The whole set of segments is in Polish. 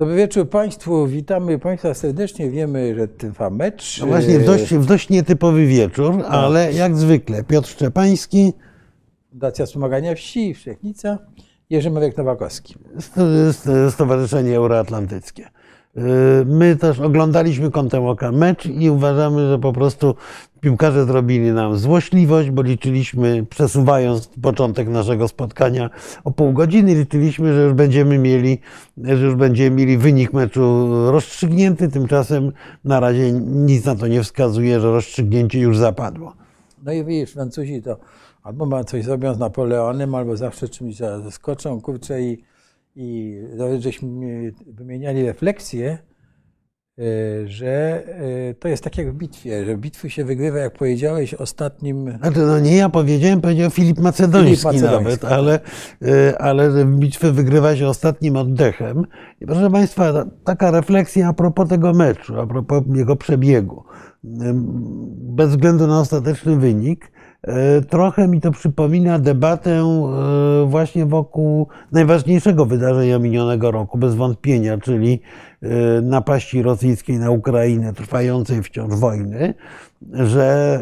Dobry wieczór Państwu, witamy Państwa serdecznie. Wiemy, że trwa mecz. No właśnie, w dość, w dość nietypowy wieczór, ale jak zwykle Piotr Szczepański, Fundacja Wspomagania Wsi, Wszechnica, Jerzy Marek Nowakowski. St- St- Stowarzyszenie Euroatlantyckie. Yy, My też oglądaliśmy kątem oka mecz i uważamy, że po prostu piłkarze zrobili nam złośliwość, bo liczyliśmy, przesuwając początek naszego spotkania o pół godziny, liczyliśmy, że już będziemy mieli, że już będziemy mieli wynik meczu rozstrzygnięty. Tymczasem na razie nic na to nie wskazuje, że rozstrzygnięcie już zapadło. No i widzisz, Francuzi to albo ma coś zrobią z Napoleonem, albo zawsze czymś za- zaskoczą, kurczę i, i nawet żeśmy wymieniali refleksję, y, że y, to jest tak jak w bitwie, że bitwy się wygrywa, jak powiedziałeś, ostatnim Znaczy, no nie ja powiedziałem, powiedział Filip Macedoński, Filip Macedoński, nawet, tak. ale, y, ale że bitwę wygrywa się ostatnim oddechem. I proszę Państwa, ta- taka refleksja a propos tego meczu, a propos jego przebiegu. Bez względu na ostateczny wynik, trochę mi to przypomina debatę y, właśnie wokół najważniejszego wydarzenia minionego roku, bez wątpienia, czyli y, napaści rosyjskiej na Ukrainę, trwającej wciąż wojny, że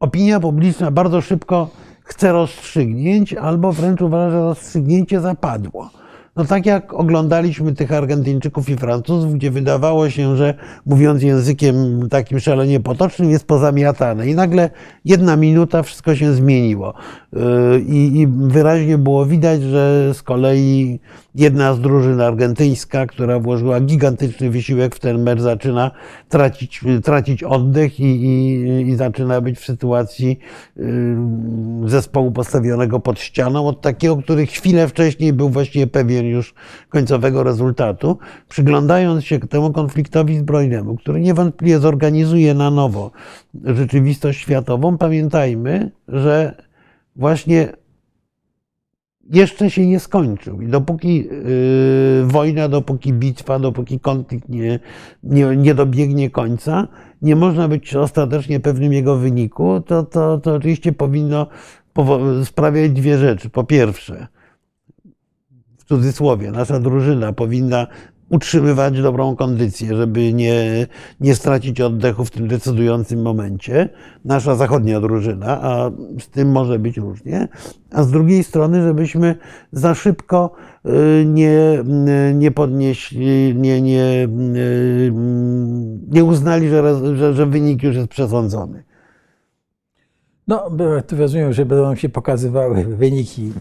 opinia publiczna bardzo szybko chce rozstrzygnięć, albo wręcz uważa, że rozstrzygnięcie zapadło. No tak jak oglądaliśmy tych Argentyńczyków i Francuzów, gdzie wydawało się, że mówiąc językiem takim szalenie potocznym, jest pozamiatane. I nagle jedna minuta wszystko się zmieniło. Yy, I, I wyraźnie było widać, że z kolei jedna z drużyn argentyńska, która włożyła gigantyczny wysiłek w ten mecz, zaczyna tracić, tracić oddech i, i, i zaczyna być w sytuacji yy, zespołu postawionego pod ścianą, od takiego, który chwilę wcześniej był właściwie pewien już końcowego rezultatu. Przyglądając się temu konfliktowi zbrojnemu, który niewątpliwie zorganizuje na nowo rzeczywistość światową, pamiętajmy, że właśnie jeszcze się nie skończył. I dopóki yy, wojna, dopóki bitwa, dopóki konflikt nie, nie, nie dobiegnie końca, nie można być ostatecznie pewnym jego wyniku, to, to, to oczywiście powinno sprawiać dwie rzeczy. Po pierwsze, w cudzysłowie, nasza drużyna powinna utrzymywać dobrą kondycję, żeby nie, nie stracić oddechu w tym decydującym momencie. Nasza zachodnia drużyna, a z tym może być różnie. A z drugiej strony, żebyśmy za szybko y, nie, nie podnieśli, nie, nie, y, nie uznali, że, że, że wynik już jest przesądzony. No, tu rozumiem, że będą się pokazywały wyniki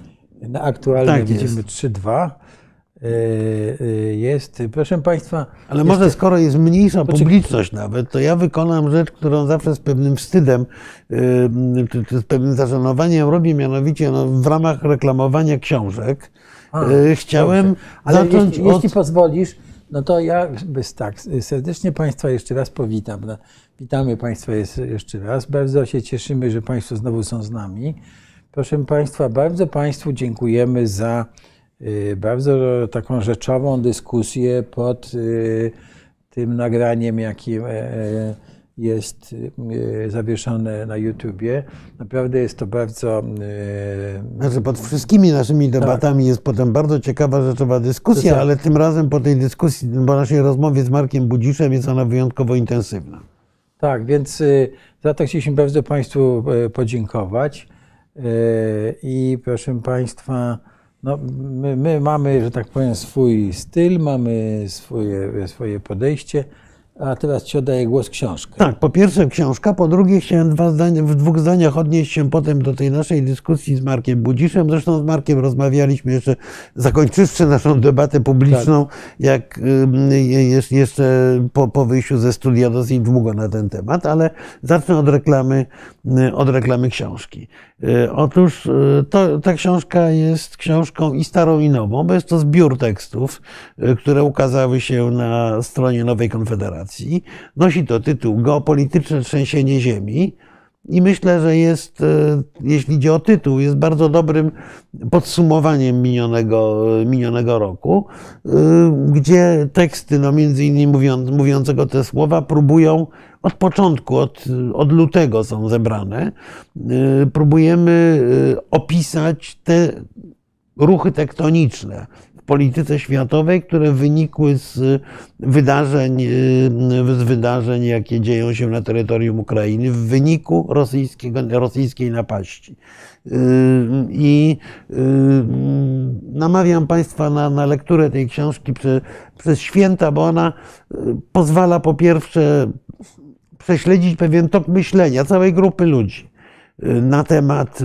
na aktualnie Tak widzimy jest. 3-2. Yy, yy, Jest, proszę Państwa, Ale może skoro jest mniejsza publiczność nawet, to ja wykonam rzecz, którą zawsze z pewnym wstydem, yy, czy, czy z pewnym zażenowaniem robię, mianowicie no, w ramach reklamowania książek. A, chciałem dobrze. Ale zacząć jeśli, od... jeśli pozwolisz, no to ja bez tak, serdecznie Państwa jeszcze raz powitam. No, Witamy Państwa jeszcze raz. Bardzo się cieszymy, że Państwo znowu są z nami. Proszę Państwa, bardzo Państwu dziękujemy za bardzo taką rzeczową dyskusję pod y, tym nagraniem, jakim e, e, jest y, zawieszone na YouTubie. Naprawdę jest to bardzo y, Znaczy pod wszystkimi naszymi debatami jest potem bardzo ciekawa, rzeczowa dyskusja, Tak. ale tym razem po tej dyskusji, po naszej rozmowie z Markiem Budziszem jest ona wyjątkowo intensywna. Tak, więc y, za to chcieliśmy bardzo Państwu y, podziękować. Y, I proszę Państwa, no, my, my mamy, że tak powiem, swój styl, mamy swoje, swoje podejście, a teraz Ci oddaję głos książkę. Tak, po pierwsze książka, po drugie chciałem dwa zdania, w dwóch zdaniach odnieść się potem do tej naszej dyskusji z Markiem Budziszem. Zresztą z Markiem rozmawialiśmy jeszcze, zakończywszy naszą debatę publiczną, jak ym, jest jeszcze po, po wyjściu ze studia dosyć długo na ten temat, ale zacznę od reklamy, y, od reklamy książki. Y, Otóż y, to, ta książka jest książką i starą i nową, bo jest to zbiór tekstów, które ukazały się na stronie Nowej Konfederacji. Nosi to tytuł Geopolityczne trzęsienie ziemi. I myślę, że jest, e, jeśli idzie o tytuł, jest bardzo dobrym podsumowaniem minionego, minionego roku, e, gdzie teksty, no między innymi mówiąc, mówiącego te słowa, próbują od początku, od, od lutego są zebrane, e, próbujemy opisać te ruchy tektoniczne polityce światowej, które wynikły z wydarzeń, z wydarzeń, jakie dzieją się na terytorium Ukrainy w wyniku rosyjskiego, rosyjskiej napaści. I namawiam Państwa na, na lekturę tej książki przez święta, bo ona pozwala po pierwsze prześledzić pewien tok myślenia całej grupy ludzi na temat,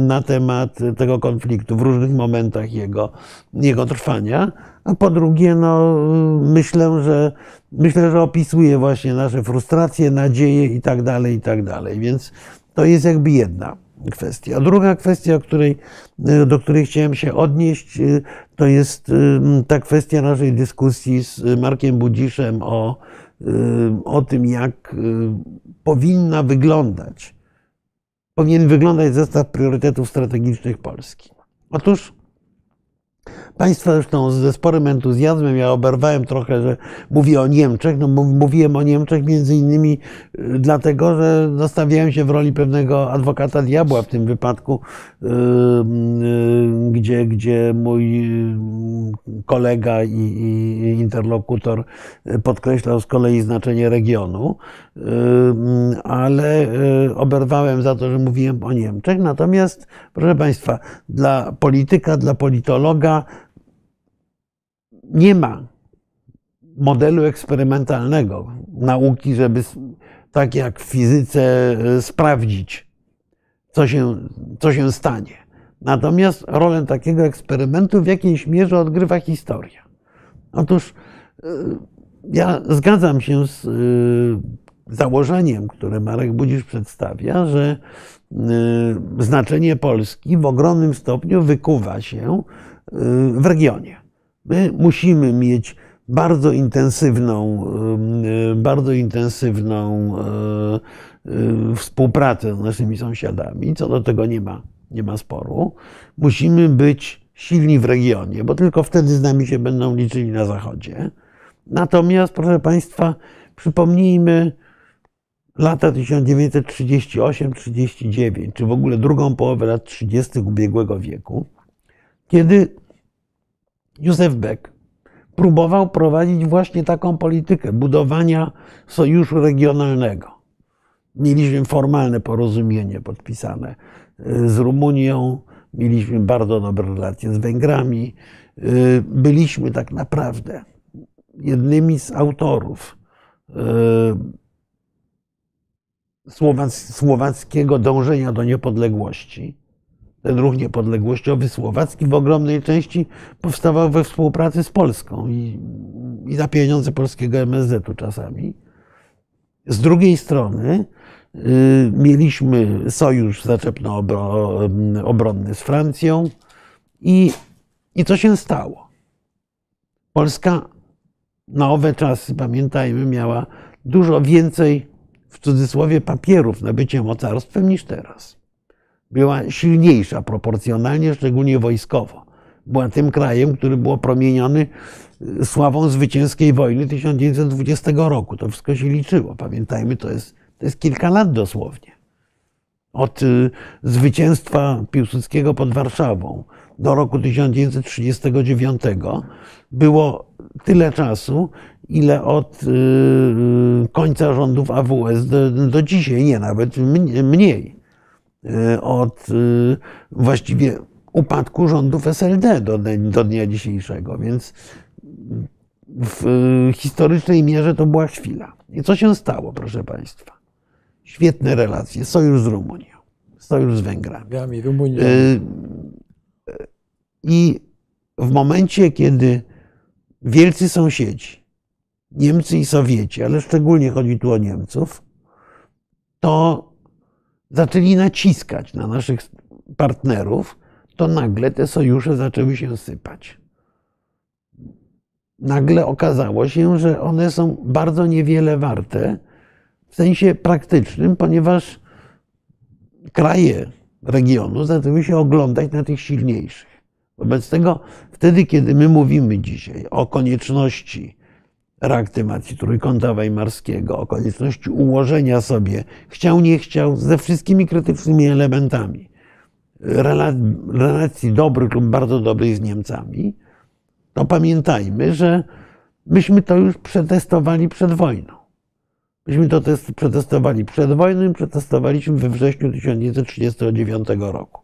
na temat tego konfliktu w różnych momentach jego, jego trwania. A po drugie, no, myślę, że, myślę, że opisuje właśnie nasze frustracje, nadzieje i tak dalej, i tak dalej. Więc to jest jakby jedna kwestia. Druga kwestia, której, do której chciałem się odnieść, to jest ta kwestia naszej dyskusji z Markiem Budziszem o, o tym, jak powinna wyglądać powinien wyglądać zestaw priorytetów strategicznych Polski. Otóż Państwa zresztą ze sporym entuzjazmem, ja oberwałem trochę, że mówię o Niemczech. No, mówiłem o Niemczech między innymi y, dlatego, że zostawiałem się w roli pewnego adwokata diabła w tym wypadku, y, y, gdzie, gdzie mój kolega i, i interlokutor podkreślał z kolei znaczenie regionu, ale oberwałem za to, że mówiłem o Niemczech. Natomiast, proszę Państwa, dla polityka, dla politologa, nie ma modelu eksperymentalnego nauki, żeby tak jak w fizyce e, sprawdzić, co się, co się stanie. Natomiast rolę takiego eksperymentu w jakiejś mierze odgrywa historia. Otóż e, ja zgadzam się z założeniem, które Marek Budzisz przedstawia, że znaczenie Polski w ogromnym stopniu wykuwa się w regionie. My musimy mieć bardzo intensywną, bardzo intensywną współpracę z naszymi sąsiadami. Co do tego nie ma, nie ma sporu. Musimy być silni w regionie, bo tylko wtedy z nami się będą liczyli na Zachodzie. Natomiast, proszę Państwa, przypomnijmy lata 1938-39, czy w ogóle drugą połowę lat 30. ubiegłego wieku, kiedy Józef Beck próbował prowadzić właśnie taką politykę budowania sojuszu regionalnego. Mieliśmy formalne porozumienie podpisane y, z Rumunią, mieliśmy bardzo dobre relacje z Węgrami. Y, byliśmy tak naprawdę jednymi z autorów y, słowackiego dążenia do niepodległości ten ruch niepodległościowy słowacki w ogromnej części powstawał we współpracy z Polską i, i pieniądze polskiego MSZ-u czasami. Z drugiej strony y, mieliśmy sojusz zaczepno-obronny z Francją i, i co się stało? Polska na owe czasy, pamiętajmy, miała dużo więcej w cudzysłowie papierów na bycie mocarstwem niż teraz była silniejsza proporcjonalnie, szczególnie wojskowo. Była tym krajem, który był promieniony y, sławą zwycięskiej wojny 1920 roku. To wszystko się liczyło. Pamiętajmy, to jest, to jest kilka lat dosłownie. Od y, zwycięstwa Piłsudskiego pod Warszawą do roku 1939 było tyle czasu, ile od y, końca rządów AWS do, do dzisiaj, nie, nawet mniej. Y, od y, właściwie upadku rządów SLD do, do dnia dzisiejszego, więc w historycznej mierze to była chwila. I co się stało, proszę Państwa? Świetne relacje. Sojusz z Rumunią, sojusz z Węgrami. Y, I w momencie, kiedy wielcy sąsiedzi, Niemcy i Sowieci, ale szczególnie chodzi tu o Niemców, to zaczęli naciskać na naszych partnerów, to nagle te sojusze zaczęły się sypać. Nagle okazało się, że one są bardzo niewiele warte w sensie praktycznym, ponieważ kraje regionu zaczęły się oglądać na tych silniejszych. Wobec tego, wtedy, kiedy my mówimy dzisiaj o konieczności reaktywacji Trójkąta Weimarskiego, o konieczności ułożenia sobie, chciał, nie chciał, ze wszystkimi krytycznymi elementami relacji dobrych lub bardzo dobrych z Niemcami, to pamiętajmy, że myśmy to już przetestowali przed wojną. Myśmy to test przetestowali przed wojną i przetestowaliśmy we wrześniu 1939 roku.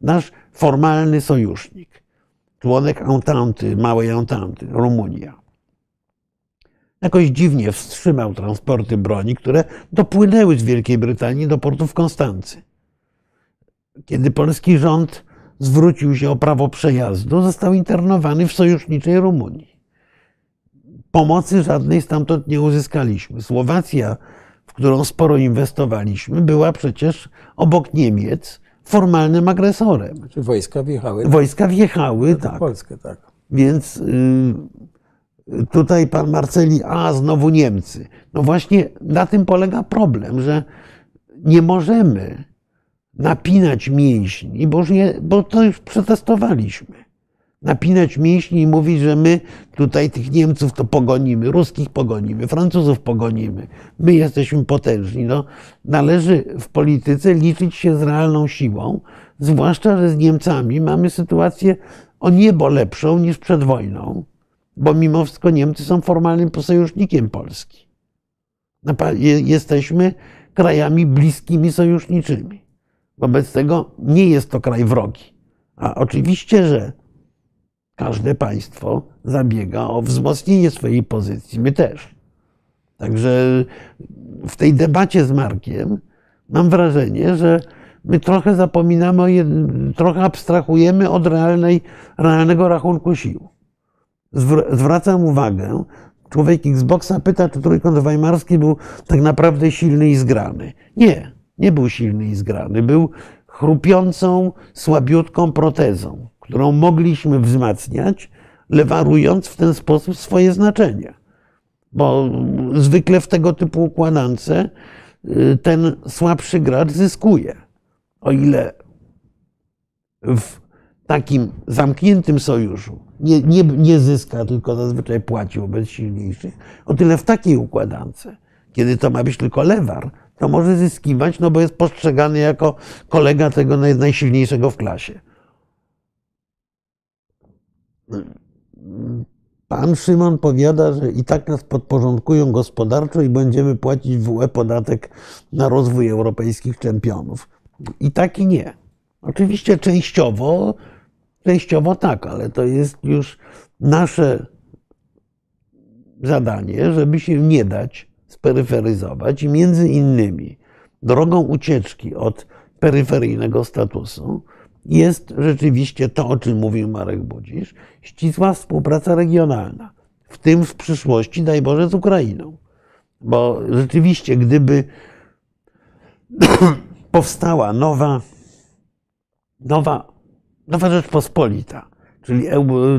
Nasz formalny sojusznik, członek Ententy, małej Ententy, Rumunia, jakoś dziwnie wstrzymał transporty broni, które dopłynęły z Wielkiej Brytanii do portu w Konstancy. Kiedy polski rząd zwrócił się o prawo przejazdu, został internowany w sojuszniczej Rumunii. Pomocy żadnej stamtąd nie uzyskaliśmy. Słowacja, w którą sporo inwestowaliśmy, była przecież obok Niemiec formalnym agresorem. Znaczy wojska wjechały Wojska wjechały, tak. Polskę, tak. Więc y, tutaj pan Marceli, a znowu Niemcy. No właśnie na tym polega problem, że nie możemy napinać mięśni, bo, je, bo to już przetestowaliśmy. Napinać mięśni i mówić, że my tutaj tych Niemców to pogonimy, Ruskich pogonimy, Francuzów pogonimy. My jesteśmy potężni. No, należy w polityce liczyć się z realną siłą, zwłaszcza, że z Niemcami mamy sytuację o niebo lepszą niż przed wojną, bo mimo wszystko Niemcy są formalnym sojusznikiem Polski. Jesteśmy krajami bliskimi sojuszniczymi. Wobec tego nie jest to kraj wrogi. A oczywiście, że każde państwo zabiega o wzmocnienie swojej pozycji. My też. Także w tej debacie z Markiem mam wrażenie, że my trochę zapominamy, trochę abstrahujemy od realnej, realnego rachunku sił. Zwracam uwagę, człowiek Xboxa pyta, czy trójkąt weimarski był tak naprawdę silny i zgrany. Nie, nie był silny i zgrany. Był chrupiącą, słabiutką protezą, którą mogliśmy wzmacniać, lewarując w ten sposób swoje znaczenie. Bo zwykle w tego typu układance y, ten słabszy gracz zyskuje. O ile w takim zamkniętym sojuszu nie, nie, nie zyska, tylko zazwyczaj płaci wobec silniejszych, o tyle w takiej układance, kiedy to ma być tylko lewar, to może zyskiwać, no bo jest postrzegany jako kolega tego najsilniejszego w klasie. Pan Szymon powiada, że i tak nas podporządkują gospodarczo i będziemy płacić w UE podatek na rozwój europejskich czempionów. I tak i nie. Oczywiście częściowo, częściowo tak, ale to jest już nasze zadanie, żeby się nie dać speryferyzować i między innymi drogą ucieczki od peryferyjnego statusu jest rzeczywiście to, o czym mówił Marek Budzisz, ścisła współpraca regionalna, w tym w przyszłości, daj Boże, z Ukrainą. Bo rzeczywiście, gdyby powstała nowa, nowa, nowa Rzeczpospolita, czyli,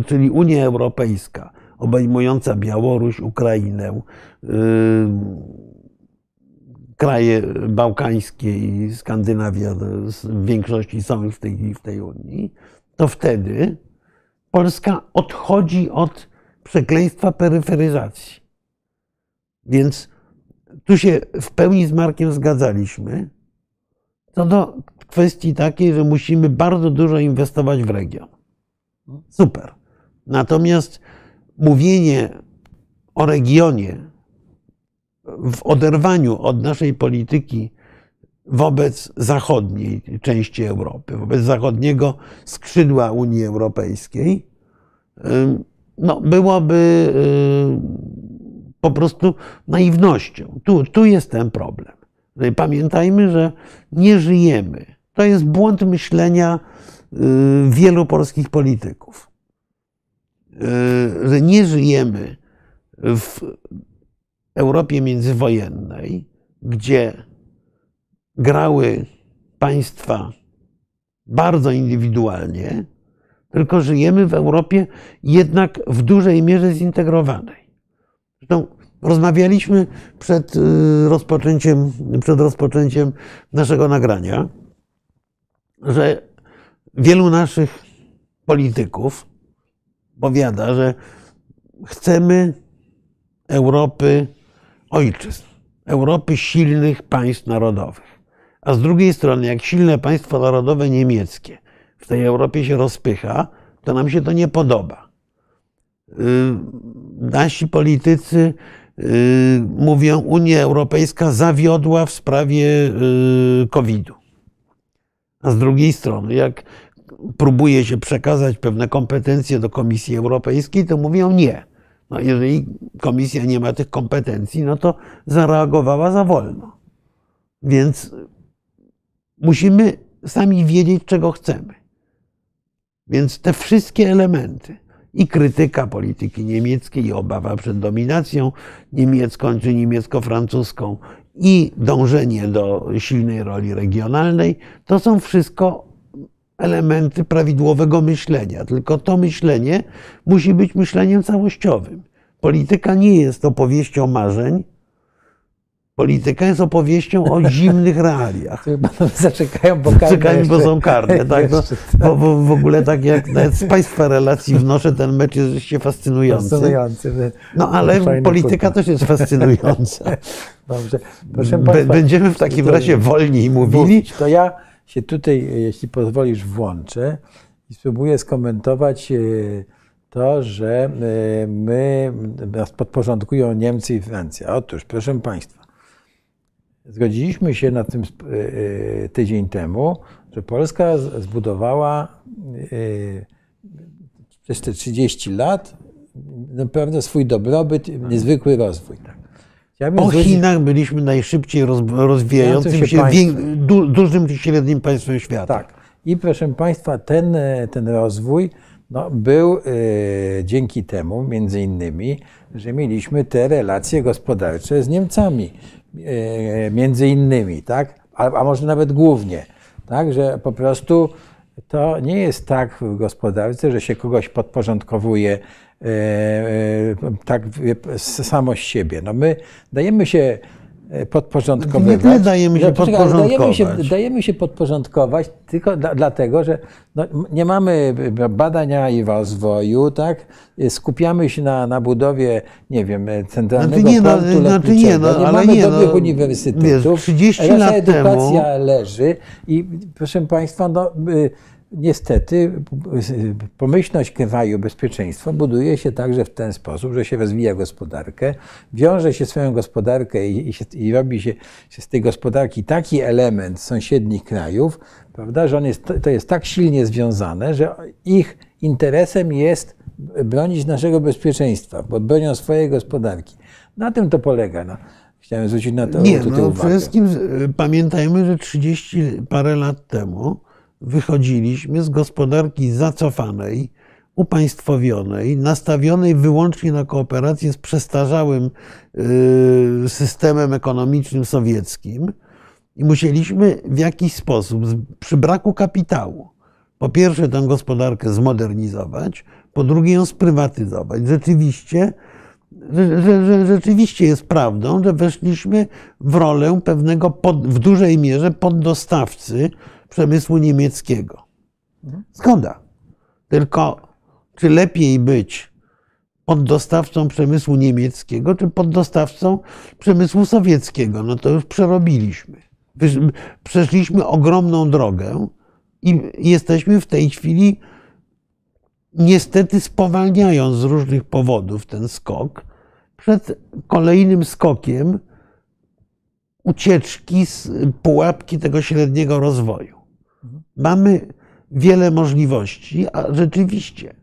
czyli Unia Europejska, obejmująca Białoruś, Ukrainę, yy, kraje bałkańskie i Skandynawia w większości są już w tej, w tej Unii, to wtedy Polska odchodzi od przekleństwa peryferyzacji. Więc tu się w pełni z Markiem zgadzaliśmy, co do kwestii takiej, że musimy bardzo dużo inwestować w region. Super. Natomiast mówienie o regionie w oderwaniu od naszej polityki wobec zachodniej części Europy, wobec zachodniego skrzydła Unii Europejskiej, no, byłoby po prostu naiwnością. Tu, tu jest ten problem. Pamiętajmy, że nie żyjemy. To jest błąd myślenia wielu polskich polityków. Że nie żyjemy w Europie międzywojennej, gdzie grały państwa bardzo indywidualnie, tylko żyjemy w Europie jednak w dużej mierze zintegrowanej. Zresztą rozmawialiśmy przed y, rozpoczęciem, przed rozpoczęciem naszego nagrania, że wielu naszych polityków powiada, że chcemy Europy ojczyzn, Europy silnych państw narodowych. A z drugiej strony, jak silne państwo narodowe niemieckie w tej Europie się rozpycha, to nam się to nie podoba. nasi politycy mówią, Unia Europejska zawiodła w sprawie COVID-u. A z drugiej strony, jak próbuje się przekazać pewne kompetencje do Komisji Europejskiej, to mówią nie. No jeżeli komisja nie ma tych kompetencji, no to zareagowała za wolno. Więc musimy sami wiedzieć, czego chcemy. Więc te wszystkie elementy i krytyka polityki niemieckiej, i obawa przed dominacją niemiecką czy niemiecko-francuską, i dążenie do silnej roli regionalnej, to są wszystko elementy prawidłowego myślenia. Tylko to myślenie musi być myśleniem całościowym. Polityka nie jest opowieścią marzeń. Polityka jest opowieścią o zimnych realiach. Zaczekają, bo Zaczekają, bo są karne. Tak? No, bo, bo w ogóle tak jak nawet z Państwa relacji wnoszę, ten mecz jest rzeczywiście fascynujący. Fascynujący. No ale polityka też jest fascynująca. Dobrze. Proszę Państwa, Będziemy w takim razie wolniej mówili. mówić, to ja się tutaj, jeśli pozwolisz, włączę i spróbuję skomentować e, to, że e, my nas podporządkują Niemcy i Francja. Otóż, proszę Państwa, zgodziliśmy się na tym e, e, tydzień temu, że Polska zbudowała e, przez te 30 lat naprawdę swój dobrobyt, niezwykły rozwój. Tak. Chciałbym Po zwrócić- Chinach byliśmy najszybciej roz, rozwijającym się się, du, dużym i średnim państwem świata. Tak. I proszę Państwa, ten, ten rozwój no, był dzięki temu, między innymi, że mieliśmy te relacje gospodarcze z Niemcami, między innymi, tak? A, a może nawet głównie, tak? Że po prostu to nie jest tak w gospodarce, że się kogoś podporządkowuje e, e, tak samo z siebie. No my dajemy się e, podporządkowywać. Nie tyle dajemy się No, ale Dajemy się, podporządkować. dajemy się podporządkować tylko dla, dlatego, że no, nie mamy badania i rozwoju, tak? Skupiamy się na, na budowie, nie wiem, centralnego Znaczy nie, no, portu znaczy lotniczego. nie, no, nie mamy nie, dobrych no, uniwersytetów. wiesz, 30 Nasza lat edukacja temu- leży i proszę Państwa, no, y, niestety y, pomyślność kraju, bezpieczeństwo buduje się także w ten sposób, że się rozwija gospodarkę, wiąże się swoją gospodarkę i, i, się, i robi się, się z tej gospodarki taki element sąsiednich krajów, prawda, że on jest, to jest tak silnie związane, że ich interesem jest bronić naszego bezpieczeństwa, bo bronią swojej gospodarki. Na tym to polega. No. Chciałem zwrócić na to Nie, no uwagę. przede wszystkim z- pamiętajmy, że 30 parę lat temu wychodziliśmy z gospodarki zacofanej, upaństwowionej, nastawionej wyłącznie na kooperację z przestarzałym y, systemem ekonomicznym sowieckim i musieliśmy w jakiś sposób, przy braku kapitału, po pierwsze tę gospodarkę zmodernizować, po drugie ją sprywatyzować. Rzeczywiście rzeczywiście jest prawdą, że weszliśmy w rolę pewnego pod, w dużej mierze poddostawcy przemysłu niemieckiego. Zgoda. Tylko czy lepiej być poddostawcą przemysłu niemieckiego, czy poddostawcą przemysłu sowieckiego? No to już przerobiliśmy. Przeszliśmy ogromną drogę i jesteśmy w tej chwili niestety spowalniając z różnych powodów ten skok, przed kolejnym skokiem ucieczki z pułapki tego średniego rozwoju. Mamy wiele możliwości, a rzeczywiście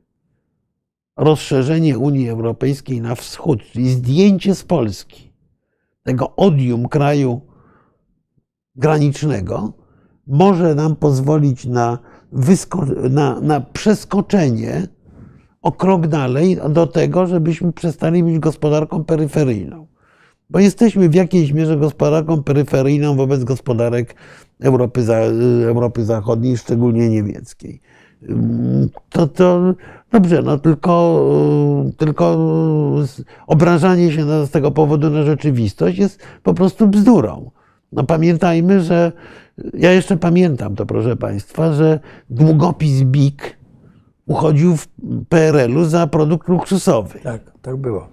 rozszerzenie Unii Europejskiej na wschód, czyli zdjęcie z Polski tego odium kraju granicznego, może nam pozwolić na, wysko- na, na przeskoczenie o krok dalej do tego, żebyśmy przestali być gospodarką peryferyjną. Bo jesteśmy w jakiejś mierze gospodarką peryferyjną wobec gospodarek Europy, za, Europy Zachodniej, szczególnie niemieckiej. To, to dobrze, no tylko, tylko obrażanie się z tego powodu na rzeczywistość jest po prostu bzdurą. No pamiętajmy, że ja jeszcze pamiętam to, proszę Państwa, że długopis BIK uchodził w PRL-u za produkt luksusowy. Tak, tak było.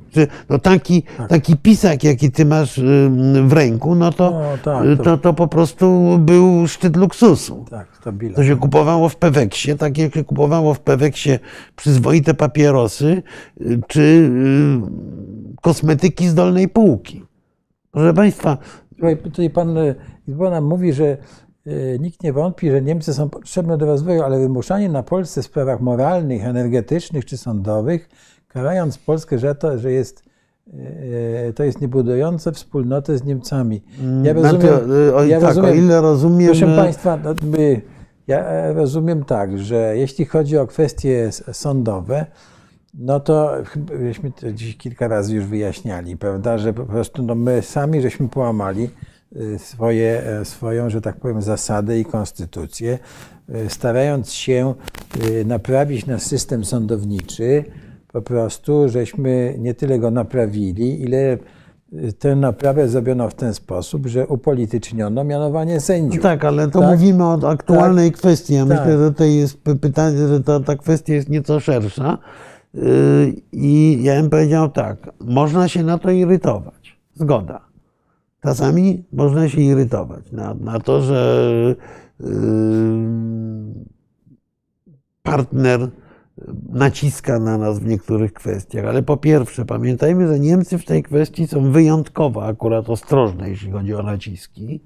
No taki, taki pisak, jaki ty masz w ręku, no to, No, tak, y, to- to, to po prostu był szczyt luksusu. Tak, to bilet. To się kupowało w Peweksie, tak jak się kupowało w Peweksie przyzwoite papierosy y, czy y, kosmetyki z dolnej półki. Proszę Państwa, tutaj pan Izbona mówi, że nikt nie wątpi, że Niemcy są potrzebne do rozwoju, ale wymuszanie na Polsce w sprawach moralnych, energetycznych czy sądowych, karając Polskę za to, że jest, e, to jest niebudujące wspólnotę z Niemcami. Ja rozumiem, znaczy, y, o, ja tak, o ile rozumiem, Proszę y, Państwa, no, ja e, rozumiem tak, że jeśli chodzi o kwestie sądowe, no to żeśmy to dziś kilka razy już wyjaśniali, prawda, że po prostu no my sami żeśmy połamali y, swoje, swoją, że tak powiem, zasadę i konstytucję, starając się y, naprawić nasz system sądowniczy, po prostu żeśmy nie tyle go naprawili, ile y, tę naprawę zrobiono w ten sposób, że upolityczniono mianowanie sędziów. tak, ale to Tak? mówimy o aktualnej kwestii. Ja Tak. myślę, że to jest py- pytanie, że ta, ta kwestia jest nieco szersza. Y, I ja bym powiedział tak, można się na to irytować. Zgoda. Czasami można się irytować na, na to, że y, partner naciska na nas w niektórych kwestiach. Ale po pierwsze, pamiętajmy, że Niemcy w tej kwestii są wyjątkowo akurat ostrożne, jeśli chodzi o naciski.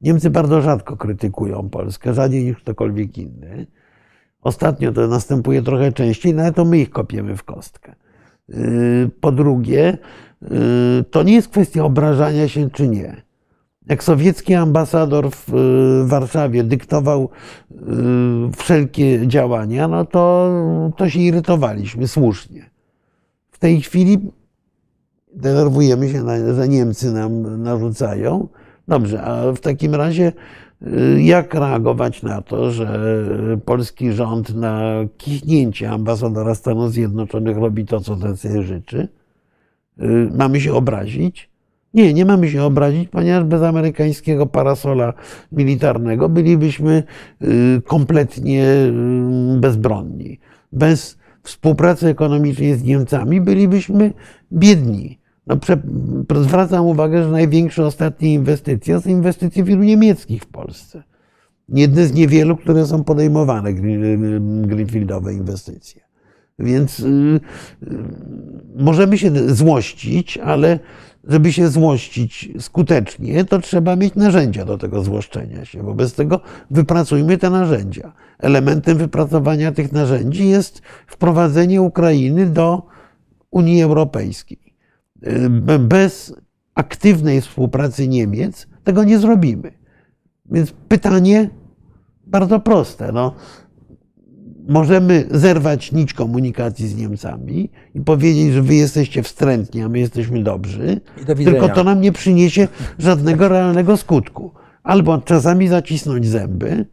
Niemcy bardzo rzadko krytykują Polskę, rzadziej niż ktokolwiek inny. Ostatnio to następuje trochę częściej, no ale to my ich kopiemy w kostkę. Yy, Po drugie, yy, to nie jest kwestia obrażania się czy nie. Jak sowiecki ambasador w yy, Warszawie dyktował yy, wszelkie działania, no to, to się irytowaliśmy słusznie. W tej chwili denerwujemy się, że Niemcy nam narzucają. Dobrze, a w takim razie y, jak reagować na to, że polski rząd na kichnięcie ambasadora Stanów Zjednoczonych robi to, co sobie życzy? Y, Mamy się obrazić? Nie, nie mamy się obrazić, ponieważ bez amerykańskiego parasola militarnego bylibyśmy y, kompletnie y, bezbronni. Bez współpracy ekonomicznej z Niemcami bylibyśmy biedni. No, zwracam uwagę, że największe ostatnie inwestycje to inwestycje firm niemieckich w Polsce. Jedne z niewielu, które są podejmowane, green- greenfieldowe inwestycje. Więc y, y, możemy się złościć, ale żeby się złościć skutecznie, to trzeba mieć narzędzia do tego złoszczenia się. Wobec tego wypracujmy te narzędzia. Elementem wypracowania tych narzędzi jest wprowadzenie Ukrainy do Unii Europejskiej. Y, Bez aktywnej współpracy Niemiec tego nie zrobimy. Więc pytanie bardzo proste. No, możemy zerwać nić komunikacji z Niemcami i powiedzieć, że wy jesteście wstrętni, a my jesteśmy dobrzy, tylko to nam nie przyniesie żadnego realnego skutku. Albo czasami zacisnąć zęby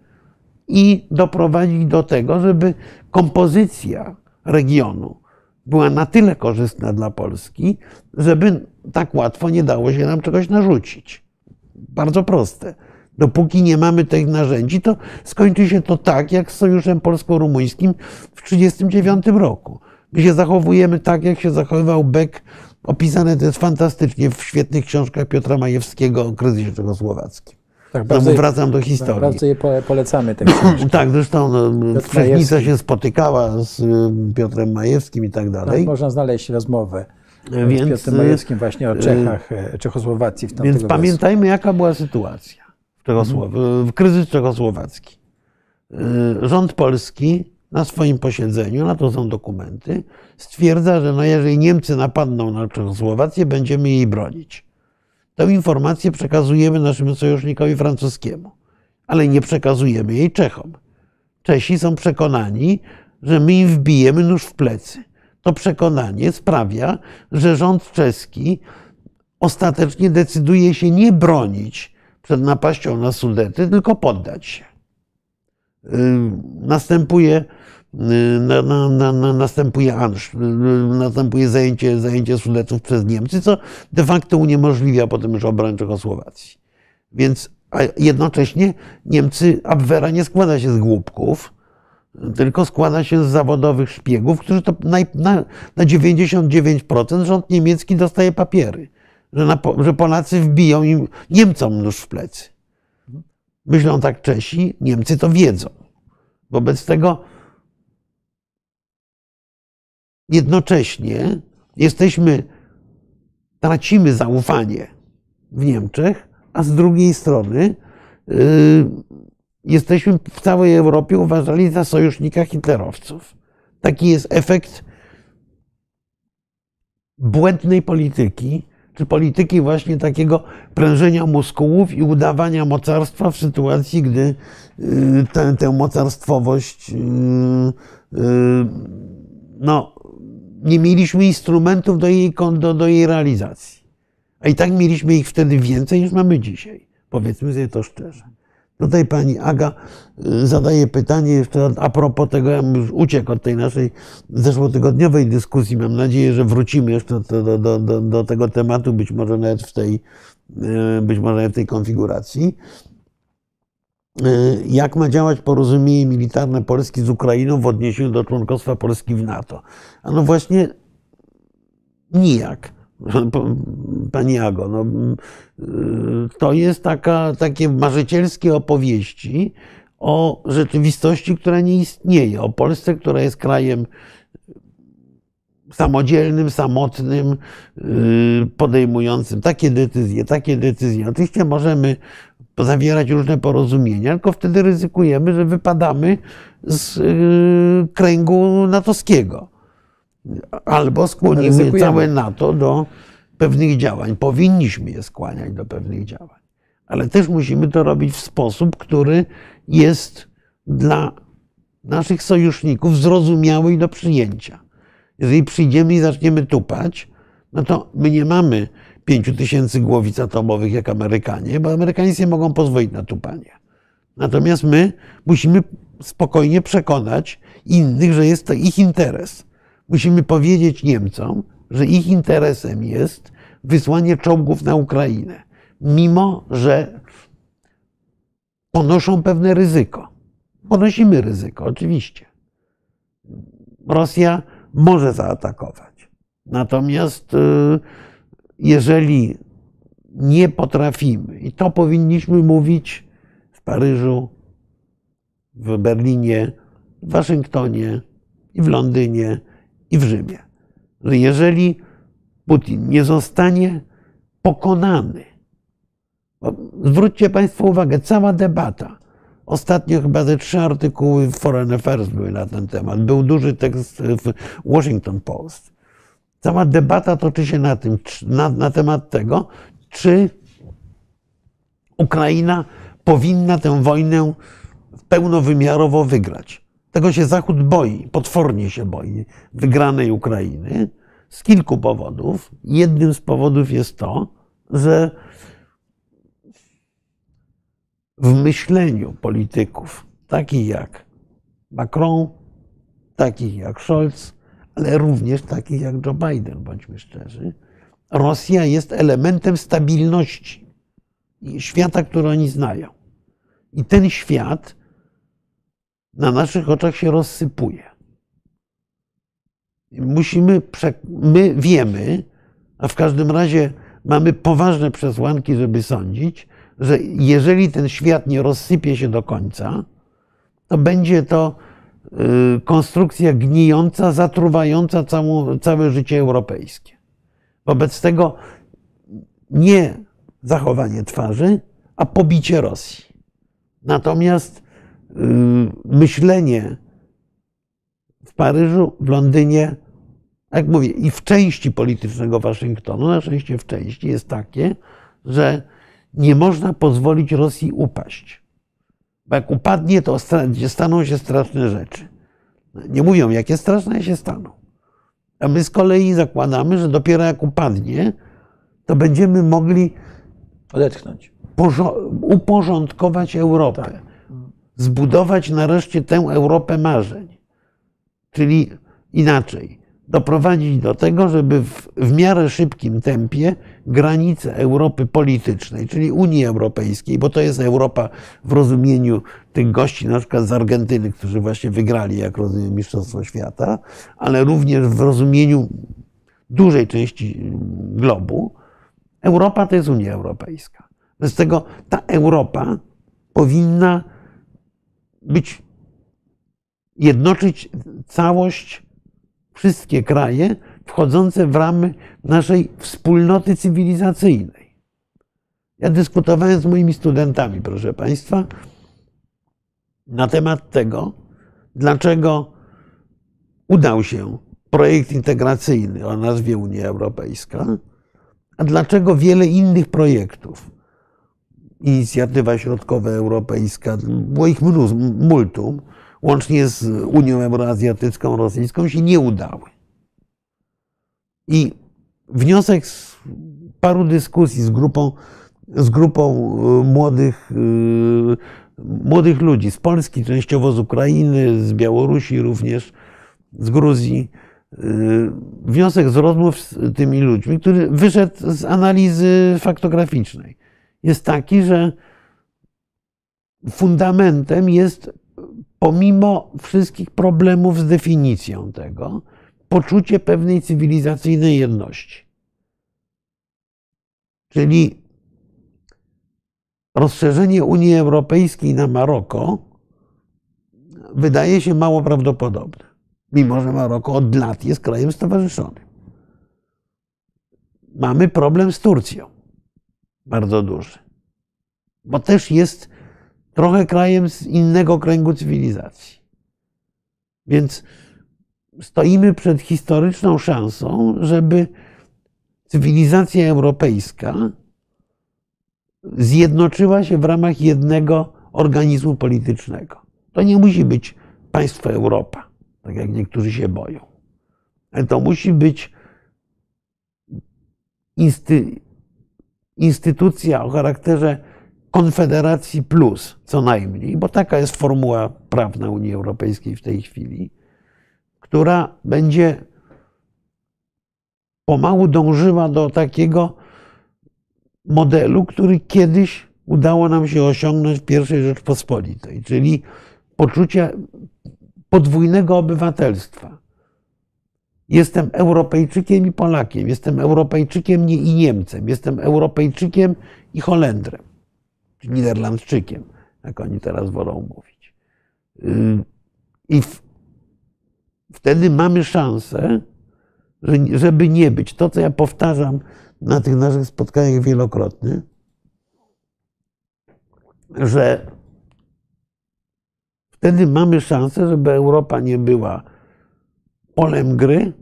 i doprowadzić do tego, żeby kompozycja regionu była na tyle korzystna dla Polski, żeby tak łatwo nie dało się nam czegoś narzucić. Bardzo proste. Dopóki nie mamy tych narzędzi, to skończy się to tak, jak z Sojuszem Polsko-Rumuńskim w 1939 roku. My się zachowujemy tak, jak się zachowywał Beck. Opisane to jest fantastycznie w świetnych książkach Piotra Majewskiego o kryzysie czechosłowackim. Tak, Znowu wracam do historii. Bardzo je pole- polecamy te. Tak, zresztą no, Wszechnica się spotykała z y, Piotrem Majewskim i tak Tam dalej. można znaleźć rozmowę z Więc, Piotrem y, Majewskim właśnie o Czechach, e, Czechosłowacji w tamtego Więc pamiętajmy, jaka była sytuacja W kryzys czechosłowacki. Y, Rząd polski na swoim posiedzeniu, na to są dokumenty, stwierdza, że no jeżeli Niemcy napadną na Czechosłowację, będziemy jej bronić. Tę informację przekazujemy naszemu sojusznikowi francuskiemu, ale nie przekazujemy jej Czechom. Czesi są przekonani, że my im wbijemy nóż w plecy. To przekonanie sprawia, że rząd czeski ostatecznie decyduje się nie bronić przed napaścią na Sudety, tylko poddać się. Następuje, yy, na, na, na, na, następuje Ansz, yy, następuje zajęcie, zajęcie Sudetów przez Niemcy, co de facto uniemożliwia potem już obronę Czechosłowacji. Więc a jednocześnie Niemcy, Abwehra nie składa się z głupków, tylko składa się z zawodowych szpiegów, którzy to na, na, na 99% rząd niemiecki dostaje papiery, że, że Polacy wbiją im Niemcom nóż w plecy. Myślą tak Czesi, Niemcy to wiedzą. Wobec tego jednocześnie jesteśmy, tracimy zaufanie w Niemczech, a z drugiej strony yy, jesteśmy w całej Europie uważani za sojusznika hitlerowców. Taki jest efekt błędnej polityki, czy polityki właśnie takiego prężenia muskułów i udawania mocarstwa w sytuacji, gdy y, tę, tę mocarstwowość y, y, no, nie mieliśmy instrumentów do jej, do, do jej realizacji. A i tak mieliśmy ich wtedy więcej niż mamy dzisiaj. Powiedzmy sobie to szczerze. Tutaj pani Aga y, zadaje pytanie jeszcze a propos tego, ja już uciekł od tej naszej zeszłotygodniowej dyskusji. Mam nadzieję, że wrócimy jeszcze do, do, do, do tego tematu, być może nawet w tej, y, być może nawet w tej konfiguracji. Y, jak ma działać porozumienie militarne Polski z Ukrainą w odniesieniu do członkostwa Polski w NATO? A no właśnie nijak. Pani Ago, no, to jest taka, takie marzycielskie opowieści o rzeczywistości, która nie istnieje, o Polsce, która jest krajem samodzielnym, samotnym, y, podejmującym takie decyzje, takie decyzje. Oczywiście możemy zawierać różne porozumienia, tylko wtedy ryzykujemy, że wypadamy z y, kręgu natowskiego albo skłonimy całe NATO do pewnych działań. Powinniśmy je skłaniać do pewnych działań, ale też musimy to robić w sposób, który jest dla naszych sojuszników zrozumiały i do przyjęcia. Jeżeli przyjdziemy i zaczniemy tupać, no to my nie mamy pięciu tysięcy głowic atomowych jak Amerykanie, bo Amerykanie sobie mogą pozwolić na tupanie. Natomiast my musimy spokojnie przekonać innych, że jest to ich interes musimy powiedzieć Niemcom, że ich interesem jest wysłanie czołgów na Ukrainę, mimo że ponoszą pewne ryzyko. Ponosimy ryzyko, oczywiście. Rosja może zaatakować. Natomiast y, jeżeli nie potrafimy, i to powinniśmy mówić w Paryżu, w Berlinie, w Waszyngtonie i w Londynie, i w Rzymie, że jeżeli Putin nie zostanie pokonany, zwróćcie Państwo uwagę, cała debata, ostatnio chyba te trzy artykuły w Foreign Affairs były na ten temat, był duży tekst w Washington Post. Cała debata toczy się na, tym, na, na temat tego, czy Ukraina powinna tę wojnę pełnowymiarowo wygrać. Tego się Zachód boi, potwornie się boi wygranej Ukrainy z kilku powodów. Jednym z powodów jest to, że w myśleniu polityków, takich jak Macron, takich jak Scholz, ale również takich jak Joe Biden, bądźmy szczerzy, Rosja jest elementem stabilności świata, który oni znają. I ten świat na naszych oczach się rozsypuje. Musimy, my wiemy, a w każdym razie mamy poważne przesłanki, żeby sądzić, że jeżeli ten świat nie rozsypie się do końca, to będzie to y, konstrukcja gnijąca, zatruwająca całą, całe życie europejskie. Wobec tego nie zachowanie twarzy, a pobicie Rosji. Natomiast myślenie w Paryżu, w Londynie, jak mówię, i w części politycznego Waszyngtonu, na szczęście w części, jest takie, że nie można pozwolić Rosji upaść. Bo jak upadnie, to staną się straszne rzeczy. Nie mówią, jakie straszne się staną. A my z kolei zakładamy, że dopiero jak upadnie, to będziemy mogli odetchnąć, uporządkować Europę. Tak zbudować nareszcie tę Europę marzeń. Czyli inaczej, doprowadzić do tego, żeby w, w miarę szybkim tempie granice Europy politycznej, czyli Unii Europejskiej, bo to jest Europa w rozumieniu tych gości, na przykład z Argentyny, którzy właśnie wygrali, jak rozumiem, Mistrzostwo Świata, ale również w rozumieniu dużej części globu, Europa to jest Unia Europejska. Bez tego ta Europa powinna być, jednoczyć całość, wszystkie kraje wchodzące w ramy naszej wspólnoty cywilizacyjnej. Ja dyskutowałem z moimi studentami, proszę Państwa, na temat tego, dlaczego udał się projekt integracyjny o nazwie Unia Europejska, a dlaczego wiele innych projektów, inicjatywa środkowa europejska, było ich multum, łącznie z Unią Euroazjatycką, Rosyjską, się nie udały. I wniosek z paru dyskusji z grupą, z grupą y, młodych, y, młodych ludzi z Polski, częściowo z Ukrainy, z Białorusi również, z Gruzji, y, wniosek z rozmów z tymi ludźmi, który wyszedł z analizy faktograficznej, jest taki, że fundamentem jest pomimo wszystkich problemów z definicją tego, poczucie pewnej cywilizacyjnej jedności. Czyli rozszerzenie Unii Europejskiej na Maroko wydaje się mało prawdopodobne, mimo że Maroko od lat jest krajem stowarzyszonym. Mamy problem z Turcją, bardzo duży, bo też jest trochę krajem z innego kręgu cywilizacji. Więc stoimy przed historyczną szansą, żeby cywilizacja europejska zjednoczyła się w ramach jednego organizmu politycznego. To nie musi być państwo Europa, tak jak niektórzy się boją. To musi być instytucja o charakterze konfederacji plus, co najmniej, bo taka jest formuła prawna Unii Europejskiej w tej chwili, która będzie pomału dążyła do takiego modelu, który kiedyś udało nam się osiągnąć w I Rzeczpospolitej, czyli poczucie podwójnego obywatelstwa. Jestem Europejczykiem i Polakiem, jestem Europejczykiem nie i Niemcem, jestem Europejczykiem i Holendrem, czy Niderlandczykiem, jak oni teraz wolą mówić. Y, I wtedy mamy szansę, żeby nie być. To, co ja powtarzam na tych naszych spotkaniach wielokrotnie, że wtedy mamy szansę, żeby Europa nie była polem gry,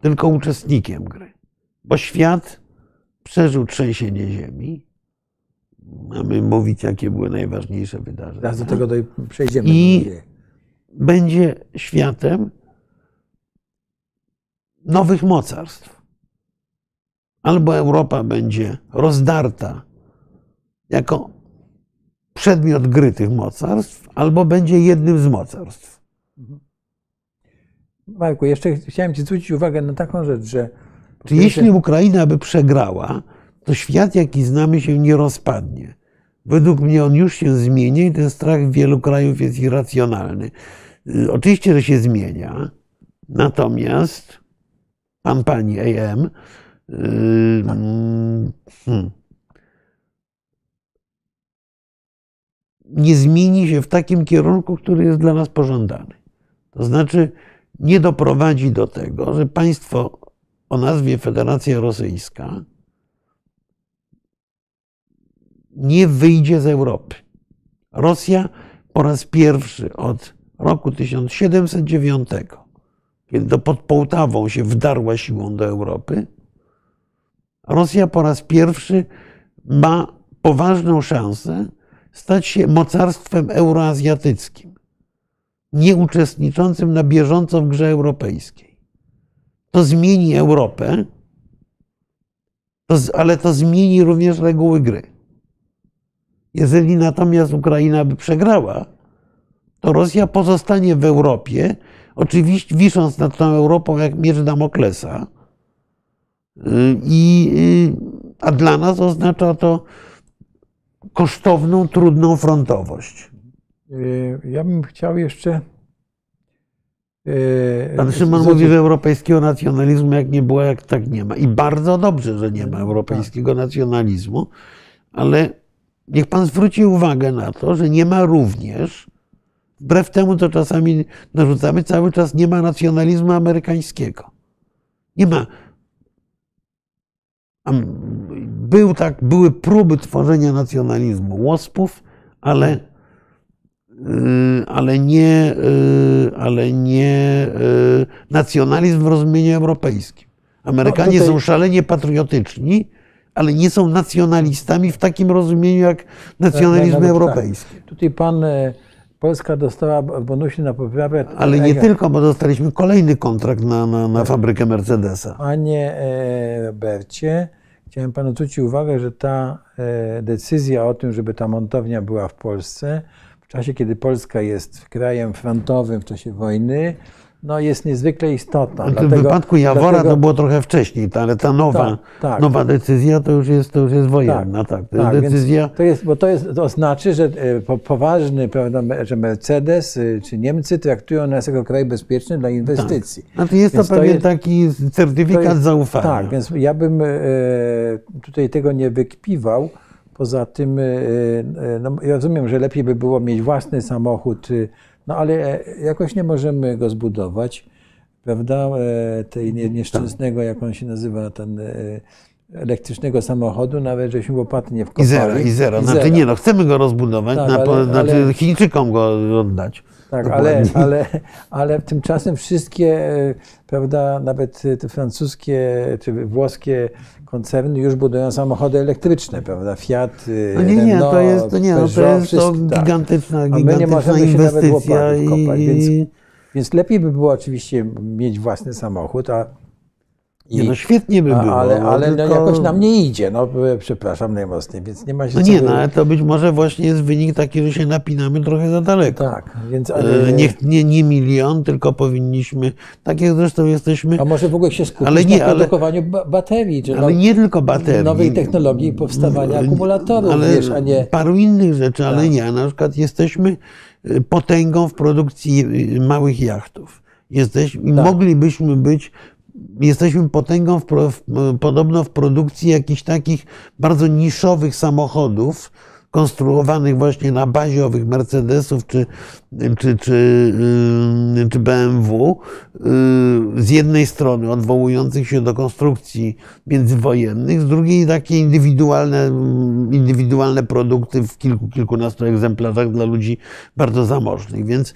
tylko uczestnikiem gry. Bo świat przeżył trzęsienie ziemi. Mamy mówić, jakie były najważniejsze wydarzenia. Teraz do tego przejdziemy. I będzie światem, nowych mocarstw. Albo Europa będzie rozdarta jako przedmiot gry tych mocarstw, albo będzie jednym z mocarstw. Marku, jeszcze chciałem Ci zwrócić uwagę na taką rzecz, że. Czy jeśli Ukraina by przegrała, to świat, jaki znamy, się nie rozpadnie. Według mnie on już się zmienia i ten strach w wielu krajów jest irracjonalny. Y, oczywiście, że się zmienia, natomiast pan, pani AM, yy, hmm, nie zmieni się w takim kierunku, który jest dla nas pożądany. To znaczy, nie doprowadzi do tego, że państwo o nazwie Federacja Rosyjska nie wyjdzie z Europy. Rosja po raz pierwszy od roku 1709 kiedy pod Połtawą się wdarła siłą do Europy, Rosja po raz pierwszy ma poważną szansę stać się mocarstwem euroazjatyckim, nie uczestniczącym na bieżąco w grze europejskiej. To zmieni Europę, ale to zmieni również reguły gry. Jeżeli natomiast Ukraina by przegrała, to Rosja pozostanie w Europie, oczywiście wisząc nad tą Europą jak miecz Damoklesa. Y, I, y, a dla nas oznacza to kosztowną, trudną frontowość. Y, Ja bym chciał jeszcze. y, Pan Szymon mówi, że europejskiego nacjonalizmu jak nie było, jak tak nie ma. I bardzo dobrze, że nie ma europejskiego nacjonalizmu, ale niech pan zwróci uwagę na to, że nie ma również, wbrew temu, co czasami narzucamy, cały czas nie ma nacjonalizmu amerykańskiego. Nie ma. Był tak, były próby tworzenia nacjonalizmu łospów, ale ale nie, yy, ale nie yy, nacjonalizm w rozumieniu europejskim. Amerykanie No, tutaj- są szalenie patriotyczni, ale nie są nacjonalistami w takim rozumieniu jak nacjonalizm Nawet tak. europejski. Tutaj pan. e, Polska dostała bonusy na poprawę. Ale nie Ega. tylko, bo dostaliśmy kolejny kontrakt na, na, na fabrykę Mercedesa. Panie e, Robercie, chciałem panu zwrócić uwagę, że ta e, decyzja o tym, żeby ta montownia była w Polsce, czasie, kiedy Polska jest krajem frontowym w czasie wojny, no jest niezwykle istotna. w wypadku Jawora dlatego- to było trochę wcześniej, ale ta nowa, Tak, tak. nowa decyzja to już jest, to już jest wojenna. Tak, To jest tak, decyzja. To, jest, bo to, jest, to znaczy, że e, po, poważny, prawda, że Mercedes y, czy Niemcy traktują nas jako kraj bezpieczny dla inwestycji. Znaczy jest to Więc to pewien jest- taki certyfikat jest- zaufania. Tak, więc ja bym e, tutaj tego nie wykpiwał. Poza tym, e, e, no, ja rozumiem, że lepiej by było mieć własny samochód, y, no ale e, jakoś nie możemy go zbudować, prawda? E, Tej nie- nieszczęsnego, jak on się nazywa, ten e, elektrycznego samochodu, nawet żeśmy łopaty nie wkopali. I zero, i zero. Znaczy nie no, chcemy go rozbudować, Tak, na, ale- znaczy ale- Chińczykom go oddać. Tak, ale, ale, ale tymczasem wszystkie, e, prawda, nawet te francuskie czy włoskie koncerny już budują samochody elektryczne, prawda? Fiat, No nie, nie, to Renault, jest to, nie, no, to, jest to wszystko, tak. gigantyczna, A my nie gigantyczna możemy się nawet inwestycja. łopaty wkopać, i, więc- Więc lepiej by było oczywiście mieć własny samochód, a nie, no świetnie by było. ale, ale no tylko- jakoś nam nie idzie, no e, przepraszam najmocniej, więc nie ma się No nie, by- no ale to być może właśnie jest wynik taki, że się napinamy trochę za daleko. Tak, więc E, ale, Nie, nie, nie milion, tylko powinniśmy, tak jak zresztą jesteśmy, a może w ogóle się skupić Ale nie, na ale- produkowaniu ba- baterii, czy ale no- nie tylko baterii. nowej technologii powstawania akumulatorów, ale wiesz, a nie... paru innych rzeczy, ale Tak. nie. Na przykład jesteśmy y, potęgą w produkcji y, małych jachtów. Jesteśmy, i Tak. Moglibyśmy być, jesteśmy potęgą w, w, podobno w produkcji jakichś takich bardzo niszowych samochodów, konstruowanych właśnie na bazie owych Mercedesów czy, czy, czy, czy BMW, yy, z jednej strony odwołujących się do konstrukcji międzywojennych, z drugiej takie indywidualne, indywidualne produkty w kilku, kilkunastu egzemplarzach dla ludzi bardzo zamożnych. Więc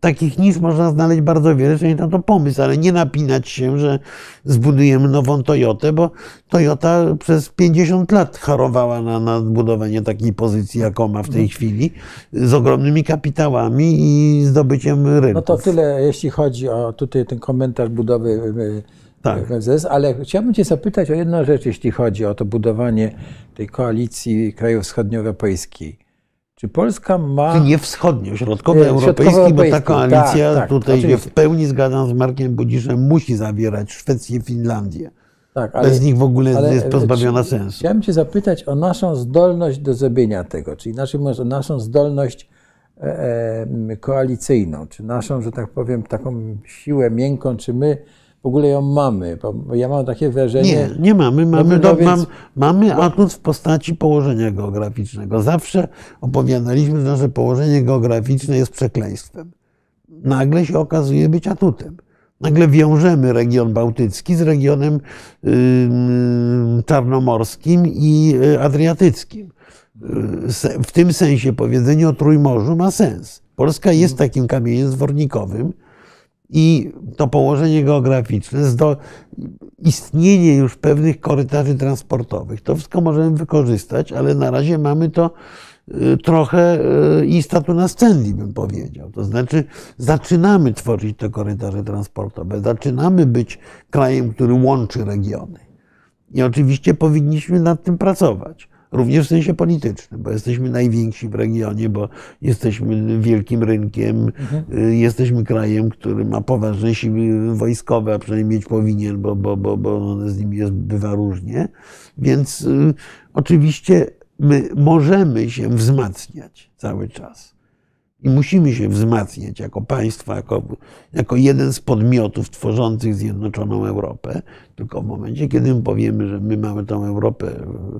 takich nisz można znaleźć bardzo wiele, czyli na to pomysł, ale nie napinać się, że zbudujemy nową Toyotę, bo Toyota przez 50 lat harowała na, na budowanie takiej pozycji, jaką ma w tej chwili, z ogromnymi kapitałami i zdobyciem rynku. No to tyle, jeśli chodzi o tutaj ten komentarz budowy y, Tak. Mercedes, ale chciałbym Cię zapytać o jedną rzecz, jeśli chodzi o to budowanie tej koalicji krajów wschodnioeuropejskiej. Czy Polska ma... Nie wschodnio, środkowoeuropejski, bo ta koalicja, tak, tak, tutaj się w pełni zgadzam z Markiem Budziszem, musi zawierać Szwecję, Finlandię. Tak, Bez nich w ogóle ale, jest e, pozbawiona czy- sensu. Chciałem Cię zapytać o naszą zdolność do zrobienia tego, czyli inaczej mówiąc, o naszą zdolność e, e, koalicyjną, czy naszą, że tak powiem, taką siłę miękką, czy my w ogóle ją mamy, bo ja mam takie wrażenie... Nie, nie mamy. Mamy, no do, więc- mam, mamy atut w postaci położenia geograficznego. Zawsze opowiadaliśmy, że nasze położenie geograficzne jest przekleństwem. Nagle się okazuje być atutem. Nagle wiążemy region bałtycki z regionem czarnomorskim i y, adriatyckim. Y, W tym sensie powiedzenie o Trójmorzu ma sens. Polska jest takim kamieniem zwornikowym, i to położenie geograficzne, istnienie już pewnych korytarzy transportowych, to wszystko możemy wykorzystać, ale na razie mamy to y, trochę y, i statu na scendi, bym powiedział. To znaczy, zaczynamy tworzyć te korytarze transportowe, zaczynamy być krajem, który łączy regiony. I oczywiście powinniśmy nad tym pracować. Również w sensie politycznym, bo jesteśmy najwięksi w regionie, bo jesteśmy wielkim rynkiem, y, jesteśmy krajem, który ma poważne siły wojskowe, a przynajmniej mieć powinien, bo, bo, bo, bo z nimi jest, bywa różnie. Więc y, oczywiście my możemy się wzmacniać cały czas. I musimy się wzmacniać jako państwo, jako, jako jeden z podmiotów tworzących Zjednoczoną Europę. Tylko w momencie, kiedy my powiemy, że my mamy tą Europę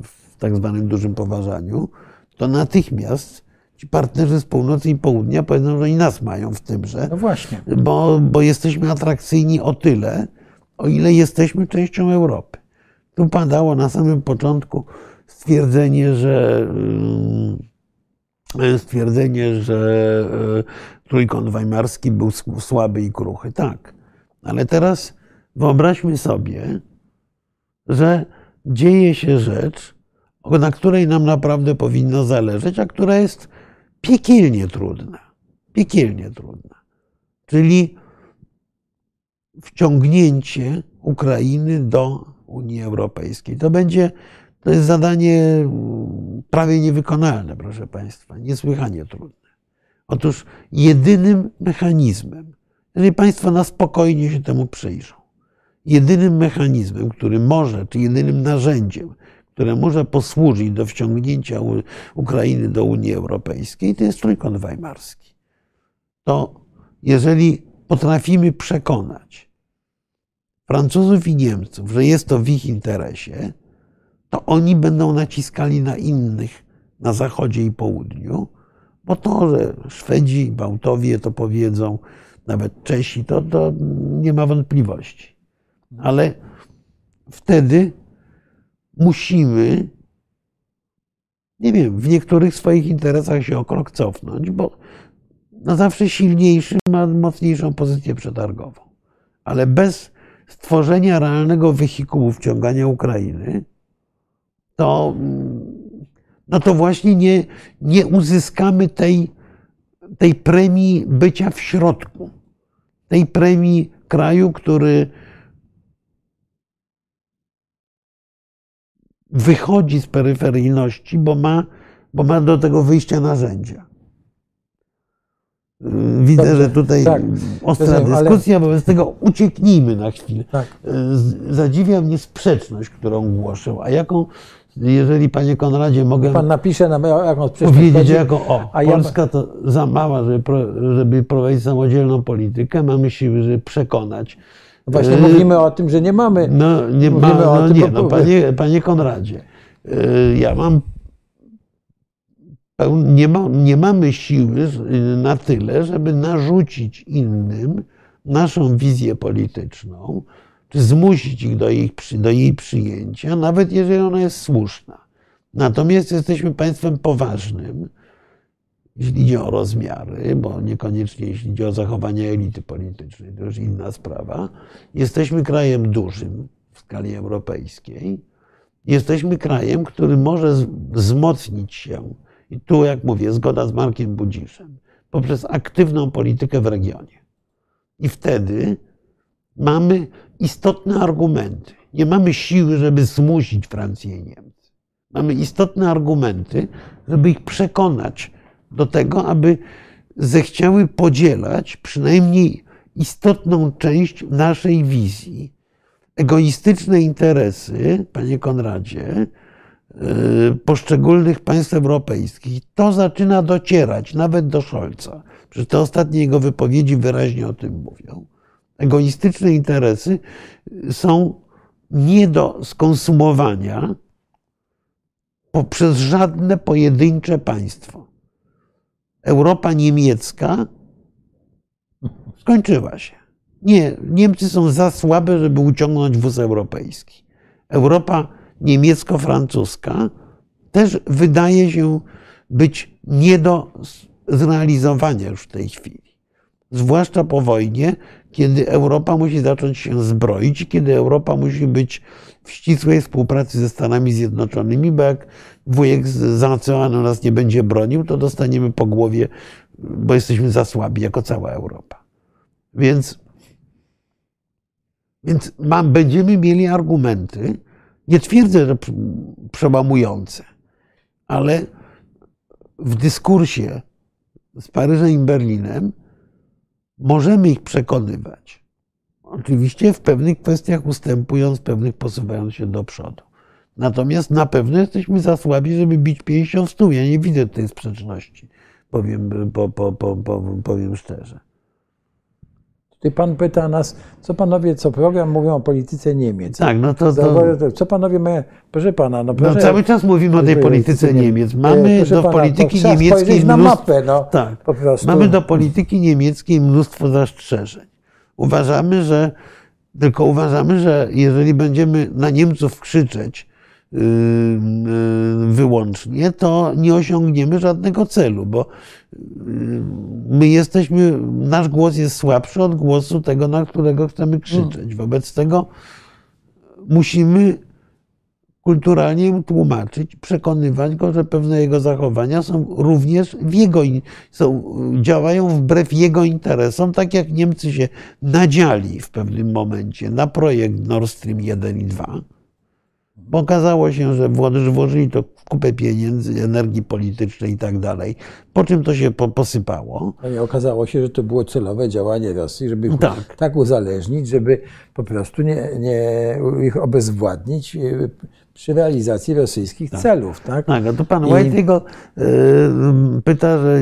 w tak zwanym dużym poważaniu, to natychmiast ci partnerzy z północy i południa powiedzą, że oni nas mają w tymże. No właśnie. Bo, bo jesteśmy atrakcyjni o tyle, o ile jesteśmy częścią Europy. Tu padało na samym początku stwierdzenie, że. Yy, stwierdzenie, że e, trójkąt weimarski był słaby i kruchy. Tak, ale teraz wyobraźmy sobie, że dzieje się rzecz, na której nam naprawdę powinno zależeć, a która jest piekielnie trudna. Piekielnie trudna. Czyli wciągnięcie Ukrainy do Unii Europejskiej. To będzie to jest zadanie mm, prawie niewykonalne, proszę Państwa, niesłychanie trudne. Otóż jedynym mechanizmem, jeżeli Państwo na spokojnie się temu przyjrzą, jedynym mechanizmem, który może, czy jedynym narzędziem, które może posłużyć do wciągnięcia Ukrainy do Unii Europejskiej, to jest trójkąt weimarski. To jeżeli potrafimy przekonać Francuzów i Niemców, że jest to w ich interesie, to oni będą naciskali na innych na zachodzie i południu, bo to, że Szwedzi Bałtowie to powiedzą, nawet Czesi, to, to nie ma wątpliwości. Ale wtedy musimy, nie wiem, w niektórych swoich interesach się o krok cofnąć, bo na zawsze silniejszy ma mocniejszą pozycję przetargową. Ale bez stworzenia realnego wehikułu wciągania Ukrainy, to, no to właśnie nie, nie uzyskamy tej, tej premii bycia w środku, tej premii kraju, który wychodzi z peryferyjności, bo ma, bo ma do tego wyjścia narzędzia. Widzę, Dobrze, że tutaj tak, ostra dyskusja, ale... wobec tego ucieknijmy na chwilę. Tak. Zadziwia mnie sprzeczność, którą głoszę, a jaką jeżeli panie Konradzie mogę. Pan napisze na jaką Powiedzieć jako o, a Polska ja... to za mała, żeby, żeby prowadzić samodzielną politykę, mamy siły, żeby przekonać. Właśnie yy, mówimy o tym, że nie mamy. No nie, ma, no, nie no, panie, panie Konradzie, yy, ja mam. Nie, ma, nie mamy siły na tyle, żeby narzucić innym naszą wizję polityczną, czy zmusić ich do jej, do jej przyjęcia, nawet jeżeli ona jest słuszna. Natomiast jesteśmy państwem poważnym, jeśli idzie o rozmiary, bo niekoniecznie jeśli idzie o zachowanie elity politycznej, to już inna sprawa. Jesteśmy krajem dużym w skali europejskiej. Jesteśmy krajem, który może wzmocnić się, i tu, jak mówię, zgoda z Markiem Budziszem, poprzez aktywną politykę w regionie. I wtedy mamy istotne argumenty. Nie mamy siły, żeby zmusić Francję i Niemcy. Mamy istotne argumenty, żeby ich przekonać do tego, aby zechciały podzielać przynajmniej istotną część naszej wizji. Egoistyczne interesy, panie Konradzie, y, poszczególnych państw europejskich, to zaczyna docierać nawet do Scholza. Przecież te ostatnie jego wypowiedzi wyraźnie o tym mówią egoistyczne interesy są nie do skonsumowania poprzez żadne pojedyncze państwo. Europa niemiecka skończyła się. Nie, Niemcy są za słabe, żeby uciągnąć wóz europejski. Europa niemiecko-francuska też wydaje się być nie do zrealizowania już w tej chwili. Zwłaszcza po wojnie, kiedy Europa musi zacząć się zbroić, kiedy Europa musi być w ścisłej współpracy ze Stanami Zjednoczonymi, bo jak wujek z nas nie będzie bronił, to dostaniemy po głowie, bo jesteśmy za słabi jako cała Europa. Więc, więc mam, będziemy mieli argumenty, nie twierdzę, że przełamujące, ale w dyskursie z Paryżem i Berlinem możemy ich przekonywać. Oczywiście w pewnych kwestiach ustępując, w pewnych posuwając się do przodu. Natomiast na pewno jesteśmy za słabi, żeby bić pięścią w stół. Ja nie widzę tej sprzeczności, powiem, po, po, po, powiem szczerze. Tutaj pan pyta nas, co panowie co program mówią o polityce Niemiec. Tak, no to, to... Co panowie mają, proszę pana, no, proszę, no cały czas mówimy o tej polityce Niemiec. Mamy do pana, polityki niemieckiej na mapę, no, tak, po prostu. Mamy do polityki niemieckiej mnóstwo zastrzeżeń. Uważamy, że tylko uważamy, że jeżeli będziemy na Niemców krzyczeć, wyłącznie, to nie osiągniemy żadnego celu, bo my jesteśmy, nasz głos jest słabszy od głosu tego, na którego chcemy krzyczeć. Wobec tego musimy kulturalnie tłumaczyć, przekonywać go, że pewne jego zachowania są również w jego, są, działają wbrew jego interesom, tak jak Niemcy się nadziali w pewnym momencie na projekt Nord Stream 1 i 2 bo okazało się, że włożyli to w kupę pieniędzy, energii politycznej i tak dalej, po czym to się posypało. No i okazało się, że to było celowe działanie Rosji, żeby ich tak, tak uzależnić, żeby po prostu nie, nie ich obezwładnić y, przy realizacji rosyjskich tak. celów. Tak, tak a to pan I... White'ego y, pyta, że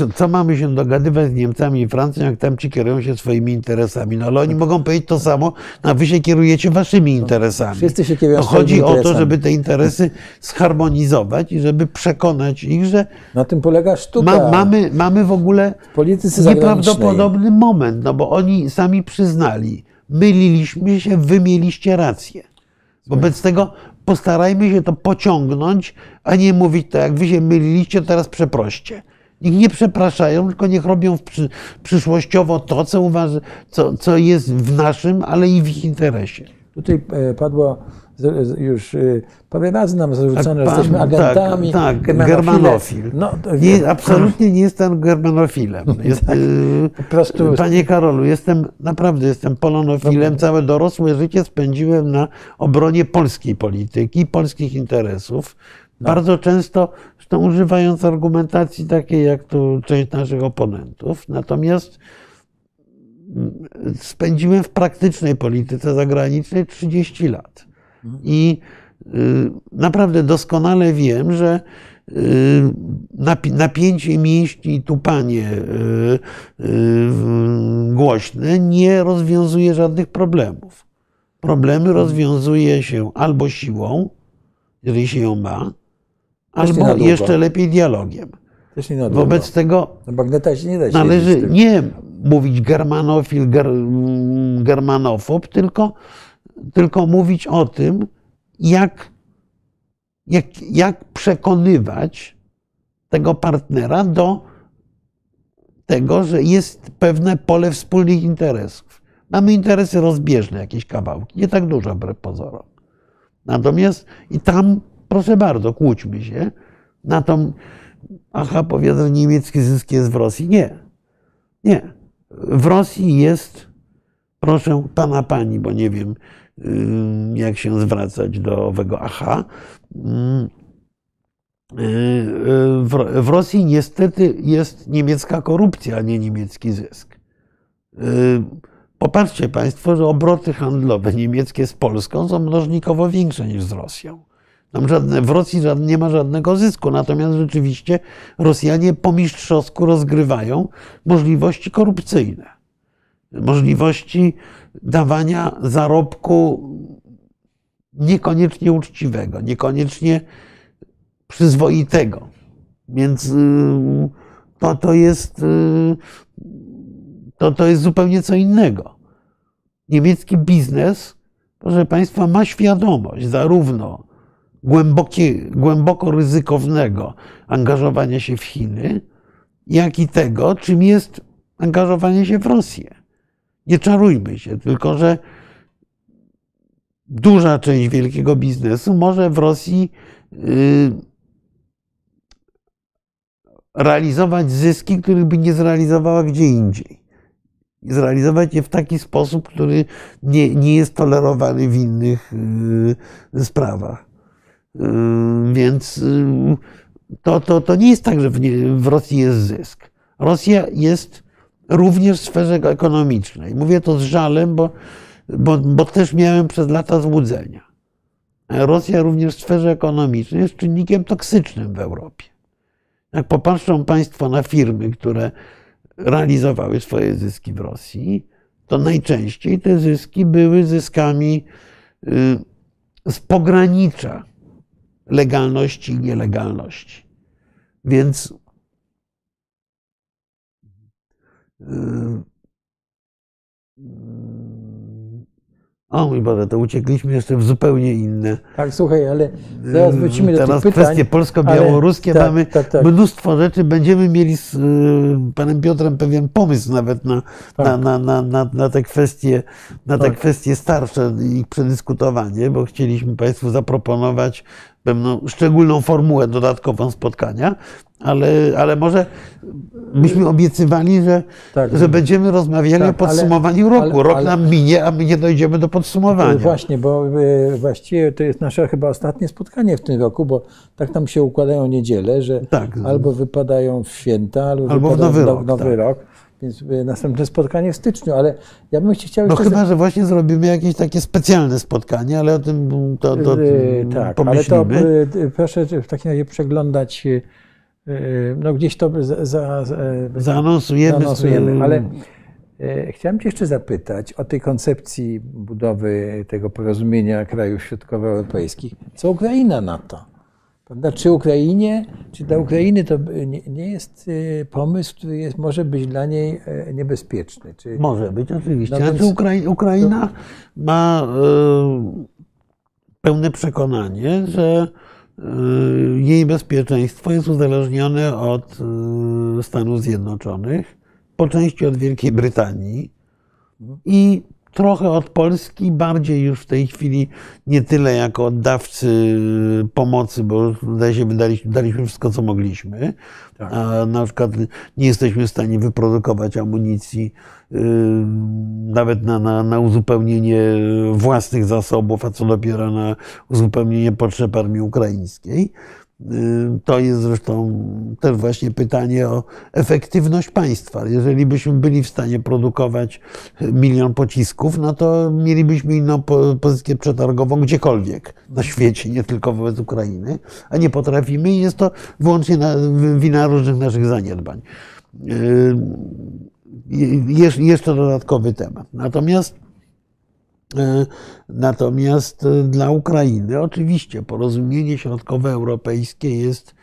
y, co mamy się dogadywać z Niemcami i Francją, jak tam ci kierują się swoimi interesami. No ale oni mogą powiedzieć to samo, a wy się kierujecie waszymi interesami. Wszyscy się kierują to Chodzi o to, żeby te interesy zharmonizować i żeby przekonać ich, że na tym polega sztuka. Ma, mamy, mamy w ogóle w nieprawdopodobny moment, no bo oni sami przyznali, myliliśmy się, wy mieliście rację. Wobec tego postarajmy się to pociągnąć, a nie mówić tak, jak wy się myliliście, teraz przeproście. Niech nie przepraszają, tylko niech robią przy, przyszłościowo to, co, uważa, co, co jest w naszym, ale i w ich interesie. Tutaj e, padło już y, razy nam zarzucone, że jesteśmy tak, agentami. Tak, tak germanofil. No, nie, absolutnie nie jestem germanofilem. Jest, tak, y, po prostu... Panie Karolu, jestem naprawdę jestem polonofilem. Całe dorosłe życie spędziłem na obronie polskiej polityki, polskich interesów. No. Bardzo często, zresztą używając argumentacji takiej, jak tu część naszych oponentów. Natomiast mm, spędziłem w praktycznej polityce zagranicznej 30 lat. I y, naprawdę doskonale wiem, że y, napięcie mięśni i tupanie y, głośne nie rozwiązuje żadnych problemów. Problemy rozwiązuje się albo siłą, jeżeli się ją ma, albo jeszcze lepiej dialogiem. Wobec tego należy nie mówić germanofil, ger, germanofob, tylko tylko mówić o tym, jak, jak, jak przekonywać tego partnera do tego, że jest pewne pole wspólnych interesów. Mamy interesy rozbieżne, jakieś kawałki, nie tak dużo wbrew pozorom. Natomiast i tam, proszę bardzo, kłóćmy się na tą, aha, powiedzą, niemiecki zysk jest w Rosji. Nie. Nie. W Rosji jest, proszę pana, pani, bo nie wiem, jak się zwracać do owego aha. W Rosji niestety jest niemiecka korupcja, a nie niemiecki zysk. Popatrzcie Państwo, że obroty handlowe niemieckie z Polską są mnożnikowo większe niż z Rosją. Tam żadne, w Rosji nie ma żadnego zysku, natomiast rzeczywiście Rosjanie po mistrzowsku rozgrywają możliwości korupcyjne, możliwości dawania zarobku niekoniecznie uczciwego, niekoniecznie przyzwoitego. Więc y, to, to, jest, y, to, to jest zupełnie co innego. Niemiecki biznes, proszę Państwa, ma świadomość zarówno głębokie, głęboko ryzykownego angażowania się w Chiny, jak i tego, czym jest angażowanie się w Rosję. Nie czarujmy się, tylko że duża część wielkiego biznesu może w Rosji y, realizować zyski, których by nie zrealizowała gdzie indziej. Zrealizować je w taki sposób, który nie, nie jest tolerowany w innych y, sprawach. Więc to, to, to nie jest tak, że w, nie, w Rosji jest zysk. Rosja jest również w sferze ekonomicznej. Mówię to z żalem, bo, bo, bo też miałem przez lata złudzenia. Rosja również w sferze ekonomicznej jest czynnikiem toksycznym w Europie. Jak popatrzą Państwo na firmy, które realizowały swoje zyski w Rosji, to najczęściej te zyski były zyskami y, z pogranicza legalności i nielegalności. Więc y, o mój Boże, to uciekliśmy jeszcze w zupełnie inne. Tak, słuchaj, ale zaraz wrócimy do Teraz tych pytań. kwestie polsko-białoruskie tak, mamy tak, tak. mnóstwo rzeczy. Będziemy mieli z y, panem Piotrem pewien pomysł nawet na, Tak. na, na, na, na, na te kwestie, na te Tak. kwestie starsze i ich przedyskutowanie, bo chcieliśmy Państwu zaproponować pewną szczególną formułę dodatkową spotkania, ale, ale może byśmy obiecywali, że, Tak. że będziemy rozmawiali Tak, o podsumowaniu ale- roku. Rok ale- nam minie, a my nie dojdziemy do podsumowania. Właśnie, bo e, właściwie to jest nasze chyba ostatnie spotkanie w tym roku, bo tak nam się układają niedziele, że Tak. albo wypadają w święta, albo, Albo w Nowy no- Rok, nowy tak. rok. Więc e, następne spotkanie w styczniu, ale ja bym się chciał No chyba, że właśnie zrobimy jakieś takie specjalne spotkanie, ale o tym to, to Yy, tak, ale to pomyślimy. proszę w takim razie przeglądać, no gdzieś to za, za, za, Zaanonsujemy. zaanonsujemy, ale yy, chciałem Cię jeszcze zapytać o tej koncepcji budowy tego porozumienia krajów środkowoeuropejskich. Co Ukraina na to? Prawda? Czy Ukrainie, czy dla Ukrainy to nie, nie jest yy, pomysł, który jest, może być dla niej niebezpieczny? Czy, Może być, oczywiście. No więc- Ukrai- Ukraina ma e, pełne przekonanie, że jej bezpieczeństwo jest uzależnione od e, Stanów Zjednoczonych, po części od Wielkiej Brytanii i trochę od Polski, bardziej już w tej chwili nie tyle jako oddawcy pomocy, bo zdaje się, wydaliśmy, daliśmy wszystko, co mogliśmy. Tak. A na przykład nie jesteśmy w stanie wyprodukować amunicji yy, nawet na, na, na uzupełnienie własnych zasobów, a co dopiero na uzupełnienie potrzeb armii ukraińskiej. Yy, To jest zresztą też właśnie pytanie o efektywność państwa. Jeżeli byśmy byli w stanie produkować milion pocisków, no to mielibyśmy inną po- pozycję przetargową gdziekolwiek na świecie, nie tylko wobec Ukrainy, a nie potrafimy i jest to wyłącznie na, wina różnych naszych zaniedbań. Jeż- Jeszcze dodatkowy temat. Natomiast Natomiast e, dla Ukrainy oczywiście porozumienie środkowoeuropejskie jest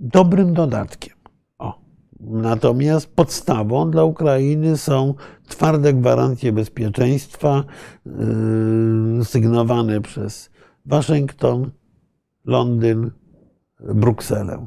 dobrym dodatkiem. O. Natomiast podstawą dla Ukrainy są twarde gwarancje bezpieczeństwa yy, sygnowane przez Waszyngton, Londyn, Brukselę.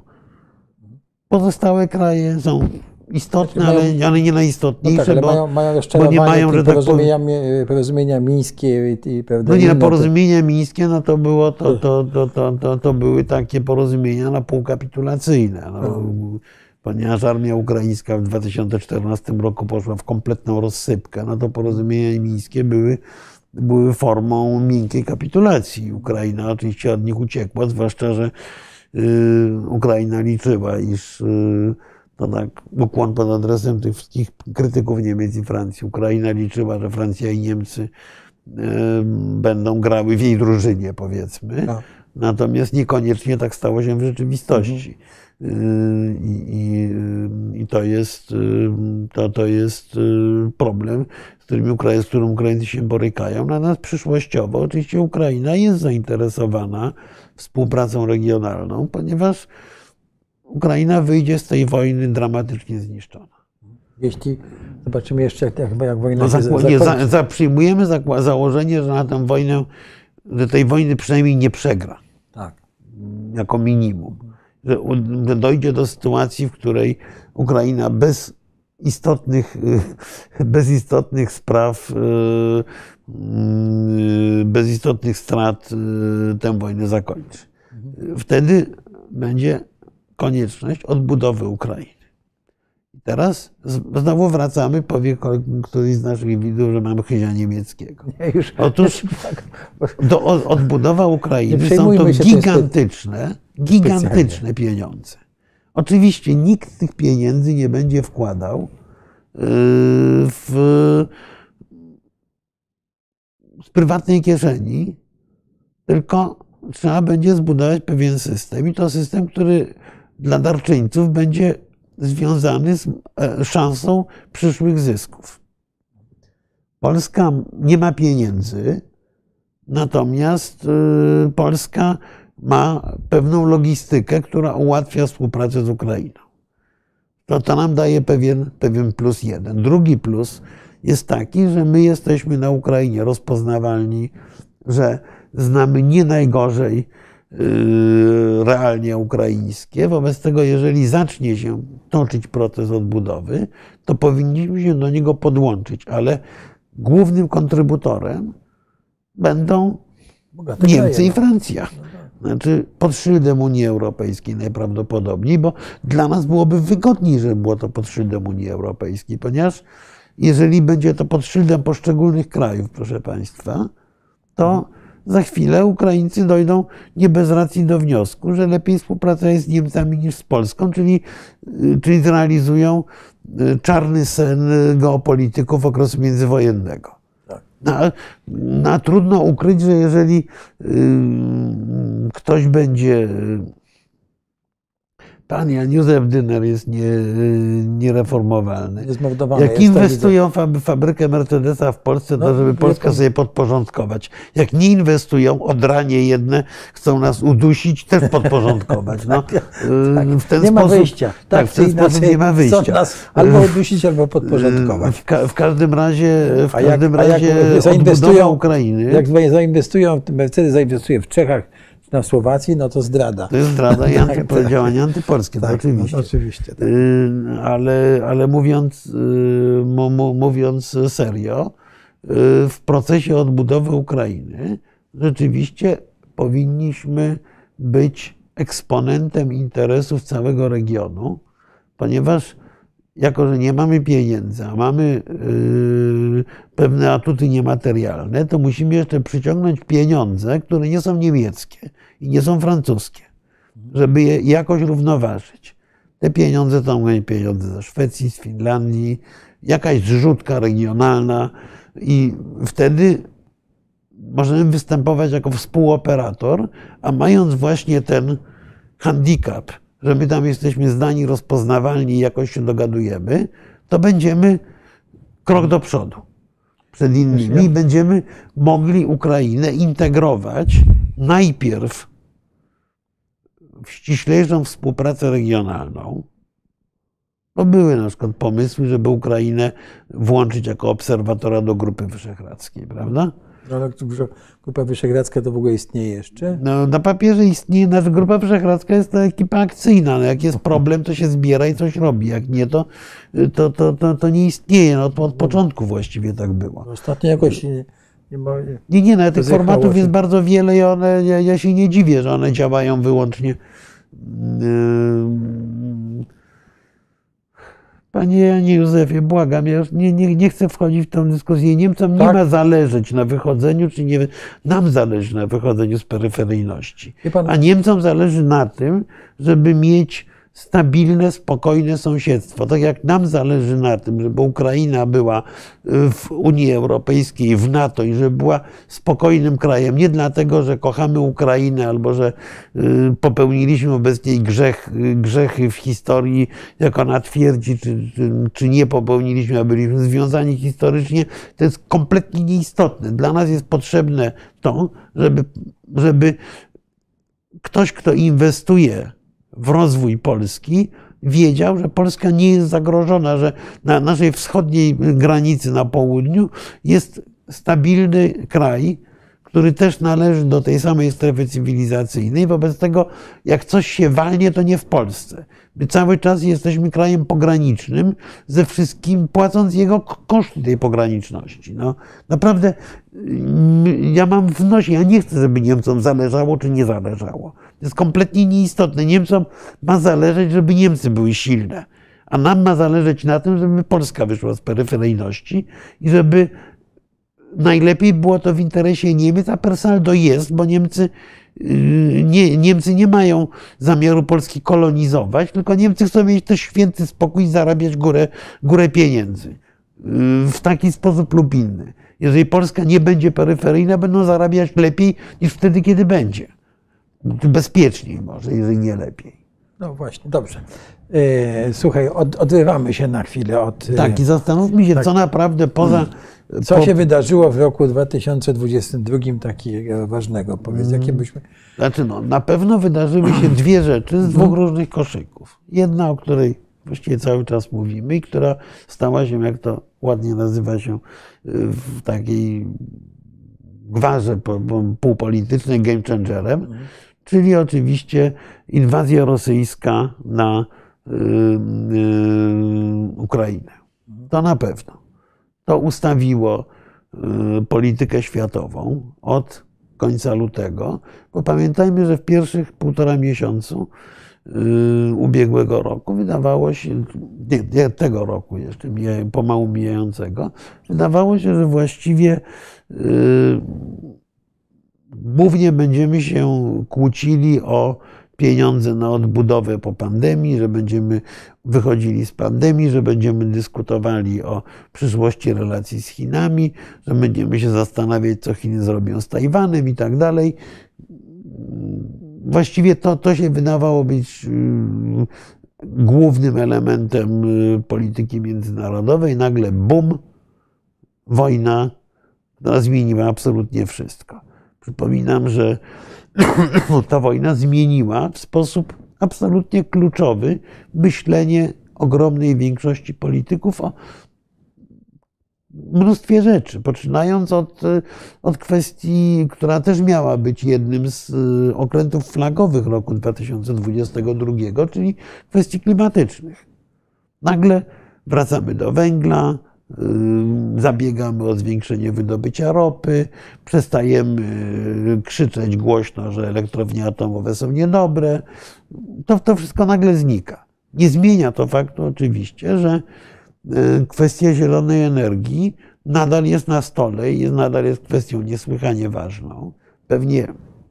Pozostałe kraje są istotne, Znaczy ale, ale nie No najistotniejsze, tak, ale bo, mają, mają jeszcze bo nie mają, że tak powiem, porozumienia, mi- porozumienia mińskie i, i prawda, No nie, no porozumienia mińskie, no to było, to, to, to, to, to, to były takie porozumienia na półkapitulacyjne. No, ponieważ armia ukraińska w 2014 roku poszła w kompletną rozsypkę, no to porozumienia mińskie były, były formą miękkiej kapitulacji. Ukraina oczywiście od nich uciekła, zwłaszcza, że y, Ukraina liczyła, iż y, to tak ukłon pod adresem tych wszystkich krytyków Niemiec i Francji. Ukraina liczyła, że Francja i Niemcy y, będą grały w jej drużynie, powiedzmy. Tak. Natomiast niekoniecznie tak stało się w rzeczywistości. Y, I, i, I to jest, y, to, to jest y, problem, z którym, Ukra- z którym Ukraińcy się borykają. Natomiast przyszłościowo oczywiście Ukraina jest zainteresowana współpracą regionalną, ponieważ Ukraina wyjdzie z tej wojny dramatycznie zniszczona. Jeśli zobaczymy jeszcze, jak, jak, jak wojna No, się zakła- nie, zakończy. za, za, przyjmujemy zakła- założenie, że na tę wojnę, że tej wojny przynajmniej nie przegra. Tak. jako minimum. Że że dojdzie do sytuacji, w której Ukraina bez istotnych, bez istotnych spraw, y, y, bez istotnych strat y, tę wojnę zakończy. Wtedy będzie konieczność odbudowy Ukrainy. I Teraz znowu wracamy, powie któryś z naszych widzów, że mamy chyzia niemieckiego. Już, Otóż do, odbudowa Ukrainy są to gigantyczne, gigantyczne pieniądze. Oczywiście nikt tych pieniędzy nie będzie wkładał yy, w, z prywatnej kieszeni, tylko trzeba będzie zbudować pewien system i to system, który dla darczyńców będzie związany z e, szansą przyszłych zysków. Polska nie ma pieniędzy, natomiast y, Polska ma pewną logistykę, która ułatwia współpracę z Ukrainą. To, to nam daje pewien, pewien plus jeden. Drugi plus jest taki, że my jesteśmy na Ukrainie rozpoznawalni, że znamy nie najgorzej realnie ukraińskie. Wobec tego, jeżeli zacznie się toczyć proces odbudowy, to powinniśmy się do niego podłączyć, ale głównym kontrybutorem będą Niemcy i Francja. Znaczy pod szyldem Unii Europejskiej najprawdopodobniej, bo dla nas byłoby wygodniej, żeby było to pod szyldem Unii Europejskiej, ponieważ jeżeli będzie to pod szyldem poszczególnych krajów, proszę Państwa, to za chwilę Ukraińcy dojdą nie bez racji do wniosku, że lepiej współpraca jest z Niemcami niż z Polską, czyli, czyli zrealizują y, czarny sen geopolityków okresu międzywojennego. No, no, trudno ukryć, że jeżeli y, ktoś będzie Pan Jan Józef Dyner jest nie, niereformowalny. Jak inwestują w fabrykę Mercedesa w Polsce, to no, żeby Polska sobie podporządkować. Jak nie inwestują, odranie jedne chcą nas udusić, też podporządkować. No, tak, y, w ten nie sposób, ma wyjścia. Tak, tak w ten sposób nie ma wyjścia. Nas albo udusić, albo podporządkować. W, ka w każdym razie, w a każdym jak, razie jak zainwestują Ukrainy. Jak zainwestują, Mercedes zainwestuje w Czechach, na Słowacji, no to zdrada. To jest zdrada i tak, tak, antypolskie, tak, oczywiście. No, oczywiście tak. Y, ale, ale mówiąc, y, mówiąc serio, y, w procesie odbudowy Ukrainy rzeczywiście powinniśmy być eksponentem interesów całego regionu, ponieważ jako, że nie mamy pieniędzy, a mamy pewne atuty niematerialne, to musimy jeszcze przyciągnąć pieniądze, które nie są niemieckie i nie są francuskie, żeby je jakoś równoważyć. Te pieniądze to mogą pieniądze ze Szwecji, z Finlandii, jakaś zrzutka regionalna i wtedy możemy występować jako współoperator, a mając właśnie ten handicap, że my tam jesteśmy zdani, rozpoznawalni i jakoś się dogadujemy, to będziemy krok do przodu przed innymi będziemy mogli Ukrainę integrować najpierw w ściślejszą współpracę regionalną. Były na przykład pomysły, żeby Ukrainę włączyć jako obserwatora do Grupy Wyszehradzkiej, prawda? Ale Grupa Wyszehradzka to w ogóle istnieje jeszcze? No, na papierze istnieje, nasza Grupa Wyszehradzka jest to ekipa akcyjna. No, jak jest problem, to się zbiera i coś robi. Jak nie, to, to, to, to, to nie istnieje. No, od początku właściwie tak było. Ostatnio jakoś nie, nie ma. Nie, nie, no, tych formatów jest bardzo wiele i one, ja, ja się nie dziwię, że one działają wyłącznie. Yy, Panie Janie Józefie, błagam, ja już nie, nie, nie chcę wchodzić w tę dyskusję. Niemcom tak? nie ma zależeć na wychodzeniu, czy nie, nam zależy na wychodzeniu z peryferyjności. A Niemcom zależy na tym, żeby mieć stabilne, spokojne sąsiedztwo. Tak jak nam zależy na tym, żeby Ukraina była y, w Unii Europejskiej, w NATO i żeby była spokojnym krajem. Nie dlatego, że kochamy Ukrainę albo że y, popełniliśmy wobec niej grzech, grzechy w historii, jak ona twierdzi, czy, czy, czy nie popełniliśmy, a byliśmy związani historycznie. To jest kompletnie nieistotne. Dla nas jest potrzebne to, żeby, żeby ktoś, kto inwestuje w rozwój Polski, wiedział, że Polska nie jest zagrożona, że na naszej wschodniej granicy na południu jest stabilny kraj, który też należy do tej samej strefy cywilizacyjnej. Wobec tego, jak coś się walnie, to nie w Polsce. My cały czas jesteśmy krajem pogranicznym, ze wszystkim płacąc jego koszty tej pograniczności. No, naprawdę mm, ja mam w nosie, ja nie chcę, żeby Niemcom zależało czy nie zależało. To jest kompletnie nieistotne. Niemcom ma zależeć, żeby Niemcy były silne, A nam ma zależeć na tym, żeby Polska wyszła z peryferyjności i żeby najlepiej było to w interesie Niemiec, a per saldo jest, bo Niemcy y, nie, Niemcy nie mają zamiaru Polski kolonizować, tylko Niemcy chcą mieć też święty spokój i zarabiać górę, górę pieniędzy. Y, w taki sposób lub inny. Jeżeli Polska nie będzie peryferyjna, będą zarabiać lepiej niż wtedy, kiedy będzie. Bezpieczniej może, jeżeli nie lepiej. No właśnie, dobrze. E, słuchaj, od, odrywamy się na chwilę od. Tak, i zastanówmy się, tak. co naprawdę poza. Co po, się wydarzyło w roku 2022 takiego ważnego? Powiedz, jakie byśmy. Znaczy, no, na pewno wydarzyły się dwie rzeczy z dwóch różnych koszyków. Jedna, o której właściwie cały czas mówimy i która stała się, jak to ładnie nazywa się, w takiej gwarze półpolitycznej game changerem, czyli oczywiście inwazja rosyjska na y, y, Ukrainę. To na pewno. To ustawiło y, politykę światową od końca lutego, bo pamiętajmy, że w pierwszych półtora miesiącu ubiegłego roku wydawało się, nie, nie tego roku jeszcze, pomału mijającego, wydawało się, że właściwie głównie będziemy się kłócili o pieniądze na odbudowę po pandemii, że będziemy wychodzili z pandemii, że będziemy dyskutowali o przyszłości relacji z Chinami, że będziemy się zastanawiać, co Chiny zrobią z Tajwanem i tak dalej. Właściwie to, to się wydawało być mm, głównym elementem y, polityki międzynarodowej. Nagle bum, wojna, która zmieniła absolutnie wszystko. Przypominam, że ta wojna zmieniła w sposób absolutnie kluczowy myślenie ogromnej większości polityków o mnóstwie rzeczy, poczynając od, od kwestii, która też miała być jednym z y, okrętów flagowych roku 2022, czyli kwestii klimatycznych. Nagle wracamy do węgla, zabiegamy o zwiększenie wydobycia ropy, przestajemy y, krzyczeć głośno, że elektrownie atomowe są niedobre. To, to wszystko nagle znika. Nie zmienia to faktu oczywiście, że Y, kwestia zielonej energii nadal jest na stole i nadal jest kwestią niesłychanie ważną. Pewnie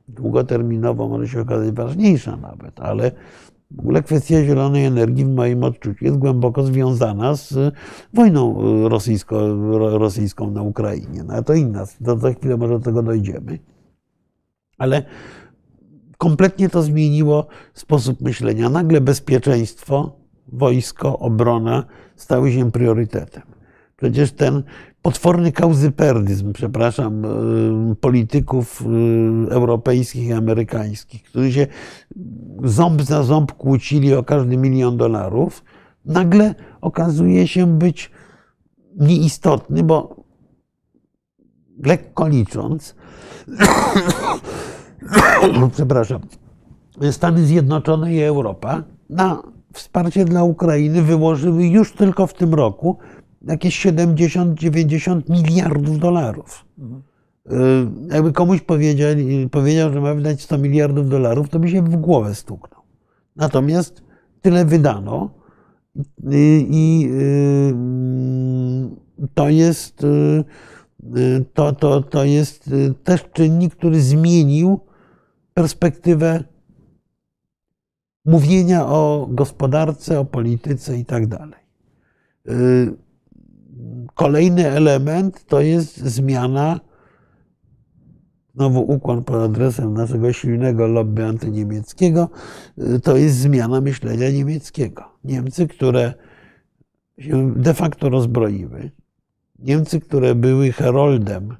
długoterminowo może się okazać ważniejsza nawet, ale w ogóle kwestia zielonej energii w moim odczuciu jest głęboko związana z wojną rosyjsko, rosyjską na Ukrainie. No, to inna, to za chwilę może do tego dojdziemy. Ale kompletnie to zmieniło sposób myślenia. Nagle bezpieczeństwo, wojsko, obrona stały się priorytetem. Przecież ten potworny kauzyperdyzm, przepraszam, y, polityków y, europejskich i amerykańskich, którzy się ząb za ząb kłócili o każdy milion dolarów, nagle okazuje się być nieistotny, bo lekko licząc, przepraszam, Stany Zjednoczone i Europa na wsparcie dla Ukrainy wyłożyły już tylko w tym roku jakieś 70-90 miliardów dolarów. Mhm. Jakby komuś powiedział, powiedział, że ma wydać 100 miliardów dolarów, to by się w głowę stuknął. Natomiast tyle wydano i, i y, to jest, y, to, to, to jest też czynnik, który zmienił perspektywę mówienia o gospodarce, o polityce i tak dalej. Kolejny element to jest zmiana, znowu ukłon pod adresem naszego silnego lobby antyniemieckiego, to jest zmiana myślenia niemieckiego. Niemcy, które się de facto rozbroiły, Niemcy, które były heroldem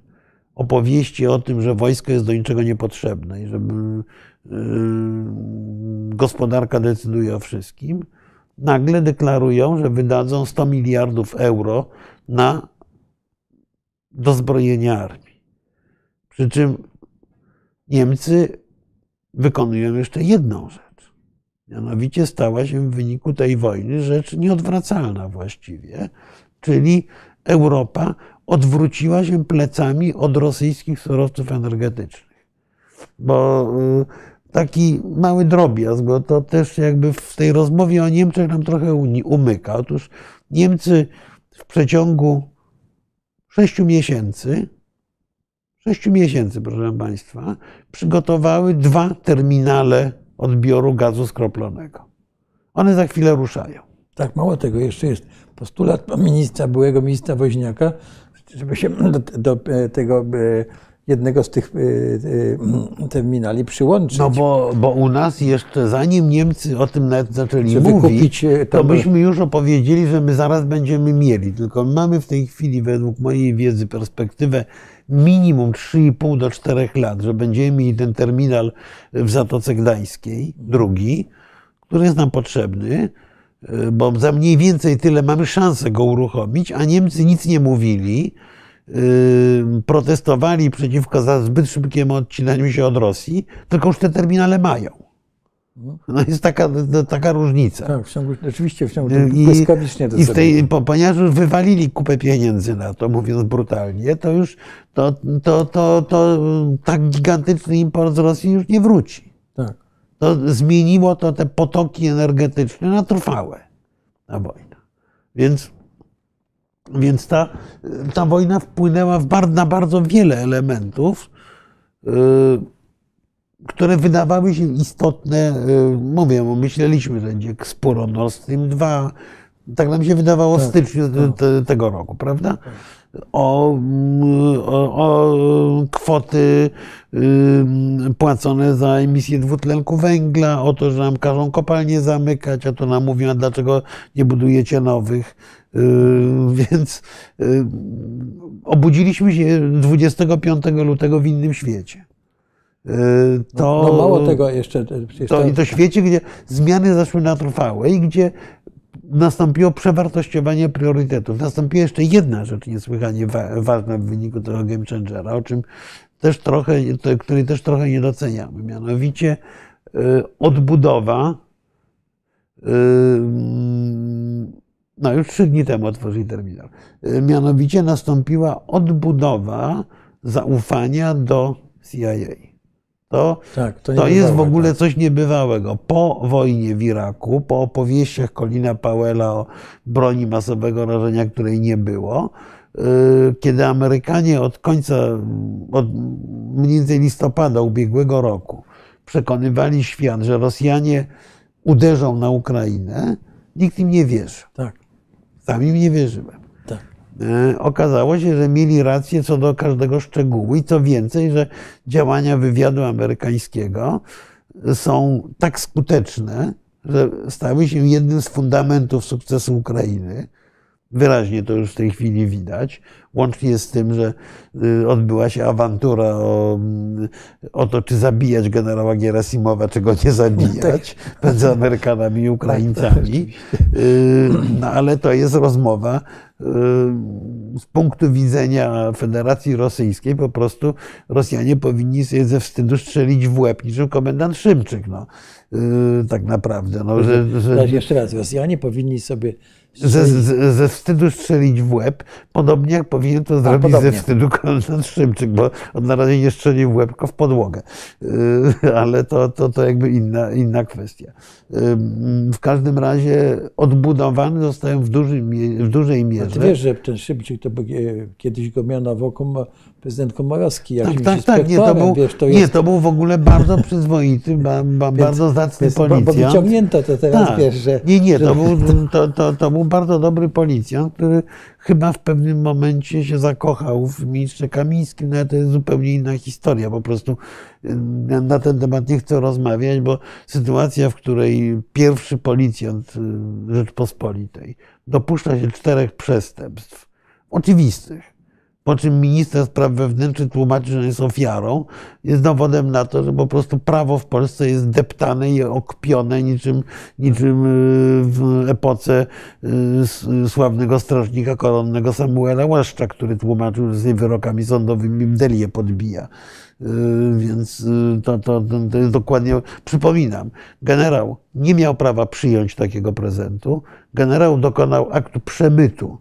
opowieści o tym, że wojsko jest do niczego niepotrzebne i żeby Yy, gospodarka decyduje o wszystkim, nagle deklarują, że wydadzą 100 miliardów euro na dozbrojenie armii. Przy czym Niemcy wykonują jeszcze jedną rzecz. Mianowicie stała się w wyniku tej wojny rzecz nieodwracalna właściwie, czyli Europa odwróciła się plecami od rosyjskich surowców energetycznych. Bo yy, taki mały drobiazg, bo to też jakby w tej rozmowie o Niemczech nam trochę umyka. Otóż Niemcy w przeciągu sześciu miesięcy, sześciu miesięcy, proszę Państwa, przygotowały dwa terminale odbioru gazu skroplonego. One za chwilę ruszają. Tak, mało tego, jeszcze jest postulat ministra, byłego ministra Woźniaka, żeby się do, do tego e, jednego z tych e, e, terminali przyłączyć. No bo, bo u nas jeszcze, zanim Niemcy o tym nawet zaczęli Żeby mówić, to byśmy już opowiedzieli, że my zaraz będziemy mieli. Tylko mamy w tej chwili, według mojej wiedzy, perspektywę minimum 3,5 do 4 lat, że będziemy mieli ten terminal w Zatoce Gdańskiej, drugi, który jest nam potrzebny, bo za mniej więcej tyle mamy szansę go uruchomić, a Niemcy nic nie mówili protestowali przeciwko za zbyt szybkiemu odcinaniu się od Rosji, tylko już te terminale mają. No jest taka, taka różnica. Tak, w ciągu, rzeczywiście w ciągu I, błyskawicznie I w tej, ponieważ już wywalili kupę pieniędzy na to, mówiąc brutalnie, to już to, to, to, to tak gigantyczny import z Rosji już nie wróci. Tak. To zmieniło to te potoki energetyczne na trwałe, na wojnę. Więc więc ta, ta wojna wpłynęła w na bardzo wiele elementów, y, które wydawały się istotne. Y, mówię, myśleliśmy, że będzie sporo Nord Stream 2. Tak nam się wydawało w tak, styczniu tak. te, tego roku, prawda? Tak. O, o, kwoty płacone za emisję dwutlenku węgla, o to, że nam każą kopalnie zamykać, a to nam mówią, a dlaczego nie budujecie nowych. Więc obudziliśmy się 25 lutego w innym świecie. Yy, to, no, no mało tego jeszcze. To, I to świecie, gdzie zmiany zaszły na trwałe i gdzie nastąpiło przewartościowanie priorytetów. Nastąpiła jeszcze jedna rzecz niesłychanie ważna w wyniku tego game changera, o czym też trochę, której też trochę nie doceniamy. Mianowicie odbudowa no już trzy dni temu otworzyli terminal. Y, mianowicie nastąpiła odbudowa zaufania do CIA. To, tak, to, to jest w ogóle tak. coś niebywałego. Po wojnie w Iraku, po opowieściach Colina Powella o broni masowego rażenia, której nie było, y, kiedy Amerykanie od końca, od mniej więcej listopada ubiegłego roku przekonywali świat, że Rosjanie uderzą na Ukrainę, nikt im nie wierzy. Tak. Sam im nie wierzyłem. E, okazało się, że mieli rację co do każdego szczegółu i co więcej, że działania wywiadu amerykańskiego są tak skuteczne, że stały się jednym z fundamentów sukcesu Ukrainy. Wyraźnie to już w tej chwili widać. Łącznie z tym, że y, odbyła się awantura o, o to, czy zabijać generała Gerasimowa, czy go nie zabijać tak. między Amerykanami i Ukraińcami. Tak, y, no, ale to jest rozmowa y, z punktu widzenia Federacji Rosyjskiej. Po prostu Rosjanie powinni sobie ze wstydu strzelić w łeb, niczym komendant Szymczyk. No, tak naprawdę. No, że, że... Jeszcze raz, Rosjanie powinni sobie ze, ze, ze wstydu strzelić w łeb, podobnie jak powinien to zrobić ze wstydu koleżan Szymczyk, bo on na razie nie strzeli w łeb, tylko w podłogę. Yy, ale to, to, to jakby inna, inna kwestia. Yy, w każdym razie odbudowane zostają w, dużym, w dużej mierze. A ty wiesz, że ten Szymczyk to kiedyś go mianował prezydent Komorowski. Tak, tak, tak. Nie to, był, wiesz, to jest... nie, to był w ogóle bardzo przyzwoity, ba, ba, więc, bardzo zacny więc, policjant. Bo wyciągnięto to teraz, tak. wiesz, że... Nie, nie, to, że... był, to, to, to był bardzo dobry policjant, który chyba w pewnym momencie się zakochał w ministrze Kamińskim, no ale to jest zupełnie inna historia. Po prostu na ten temat nie chcę rozmawiać, bo sytuacja, w której pierwszy policjant y, Rzeczpospolitej dopuszcza się czterech przestępstw, oczywistych, po czym minister spraw wewnętrznych tłumaczy, że jest ofiarą, jest dowodem na to, że po prostu prawo w Polsce jest deptane i okpione niczym, niczym y, w epoce y, sławnego strażnika koronnego Samuela Łaszcza, który tłumaczył, że z wyrokami sądowymi Mdelię podbija. Y, więc to, to, to jest dokładnie, przypominam, generał nie miał prawa przyjąć takiego prezentu. Generał dokonał aktu przemytu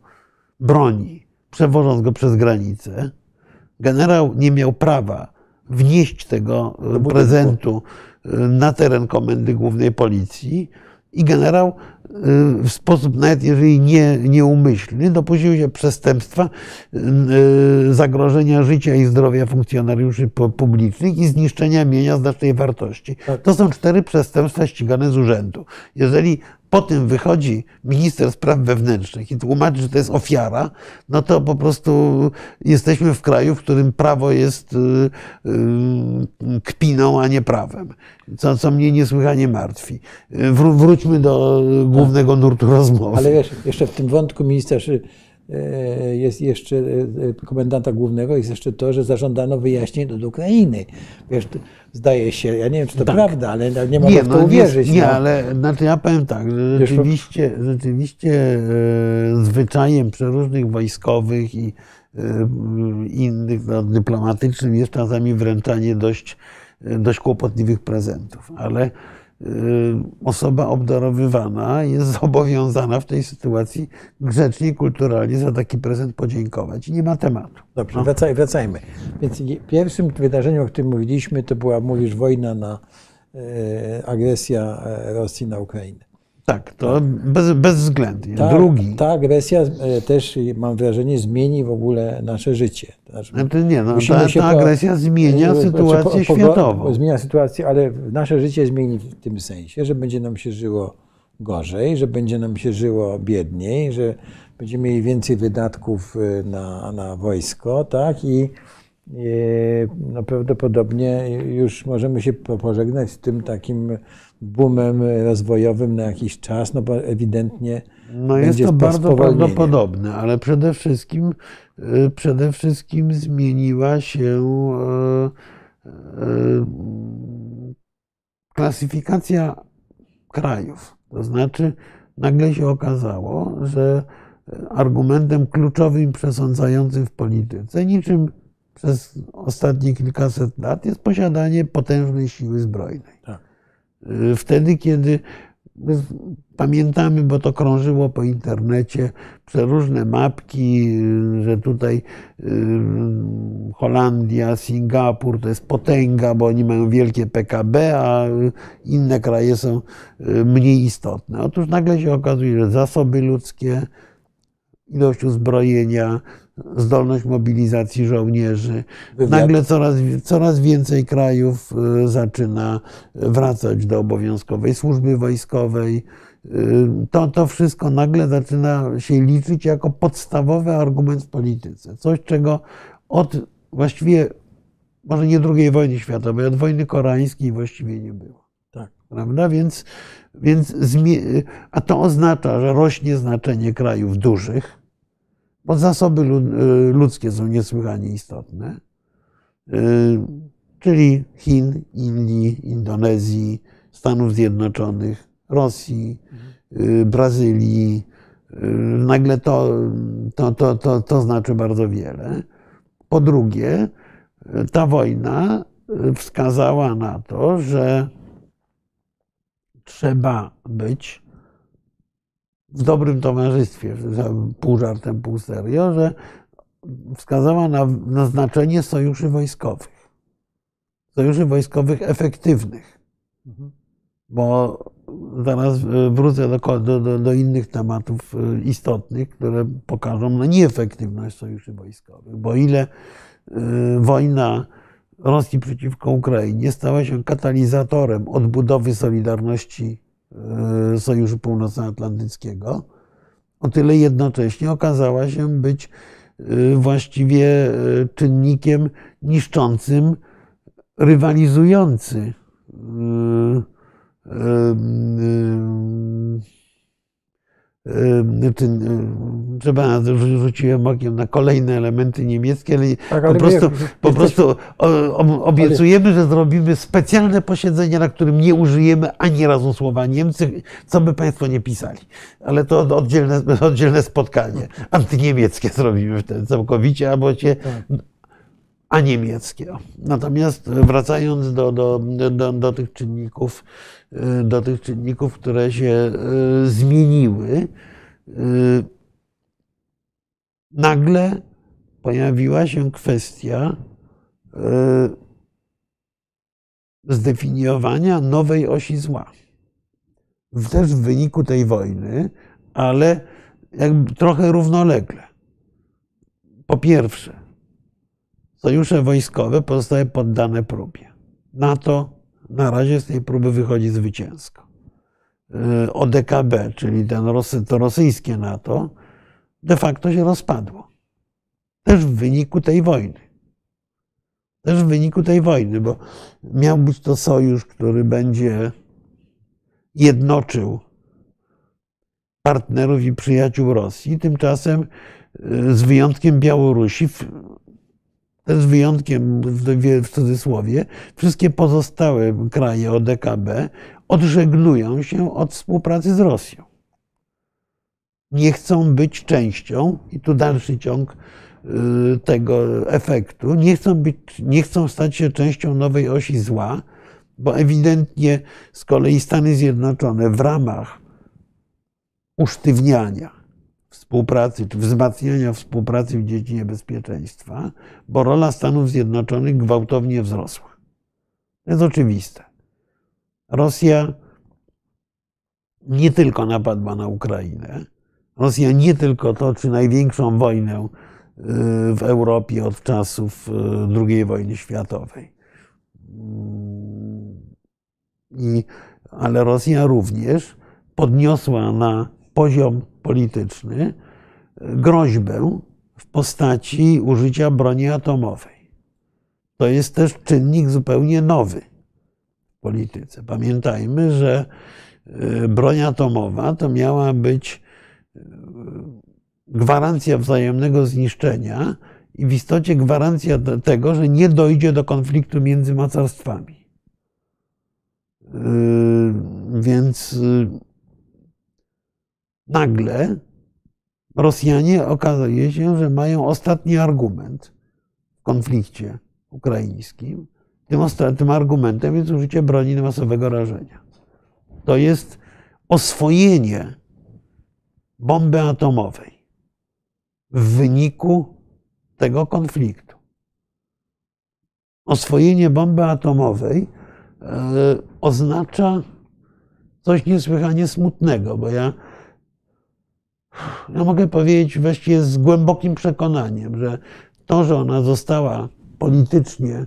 broni przewożąc go przez granicę. Generał nie miał prawa wnieść tego prezentu na teren Komendy Głównej Policji i generał w sposób nawet jeżeli nie, nieumyślny dopuścił się przestępstwa zagrożenia życia i zdrowia funkcjonariuszy publicznych i zniszczenia mienia znacznej wartości. To są cztery przestępstwa ścigane z urzędu. Jeżeli po tym wychodzi minister spraw wewnętrznych i tłumaczy, że to jest ofiara, no to po prostu jesteśmy w kraju, w którym prawo jest y, y, kpiną, a nie prawem. Co, co mnie niesłychanie martwi. Wró wróćmy do głównego nurtu rozmowy. Ale wiesz, jeszcze w tym wątku minister jest jeszcze e, e, komendanta głównego, jest jeszcze to, że zażądano wyjaśnień od Ukrainy. Wiesz, zdaje się, ja nie wiem, czy to tak. prawda, ale nie mogę nie, w to no, uwierzyć. Nie, nie no. ale znaczy ja powiem tak, że rzeczywiście, rzeczywiście zwyczajem przeróżnych wojskowych i innych no, dyplomatycznym jest czasami wręczanie dość, dość kłopotliwych prezentów, ale osoba obdarowywana jest zobowiązana w tej sytuacji grzecznie, kulturalnie za taki prezent podziękować. Nie ma tematu. Dobrze, no. wracaj, wracajmy. Więc pierwszym wydarzeniem, o którym mówiliśmy, to była, mówisz, wojna na e, agresja Rosji na Ukrainę. Tak, to bez, bezwzględnie. Ta, Drugi. Ta agresja e, też, mam wrażenie, zmieni w ogóle nasze życie. Znaczy, znaczy nie, no, ta, ta agresja po, zmienia znaczy, sytuację po, po, światową. Zmienia sytuację, ale nasze życie zmieni w tym sensie, że będzie nam się żyło gorzej, że będzie nam się żyło biedniej, że będziemy mieli więcej wydatków e, na, na wojsko, tak? I no, prawdopodobnie już możemy się pożegnać z tym takim boomem rozwojowym na jakiś czas, no bo ewidentnie. No jest to bardzo prawdopodobne, ale przede wszystkim, y, przede wszystkim zmieniła się y, klasyfikacja krajów. To znaczy, nagle się okazało, że argumentem kluczowym przesądzającym w polityce, niczym przez ostatnie kilkaset lat, jest posiadanie potężnej siły zbrojnej. Tak. Wtedy, kiedy pamiętamy, bo to krążyło po internecie, przeróżne mapki, że tutaj y, Holandia, Singapur to jest potęga, bo oni mają wielkie PKB, a inne kraje są y, mniej istotne. Otóż nagle się okazuje, że zasoby ludzkie, ilość uzbrojenia, zdolność mobilizacji żołnierzy. Nagle coraz, coraz więcej krajów y, zaczyna wracać do obowiązkowej służby wojskowej. Y, to, to wszystko nagle zaczyna się liczyć jako podstawowy argument w polityce. Coś, czego od właściwie, może nie II wojny światowej, od wojny koreańskiej właściwie nie było. Tak. Prawda? Więc, więc, a to oznacza, że rośnie znaczenie krajów dużych, bo zasoby y, ludzkie są niesłychanie istotne, y, czyli Chin, Indii, Indonezji, Stanów Zjednoczonych, Rosji, y, Brazylii. Nagle to, to, to, to, to znaczy bardzo wiele. Po drugie, ta wojna wskazała na to, że trzeba być w dobrym towarzystwie, pół żartem, pół serio, że wskazała na, na znaczenie sojuszy wojskowych. Sojuszy wojskowych efektywnych. Bo zaraz e, wrócę do, do, do, innych tematów e, istotnych, które pokażą na nieefektywność sojuszy wojskowych. Bo ile e, wojna Rosji przeciwko Ukrainie stała się katalizatorem odbudowy solidarności Sojuszu Północnoatlantyckiego, o tyle jednocześnie okazała się być e, właściwie e, czynnikiem niszczącym, rywalizujący trzeba rzuciłem okiem na kolejne elementy niemieckie, ale, tak, ale po prostu, po prostu obiecujemy, że zrobimy specjalne posiedzenie, na którym nie użyjemy ani razu słowa Niemcy, co by Państwo nie pisali. Ale to oddzielne, oddzielne spotkanie. Antyniemieckie zrobimy wtedy całkowicie, albo się tak. A niemieckie. Natomiast wracając do, do, do, do tych czynników, Y, do tych czynników, które się y, zmieniły, y, nagle pojawiła się kwestia zdefiniowania nowej osi zła. Też w wyniku tej wojny, ale jakby trochę równolegle. Po pierwsze, sojusze wojskowe pozostały poddane próbie. NATO na razie z tej próby wychodzi zwycięsko. Y, ODKB, czyli ten, to rosyjskie NATO, de facto się rozpadło. Też w wyniku tej wojny. Też w wyniku tej wojny, bo miał być to sojusz, który będzie jednoczył partnerów i przyjaciół Rosji. Tymczasem, y, z wyjątkiem Białorusi, z wyjątkiem w cudzysłowie, wszystkie pozostałe kraje ODKB odżegnują się od współpracy z Rosją. Nie chcą być częścią, i tu dalszy ciąg y, tego efektu, nie chcą, być, nie chcą stać się częścią nowej osi zła, bo ewidentnie z kolei Stany Zjednoczone w ramach usztywniania współpracy czy wzmacniania współpracy w dziedzinie bezpieczeństwa, bo rola Stanów Zjednoczonych gwałtownie wzrosła. To jest oczywiste. Rosja nie tylko napadła na Ukrainę, Rosja nie tylko toczy największą wojnę y, w Europie od czasów y, II wojny światowej. I, ale Rosja również podniosła na poziom polityczny groźbę w postaci użycia broni atomowej. To jest też czynnik zupełnie nowy w polityce. Pamiętajmy, że y, broń atomowa to miała być y, gwarancja wzajemnego zniszczenia i w istocie gwarancja tego, że nie dojdzie do konfliktu między mocarstwami. Więc nagle Rosjanie okazuje się, że mają ostatni argument w konflikcie ukraińskim. Tym ostatnim argumentem jest użycie broni masowego rażenia. To jest oswojenie bomby atomowej w wyniku tego konfliktu. Oswojenie bomby atomowej e, oznacza coś niesłychanie smutnego, bo ja ja mogę powiedzieć właściwie z głębokim przekonaniem, że to, że ona została politycznie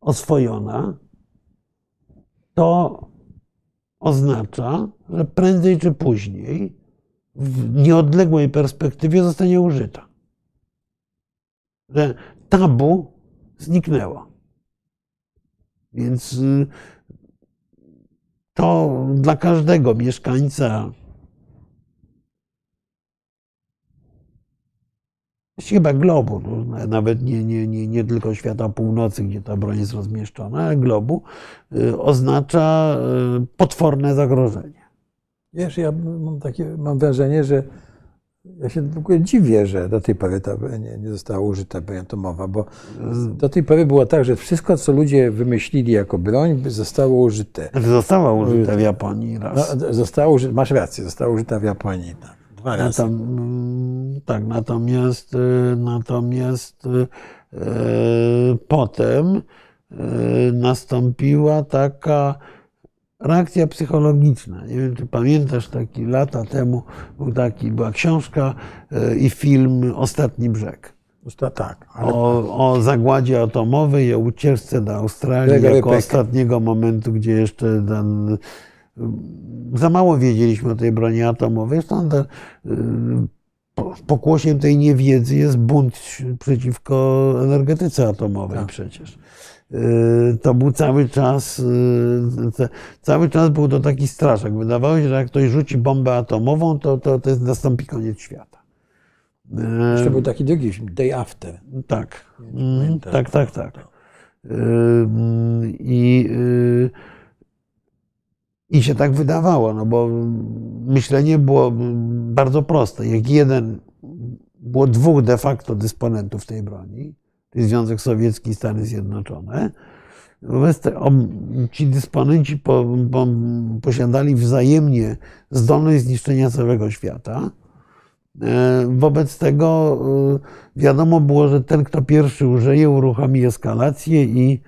oswojona, to oznacza, że prędzej czy później w nieodległej perspektywie zostanie użyta. Że tabu zniknęło. Więc y, to dla każdego mieszkańca chyba globu, no, nawet nie, nie, nie, nie tylko świata północy, gdzie ta broń jest rozmieszczona, ale globu, y, oznacza y, potworne zagrożenie. Wiesz, ja mam takie, mam wrażenie, że ja się w ogóle dziwię, że do tej pory ta nie, nie została użyta broń atomowa, bo do tej pory było tak, że wszystko, co ludzie wymyślili jako broń, zostało użyte. Została użyta w Japonii raz. No, została użyta, masz rację, została użyta w Japonii. Tak. Dwa razy. Mm, tak, natomiast, y, natomiast y, potem nastąpiła taka reakcja psychologiczna. Nie wiem, czy pamiętasz, taki lata temu był taki, była książka i film Ostatni Brzeg. Tak. Ale... O, o zagładzie atomowej, o ucieczce do Australii jako ostatniego momentu, gdzie jeszcze ten za mało wiedzieliśmy o tej broni atomowej. Stąd y, pokłosiem tej niewiedzy jest bunt przeciwko energetyce atomowej tak. przecież. Y, to był cały czas, cały czas był to taki straszak. Wydawało się, że jak ktoś rzuci bombę atomową, to, to, to nastąpi koniec świata. Jeszcze był taki drugi film, Day After. Tak, tak, tak, tak. I i się tak wydawało, no bo myślenie było bardzo proste. Jak jeden, było dwóch de facto dysponentów tej broni, czyli Związek Sowiecki i Stany Zjednoczone. Wobec ci dysponenci po, po, posiadali wzajemnie zdolność zniszczenia całego świata. E, wobec tego e, wiadomo było, że ten, kto pierwszy użyje, uruchomi eskalację i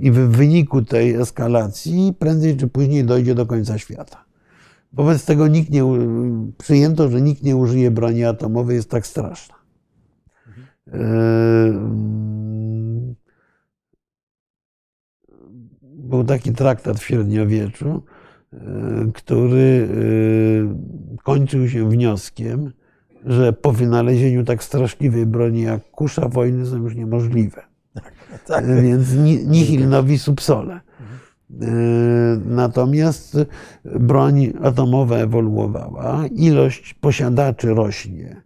I w wyniku tej eskalacji prędzej czy później dojdzie do końca świata. Wobec tego nikt nie, przyjęto, że nikt nie użyje broni atomowej, jest tak straszna. Był taki traktat w średniowieczu, który kończył się wnioskiem, że po wynalezieniu tak straszliwej broni jak kusza wojny są już niemożliwe. Tak. Więc nihil novi subsole. Natomiast broń atomowa ewoluowała, ilość posiadaczy rośnie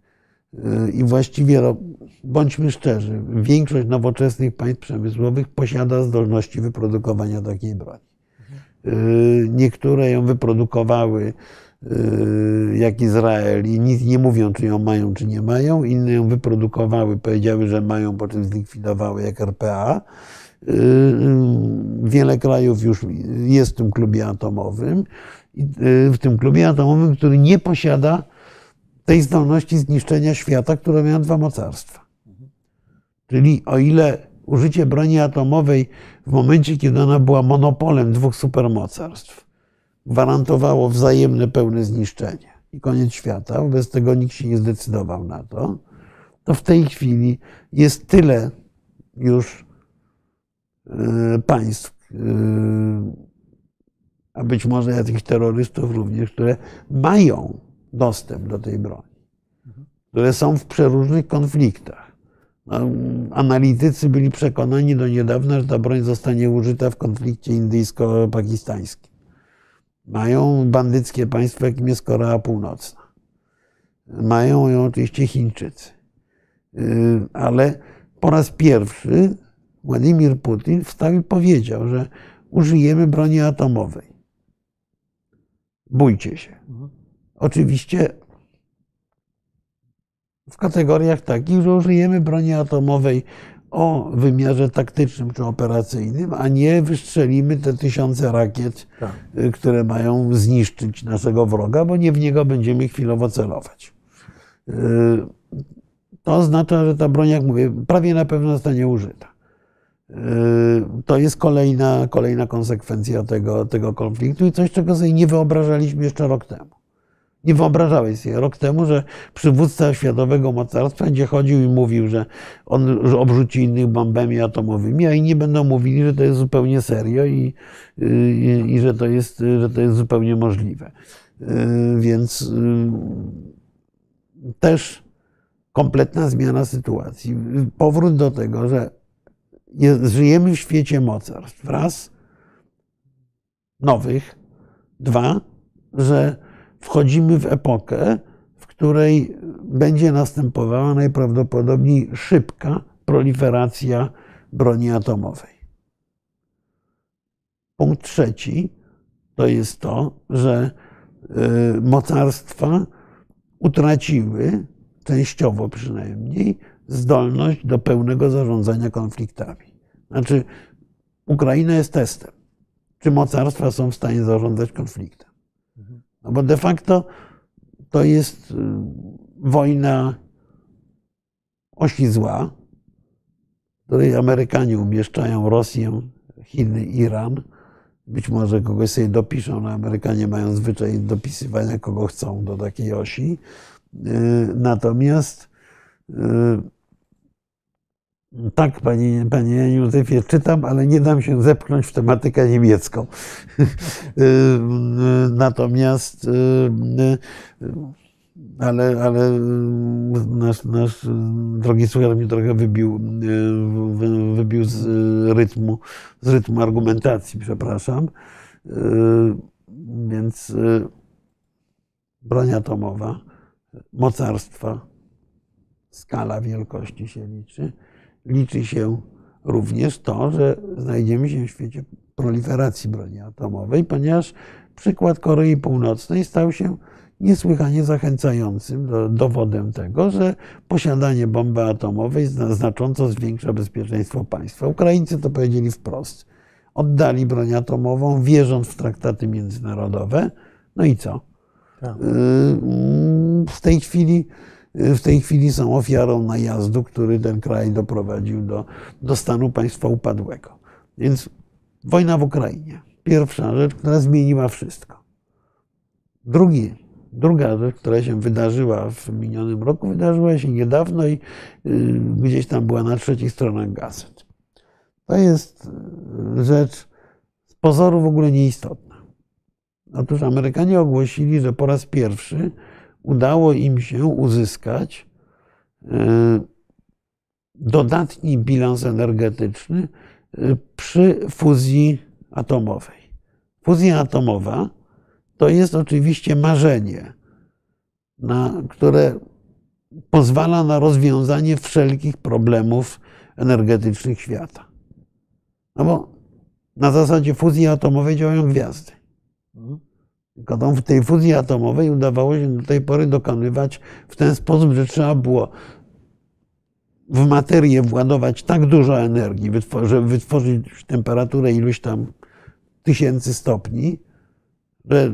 i właściwie, bądźmy szczerzy, większość nowoczesnych państw przemysłowych posiada zdolności wyprodukowania takiej broni. Niektóre ją wyprodukowały jak Izrael i nic nie mówią, czy ją mają, czy nie mają. Inne ją wyprodukowały, powiedziały, że mają, po czym zlikwidowały jak RPA. Y, y, wiele krajów już jest w tym klubie atomowym, w tym klubie atomowym, który nie posiada tej zdolności zniszczenia świata, które miały dwa mocarstwa. Czyli o ile użycie broni atomowej w momencie, kiedy ona była monopolem dwóch supermocarstw, gwarantowało wzajemne pełne zniszczenie i koniec świata, wobec tego nikt się nie zdecydował na to, to w tej chwili jest tyle już e, państw, e, a być może jakichś terrorystów również, które mają dostęp do tej broni, które są w przeróżnych konfliktach. No, analitycy byli przekonani do niedawna, że ta broń zostanie użyta w konflikcie indyjsko-pakistańskim. Mają bandyckie państwo, jakim jest Korea Północna. Mają ją oczywiście Chińczycy. Y, ale po raz pierwszy Władimir Putin wstał i powiedział, że użyjemy broni atomowej. Bójcie się. Mhm. Oczywiście w kategoriach takich, że użyjemy broni atomowej o wymiarze taktycznym czy operacyjnym, a nie wystrzelimy te tysiące rakiet, tak. Y, które mają zniszczyć naszego wroga, bo nie w niego będziemy chwilowo celować. Y, to oznacza, że ta broń, jak mówię, prawie na pewno zostanie użyta. Y, to jest kolejna, kolejna konsekwencja tego, tego konfliktu i coś, czego sobie nie wyobrażaliśmy jeszcze rok temu. Nie wyobrażałeś sobie rok temu, że przywódca światowego mocarstwa będzie chodził i mówił, że on że obrzuci innych bombami atomowymi, a inni będą mówili, że to jest zupełnie serio i, i, i że, to jest, że to jest zupełnie możliwe. Y, więc y, też kompletna zmiana sytuacji. Powrót do tego, że żyjemy w świecie mocarstw. Raz, nowych. Dwa, że wchodzimy w epokę, w której będzie następowała najprawdopodobniej szybka proliferacja broni atomowej. Punkt trzeci to jest to, że y, mocarstwa utraciły, częściowo przynajmniej, zdolność do pełnego zarządzania konfliktami. Znaczy, Ukraina jest testem. Czy mocarstwa są w stanie zarządzać konfliktem? No bo de facto to jest y, wojna osi zła, w której Amerykanie umieszczają Rosję, Chiny, Iran. Być może kogoś sobie dopiszą, no Amerykanie mają zwyczaj dopisywania kogo chcą do takiej osi. Y, natomiast y, tak, panie, panie Józefie, czytam, ale nie dam się zepchnąć w tematykę niemiecką. Natomiast, y, y, ale, ale nasz, nasz drogi słuchacz mnie trochę wybił, wybił z rytmu, z rytmu argumentacji, przepraszam. Więc broń atomowa, mocarstwa, skala wielkości się liczy liczy się również to, że znajdziemy się w świecie proliferacji broni atomowej, ponieważ przykład Korei Północnej stał się niesłychanie zachęcającym do, dowodem tego, że posiadanie bomby atomowej znacząco zwiększa bezpieczeństwo państwa. Ukraińcy to powiedzieli wprost. Oddali broń atomową, wierząc w traktaty międzynarodowe. No i co? Tak. Y, w tej chwili w tej chwili są ofiarą najazdu, który ten kraj doprowadził do, do stanu państwa upadłego. Więc wojna w Ukrainie. Pierwsza rzecz, która zmieniła wszystko. Drugi, druga rzecz, która się wydarzyła w minionym roku, wydarzyła się niedawno i y, gdzieś tam była na trzecich stronach gazet. To jest rzecz z pozoru w ogóle nieistotna. Otóż Amerykanie ogłosili, że po raz pierwszy udało im się uzyskać y, dodatni bilans energetyczny y, przy fuzji atomowej. Fuzja atomowa to jest oczywiście marzenie, na, które pozwala na rozwiązanie wszelkich problemów energetycznych świata. No bo na zasadzie fuzji atomowej działają gwiazdy. Tylko w tej fuzji atomowej udawało się do tej pory dokonywać w ten sposób, że trzeba było w materię władować tak dużo energii, żeby wytworzyć temperaturę iluś tam tysięcy stopni, że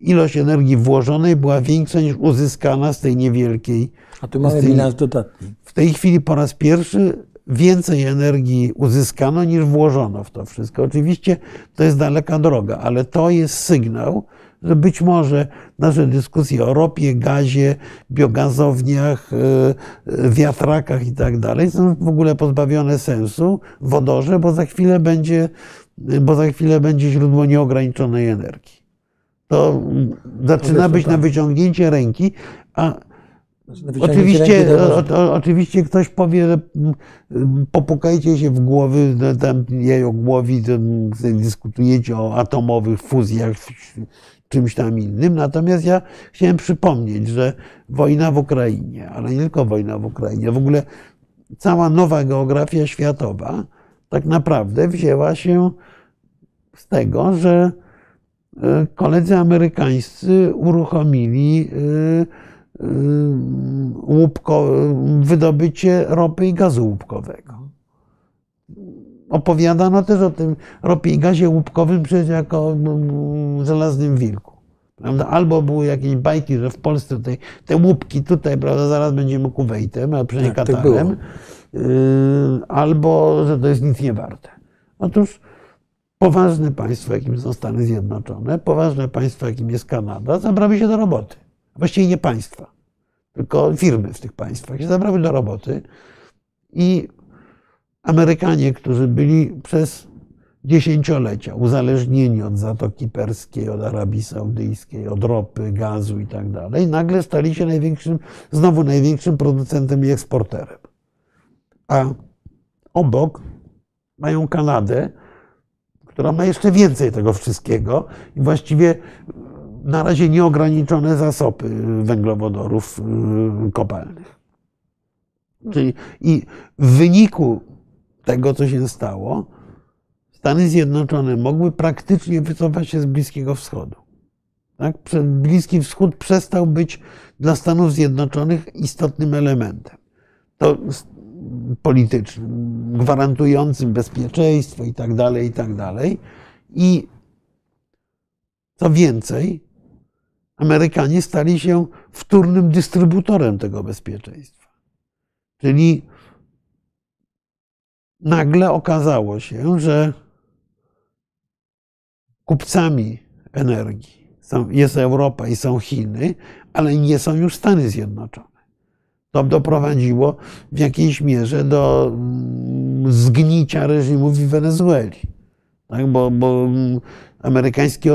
ilość energii włożonej była większa niż uzyskana z tej niewielkiej. A tu mamy tej, bilans dodatni. W tej chwili po raz pierwszy więcej energii uzyskano niż włożono w to wszystko. Oczywiście to jest daleka droga, ale to jest sygnał, że być może nasze dyskusje o ropie, gazie, biogazowniach, e, e, wiatrakach i tak dalej są w ogóle pozbawione sensu, wodorze, bo za chwilę będzie, bo za chwilę będzie źródło nieograniczonej energii. To zaczyna być na wyciągnięcie ręki, a znaczy, Oczywiście, o, oczywiście ktoś powie, popukajcie się w głowy, tam jajogłowi, dyskutujecie o atomowych fuzjach, czymś tam innym. Natomiast ja chciałem przypomnieć, że wojna w Ukrainie, ale nie tylko wojna w Ukrainie, w ogóle cała nowa geografia światowa tak naprawdę wzięła się z tego, że e, koledzy amerykańscy uruchomili e, e, łupko, wydobycie ropy i gazu łupkowego. Opowiadano też o tym ropie i gazie łupkowym przecież jako mm, żelaznym wilku. Prawda? Albo były jakieś bajki, że w Polsce te, te łupki tutaj, prawda, zaraz będziemy Kuwejtem, a przynajmniej tak, Katarem. Yy, albo, że to jest nic nie warte. Otóż poważne państwo, jakim są Stany Zjednoczone, poważne państwo, jakim jest Kanada, zabrały się do roboty. Właściwie nie państwa, tylko firmy w tych państwach się zabrały do roboty i Amerykanie, którzy byli przez dziesięciolecia uzależnieni od Zatoki Perskiej, od Arabii Saudyjskiej, od ropy, gazu i tak dalej, nagle stali się największym, znowu największym producentem i eksporterem. A obok mają Kanadę, która ma jeszcze więcej tego wszystkiego i właściwie na razie nieograniczone zasoby węglowodorów y, kopalnych. Czyli i w wyniku tego, co się stało, Stany Zjednoczone mogły praktycznie wycofać się z Bliskiego Wschodu. Tak? Bliski Wschód przestał być dla Stanów Zjednoczonych istotnym elementem. To politycznym, gwarantującym bezpieczeństwo i tak dalej, i tak dalej. I co więcej, Amerykanie stali się wtórnym dystrybutorem tego bezpieczeństwa. Czyli nagle okazało się, że kupcami energii jest Europa i są Chiny, ale nie są już Stany Zjednoczone. To doprowadziło w jakiejś mierze do mm, zgnicia reżimu w Wenezueli. Tak? Bo, bo mm, amerykański,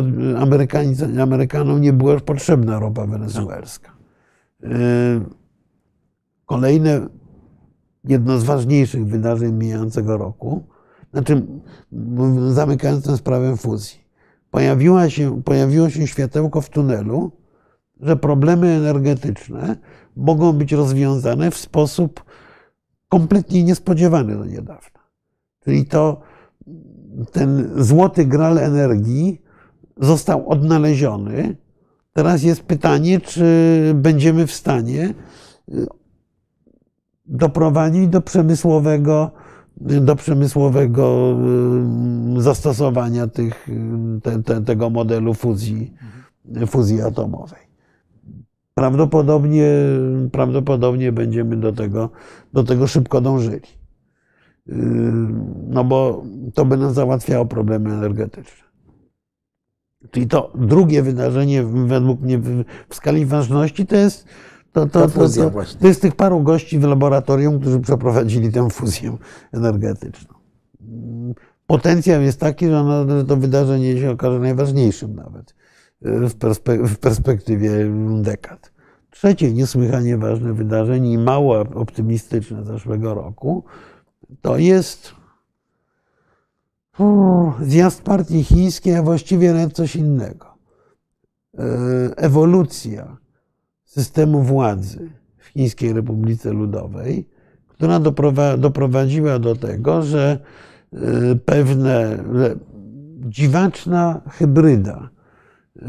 Amerykanom nie była już potrzebna ropa wenezuelska. Y, kolejne jedno z ważniejszych wydarzeń mijającego roku, znaczy zamykając tę sprawę fuzji, pojawiła się, pojawiło się światełko w tunelu, że problemy energetyczne mogą być rozwiązane w sposób kompletnie niespodziewany do niedawna. Czyli to ten złoty gral energii został odnaleziony. Teraz jest pytanie, czy będziemy w stanie doprowadzić do przemysłowego, do przemysłowego y, zastosowania tych, te, te, tego modelu fuzji, fuzji atomowej. prawdopodobnie, prawdopodobnie będziemy do tego, do tego szybko dążyli. No bo to by nam załatwiało problemy energetyczne. Czyli to drugie wydarzenie według mnie w skali ważności to jest to, to, to, to, to jest tych paru gości w laboratorium, którzy przeprowadzili tę fuzję energetyczną. Potencjał jest taki, że to wydarzenie się okaże najważniejszym nawet w, perspe w perspektywie dekad. Trzecie niesłychanie ważne wydarzenie i mało optymistyczne zeszłego roku to jest zjazd partii chińskiej, a właściwie nawet coś innego. E, ewolucja systemu władzy w Chińskiej Republice Ludowej, która doprowadziła do tego, że e, pewne dziwaczna hybryda e,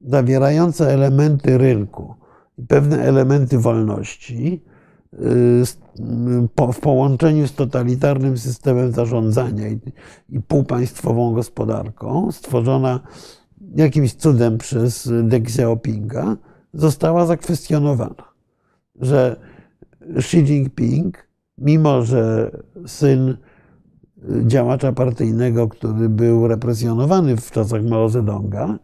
zawierająca elementy rynku i pewne elementy wolności w połączeniu z totalitarnym systemem zarządzania i półpaństwową gospodarką, stworzona jakimś cudem przez Deng Xiaopinga, została zakwestionowana. Że Xi Jinping, mimo że syn działacza partyjnego, który był represjonowany w czasach Mao Zedonga,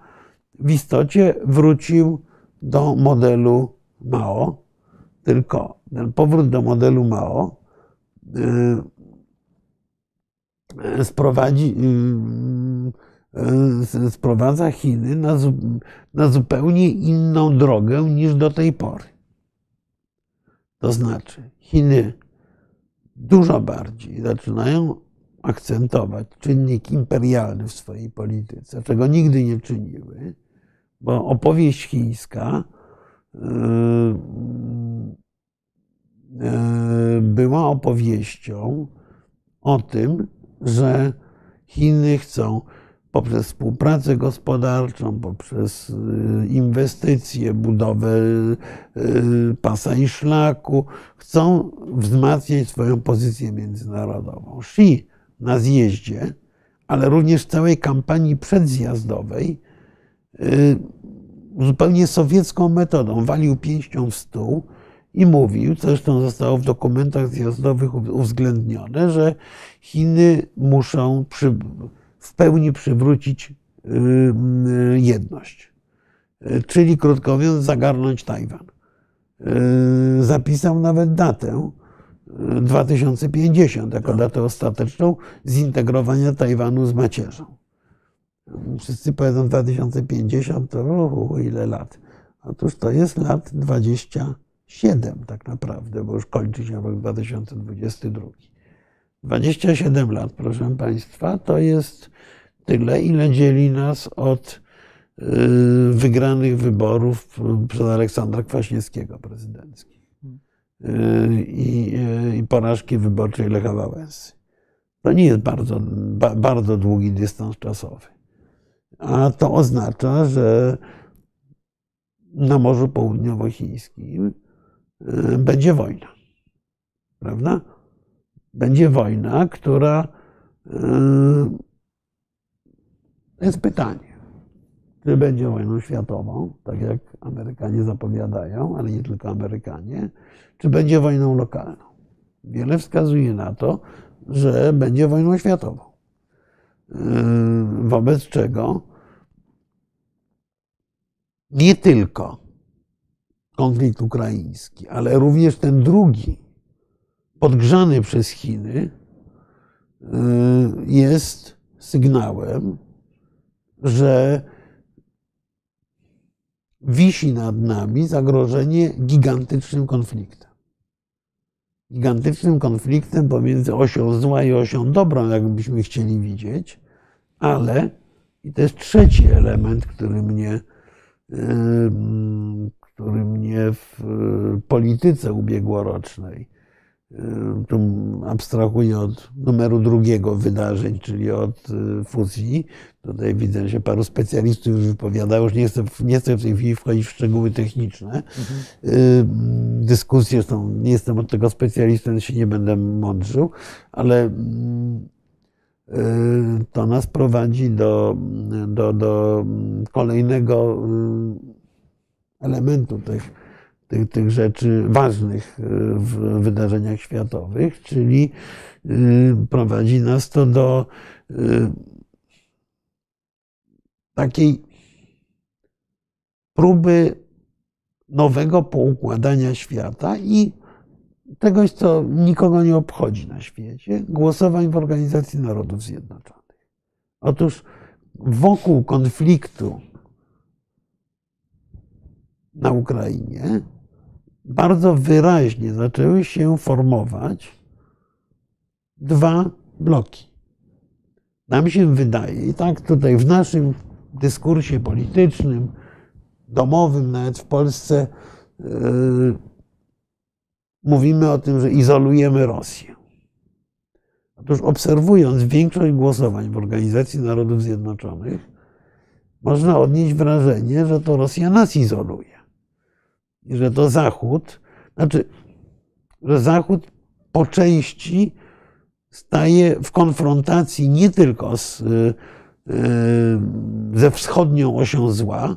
w istocie wrócił do modelu Mao, tylko ten powrót do modelu Mao y, y, sprowadzi, y, sprowadza Chiny na, na zupełnie inną drogę niż do tej pory. To znaczy, Chiny dużo bardziej zaczynają akcentować czynnik imperialny w swojej polityce, czego nigdy nie czyniły, bo opowieść chińska E, była opowieścią o tym, że Chiny chcą poprzez współpracę gospodarczą, poprzez e, inwestycje, budowę e, pasa i szlaku, chcą wzmacniać swoją pozycję międzynarodową. Xi na zjeździe, ale również w całej kampanii przedzjazdowej zupełnie sowiecką metodą walił pięścią w stół i mówił, co zresztą zostało w dokumentach zjazdowych uwzględnione, że Chiny muszą przy, w pełni przywrócić y, y, jedność. Y, czyli krótko mówiąc, zagarnąć Tajwan. Zapisał nawet datę 2050 jako tak. datę ostateczną zintegrowania Tajwanu z macierzą. Wszyscy powiedzą 2050, to o, ile lat. Otóż to jest lat 20 7 tak naprawdę, bo już kończy się rok 2022. 27 lat, proszę Państwa, to jest tyle, ile dzieli nas od y, wygranych wyborów przez Aleksandra Kwaśniewskiego prezydenckich y, i, y, i porażki wyborczej Lecha Wałęsy. To nie jest bardzo, bardzo długi dystans czasowy. A to oznacza, że na Morzu Południowochińskim będzie wojna. Prawda? Będzie wojna, która jest pytanie, czy będzie wojną światową, tak jak Amerykanie zapowiadają, ale nie tylko Amerykanie, czy będzie wojną lokalną. Wiele wskazuje na to, że będzie wojną światową. Y, wobec czego nie tylko konflikt ukraiński, ale również ten drugi, podgrzany przez Chiny, y, jest sygnałem, że wisi nad nami zagrożenie gigantycznym konfliktem. Gigantycznym konfliktem pomiędzy osią zła i osią dobrą, jakbyśmy chcieli widzieć, ale i to jest trzeci element, który mnie, y, który mnie w e, polityce ubiegłorocznej, tu abstrahuję od numeru drugiego wydarzeń, czyli od e, fuzji. Tutaj widzę, że paru specjalistów już wypowiadało, już nie chcę, nie chcę w tej chwili wchodzić w szczegóły techniczne. Mhm. Dyskusje są, nie jestem od tego specjalistą, więc się nie będę mądrzył, ale to nas prowadzi do, do, do kolejnego elementu tych, tych, tych rzeczy ważnych w wydarzeniach światowych, czyli prowadzi nas to do takiej próby nowego poukładania świata i czegoś, co nikogo nie obchodzi na świecie, głosowań w Organizacji Narodów Zjednoczonych. Otóż wokół konfliktu na Ukrainie bardzo wyraźnie zaczęły się formować dwa bloki. Nam się wydaje, i tak tutaj w naszym dyskursie politycznym, domowym, nawet w Polsce, yy, mówimy o tym, że izolujemy Rosję. Otóż obserwując większość głosowań w Organizacji Narodów Zjednoczonych, można odnieść wrażenie, że to Rosja nas izoluje. Że to Zachód, znaczy, że Zachód po części staje w konfrontacji nie tylko z, yy, ze wschodnią osią zła,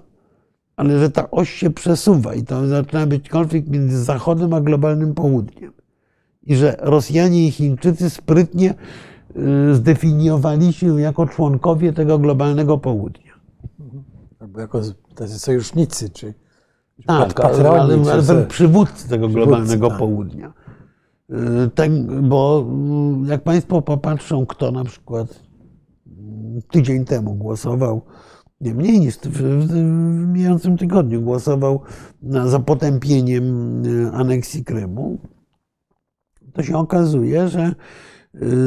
ale że ta oś się przesuwa i to zaczyna być konflikt między Zachodem a globalnym południem. I że Rosjanie i Chińczycy sprytnie y, zdefiniowali się jako członkowie tego globalnego południa. Albo jako tacy sojusznicy, czy tak, ale przywódcy tego globalnego tak. południa. Y, bo y, jak Państwo popatrzą, kto na przykład tydzień temu głosował nie mniej niż w, w, mijającym tygodniu głosował za potępieniem e, aneksji Krymu, to się okazuje, że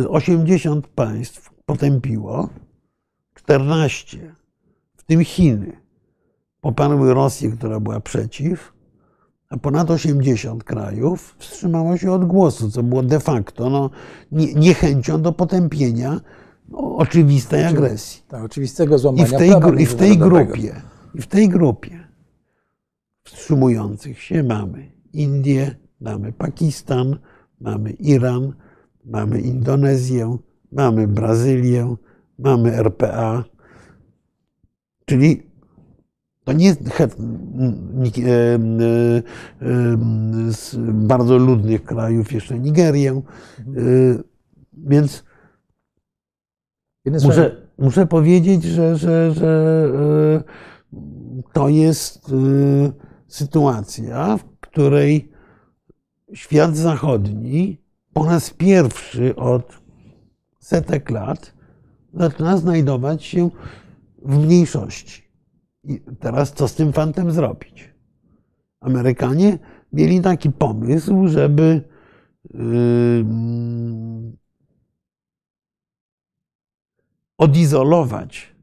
80 e, państw potępiło, 14, w tym Chiny, poparły Rosję, która była przeciw, a ponad 80 krajów wstrzymało się od głosu, co było de facto no, niechęcią do potępienia oczywistej agresji. Tak, oczywistego złamania I w tej, i w tej grupie, I w tej grupie wstrzymujących się mamy Indię, mamy Pakistan, mamy Iran, mamy Indonezję, mamy Brazylię, mamy RPA, czyli nie jest e, e, z bardzo ludnych krajów, jeszcze Nigerię, e, więc Muszę, muszę powiedzieć, że, że, że e, to jest e, sytuacja, w której świat zachodni po raz pierwszy od setek lat zaczyna znajdować się w mniejszości. I teraz co z tym fantem zrobić? Amerykanie mieli taki pomysł, żeby odizolować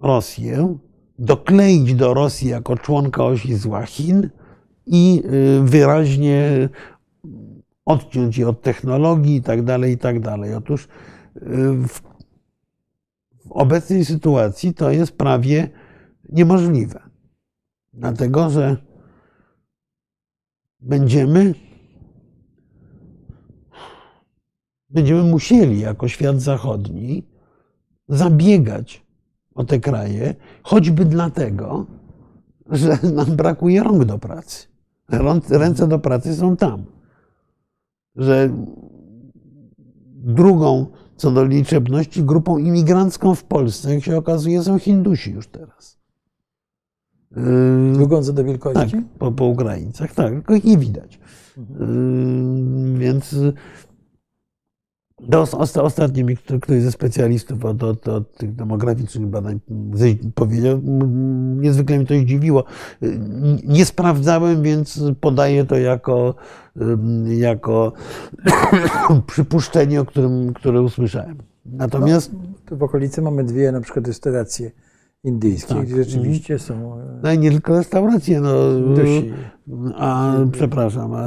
Rosję, dokleić do Rosji jako członka osi zła Chin i y, wyraźnie odciąć je od technologii i tak dalej, i tak. Otóż y, w obecnej sytuacji to jest prawie niemożliwe. Dlatego, że będziemy będziemy musieli jako świat zachodni zabiegać o te kraje, choćby dlatego, że nam brakuje rąk do pracy. Ręce do pracy są tam. Że drugą co do liczebności grupą imigrancką w Polsce, jak się okazuje, są Hindusi już teraz. Drugą co do wielkości? Tak, po, po Ukraińcach, tak, tylko ich nie widać. Mhm. Więc do, ostatnio mi ktoś ze specjalistów od, od, od, tych demograficznych badań powiedział, niezwykle mi to zdziwiło. Nie sprawdzałem, więc podaję to jako, jako przypuszczenie, o którym, które usłyszałem. Natomiast. No, w okolicy mamy dwie na przykład restauracje indyjskie, tak. gdzie rzeczywiście są. E, no i nie tylko restauracje, no. A przepraszam, a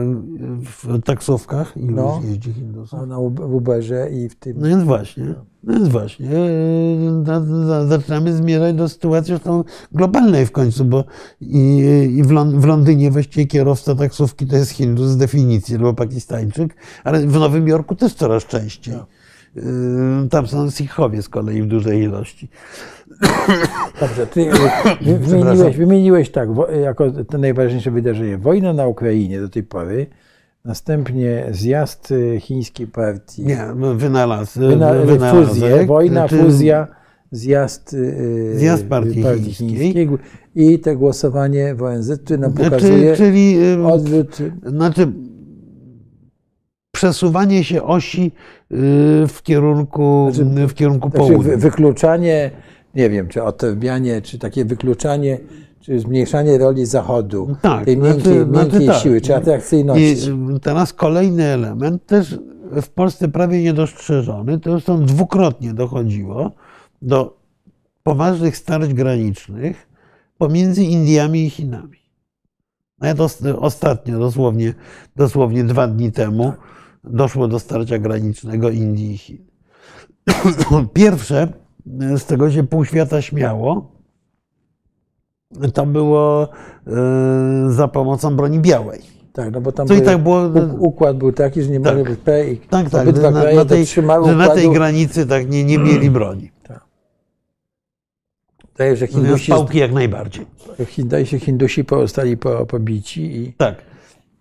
w taksówkach ilu no, jeździ Hindusów? Na Uberze i w tym. No więc właśnie. No więc właśnie. E, zaczynamy zmierzać do sytuacji zresztą globalnej w końcu, bo i, i w Londynie właściwie kierowca taksówki to jest Hindus z definicji albo Pakistańczyk, ale w Nowym Jorku też coraz częściej. No. y, tam są Sikhowie z kolei w dużej ilości. Dobrze, ty y, wy- wymieniłeś, wymieniłeś tak, jako te najważniejsze wydarzenie, wojna na Ukrainie do tej pory, następnie zjazd y, chińskiej partii, Nie, no, wynalaz, wyna, wynalazek, fuzje, wojna, czy- fuzja, zjazd, y, Zjazd partii chińskiej. i te głosowanie w ONZ, które nam Znaczy, pokazuje czyli y, odwrót Znaczy, przesuwanie się osi y, w kierunku, Znaczy, w kierunku Znaczy południa. wy, wykluczanie, nie wiem, czy odtrębianie, czy takie wykluczanie, czy zmniejszanie roli Zachodu, Tak, tej miękkiej, znaczy- znaczy miękkiej tak. siły, czy I atrakcyjności. y, teraz kolejny element, też w Polsce prawie niedostrzeżony, to zresztą dwukrotnie dochodziło do poważnych starć granicznych pomiędzy Indiami i Chinami. Nawet os- ostatnio, dosłownie, dosłownie dwa dni temu, doszło do starcia granicznego Indii i Chin. Pierwsze, z tego się pół świata śmiało, to było e, za pomocą broni białej. Tak, no bo tam Co i były- tak było- uk- układ był taki, że nie Tak. mogły być P i Tak, tak, obydwa na, kraje na, tej, że na tej granicy tak nie, nie mieli broni. Zdaje się, że Hindusi, pałki jak najbardziej. się, Hindusi zostali po, pobici i, Tak.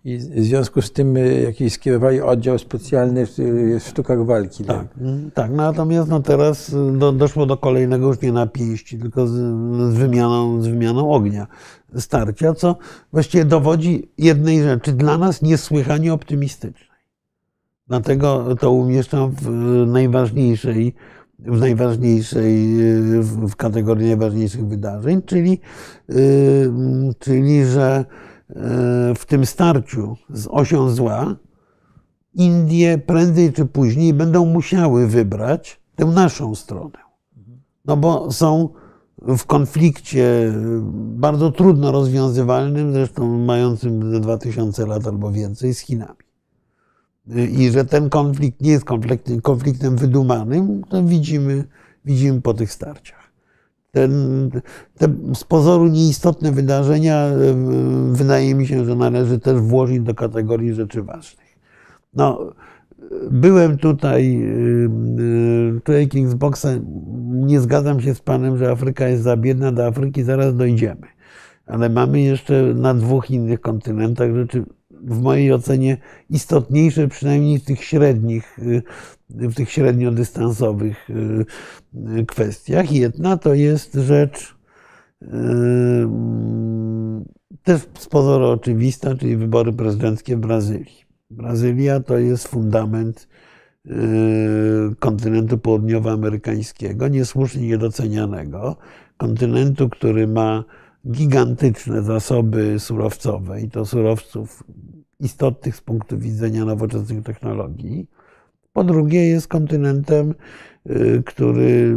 I w związku z tym y, jakiś skierowali oddział specjalny w, w sztukach walki. Tak, mm, tak. Natomiast no teraz y, do, doszło do kolejnego już nie na pięści, tylko z, z, wymianą, z wymianą ognia starcia, co właściwie dowodzi jednej rzeczy, dla nas niesłychanie optymistycznej. Dlatego to umieszczam w y, najważniejszej, w najważniejszej, y, w kategorii najważniejszych wydarzeń, czyli, y, czyli że y, w tym starciu z osią zła Indie prędzej czy później będą musiały wybrać tę naszą stronę. No bo są w konflikcie bardzo trudno rozwiązywalnym, zresztą mającym ze 2000 lat albo więcej, z Chinami. I że ten konflikt nie jest konfliktem, konfliktem wydumanym, to widzimy, widzimy po tych starciach. Ten, te z pozoru nieistotne wydarzenia wydaje mi się, że należy też włożyć do kategorii rzeczy ważnych. No, byłem tutaj, człowiek Xboxa, nie zgadzam się z panem, że Afryka jest za biedna, do Afryki zaraz dojdziemy. Ale mamy jeszcze na dwóch innych kontynentach rzeczy, w mojej ocenie, istotniejsze, przynajmniej w tych średnich, y, w tych średniodystansowych y, y, kwestiach. Jedna to jest rzecz też z pozoru oczywista, czyli wybory prezydenckie w Brazylii. Brazylia to jest fundament kontynentu południowoamerykańskiego, niesłusznie niedocenianego, kontynentu, który ma gigantyczne zasoby surowcowe i to surowców istotnych z punktu widzenia nowoczesnych technologii. Po drugie, jest kontynentem, y, który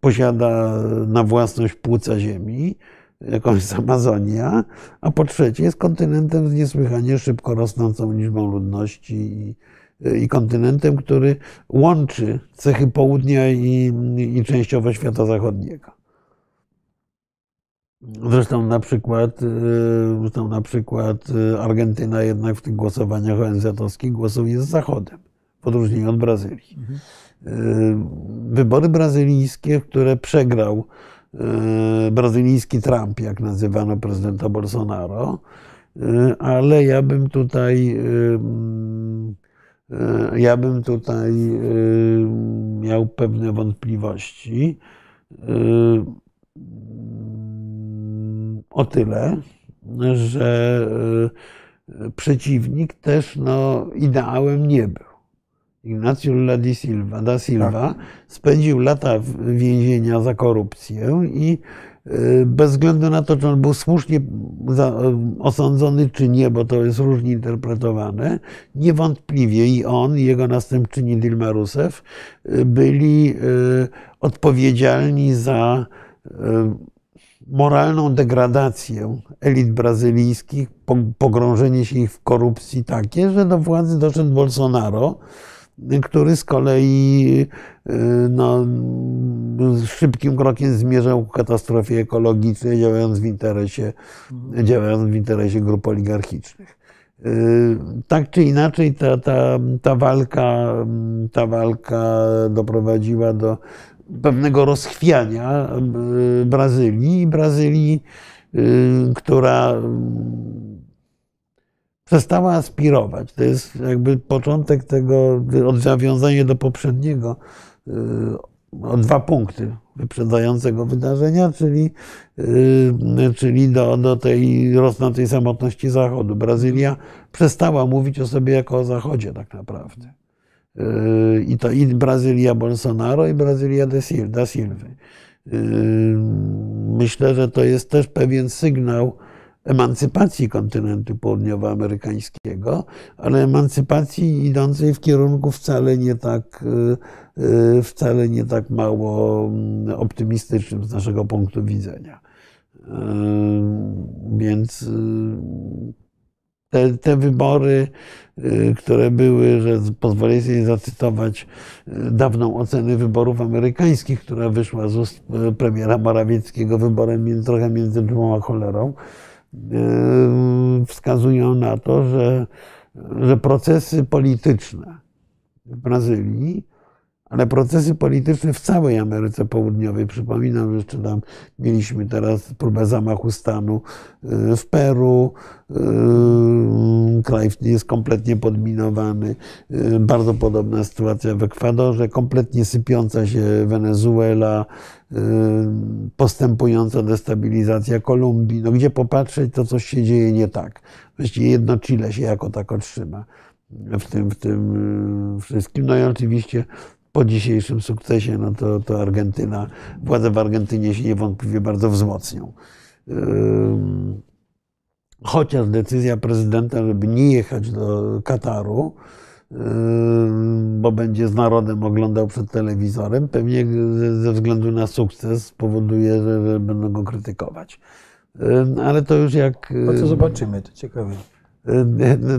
posiada na własność płuca ziemi, jakąś jest Amazonia, a po trzecie jest kontynentem z niesłychanie szybko rosnącą liczbą ludności i, i kontynentem, który łączy cechy południa i, i częściowo świata zachodniego. Zresztą na przykład, y, zresztą na przykład y, Argentyna jednak w tych głosowaniach ONZ-owskich głosuje z Zachodem, w odróżnieniu od Brazylii. Y, Wybory brazylijskie, które przegrał brazylijski Trump, jak nazywano prezydenta Bolsonaro, ale ja bym tutaj ja bym tutaj miał pewne wątpliwości. O tyle, że y, przeciwnik też no, ideałem nie był. Ignacio Lula da Silva, da Silva spędził lata w- więzienia za korupcję i y, bez względu na to, czy on był słusznie za, osądzony, czy nie, bo to jest różnie interpretowane, niewątpliwie i on, i jego następczyni Dilma Rousseff byli odpowiedzialni za moralną degradację elit brazylijskich, po- pogrążenie się ich w korupcji takie, że do władzy doszedł Bolsonaro, który z kolei y, no, szybkim krokiem zmierzał ku katastrofie ekologicznej, działając w interesie, działając w interesie grup oligarchicznych. Tak czy inaczej, ta, ta, ta, walka, ta walka doprowadziła do pewnego rozchwiania Brazylii. Brazylii, która przestała aspirować. To jest jakby początek tego, odwiązanie do poprzedniego o dwa punkty wyprzedzającego wydarzenia, czyli, y, czyli do, do tej rosnącej samotności Zachodu. Brazylia przestała mówić o sobie jako o Zachodzie tak naprawdę. Y, I to i Brazylia Bolsonaro, i Brazylia da Silva. Y, myślę, że to jest też pewien sygnał, emancypacji kontynentu południowoamerykańskiego, ale emancypacji idącej w kierunku wcale nie tak, y, y, wcale nie tak mało mm, optymistycznym z naszego punktu widzenia. Więc te, te wybory, które były, że pozwolę sobie zacytować dawną ocenę wyborów amerykańskich, która wyszła z ust premiera Morawieckiego, wyborem trochę między dwoma cholerą, wskazują na to, że, że procesy polityczne w Brazylii, ale procesy polityczne w całej Ameryce Południowej, przypominam, że jeszcze tam mieliśmy teraz próbę zamachu stanu y, w Peru, y, kraj jest kompletnie podminowany, y, bardzo podobna sytuacja w Ekwadorze, kompletnie sypiąca się Wenezuela, postępująca destabilizacja Kolumbii. No gdzie popatrzeć, to coś się dzieje nie tak. Właściwie jedno Chile się jako tak otrzyma w tym, w tym wszystkim. No i oczywiście po dzisiejszym sukcesie, no to, to Argentyna, władze w Argentynie się niewątpliwie bardzo wzmocnią. Chociaż decyzja prezydenta, żeby nie jechać do Kataru, bo będzie z narodem oglądał przed telewizorem, pewnie ze względu na sukces spowoduje, że, będą go krytykować. Ale to już jak. No to zobaczymy, to ciekawe.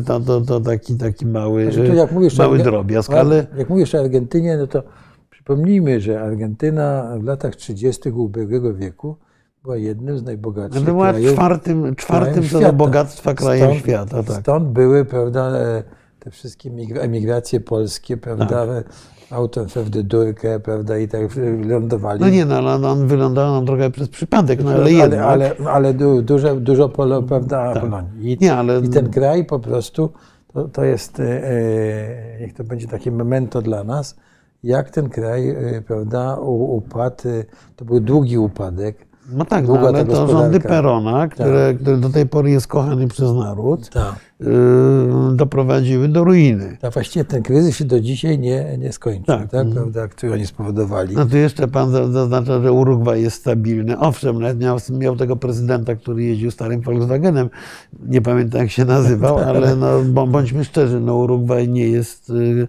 To, to, to taki, taki mały, znaczy, jak mówisz mały drobiazg. Ale... Jak mówisz o Argentynie, no to przypomnijmy, że Argentyna w latach 30. ubiegłego wieku była jednym z najbogatszych była krajów. czwartym, czwartym co do bogactwa krajem stąd, świata. Tak. Stąd były prawda, e, te wszystkie emigracje polskie, prawda, tak autem w durkę, prawda, i tak lądowali. No nie, no ale on wylądował na drogę przez przypadek, no ale jednak. Ale, ale, ale dużo, dużo polo, prawda, tak. I, nie, ale... I ten kraj po prostu, to, to jest, e, e, niech to będzie takie memento dla nas, jak ten kraj, e, prawda, upadł, to był długi upadek, no tak, no, ale to rządy Perona, które, tak. który do tej pory jest kochany przez naród, tak. yy, doprowadziły do ruiny. A właściwie ten kryzys się do dzisiaj nie, nie skończył, tak. tak prawda, który oni spowodowali. No tu jeszcze pan zaznacza, że Urugwaj jest stabilny. Owszem, nawet miał, miał tego prezydenta, który jeździł starym Volkswagenem. Nie pamiętam jak się nazywał, ale no, bądźmy szczerzy, no Urugwaj nie jest... Yy,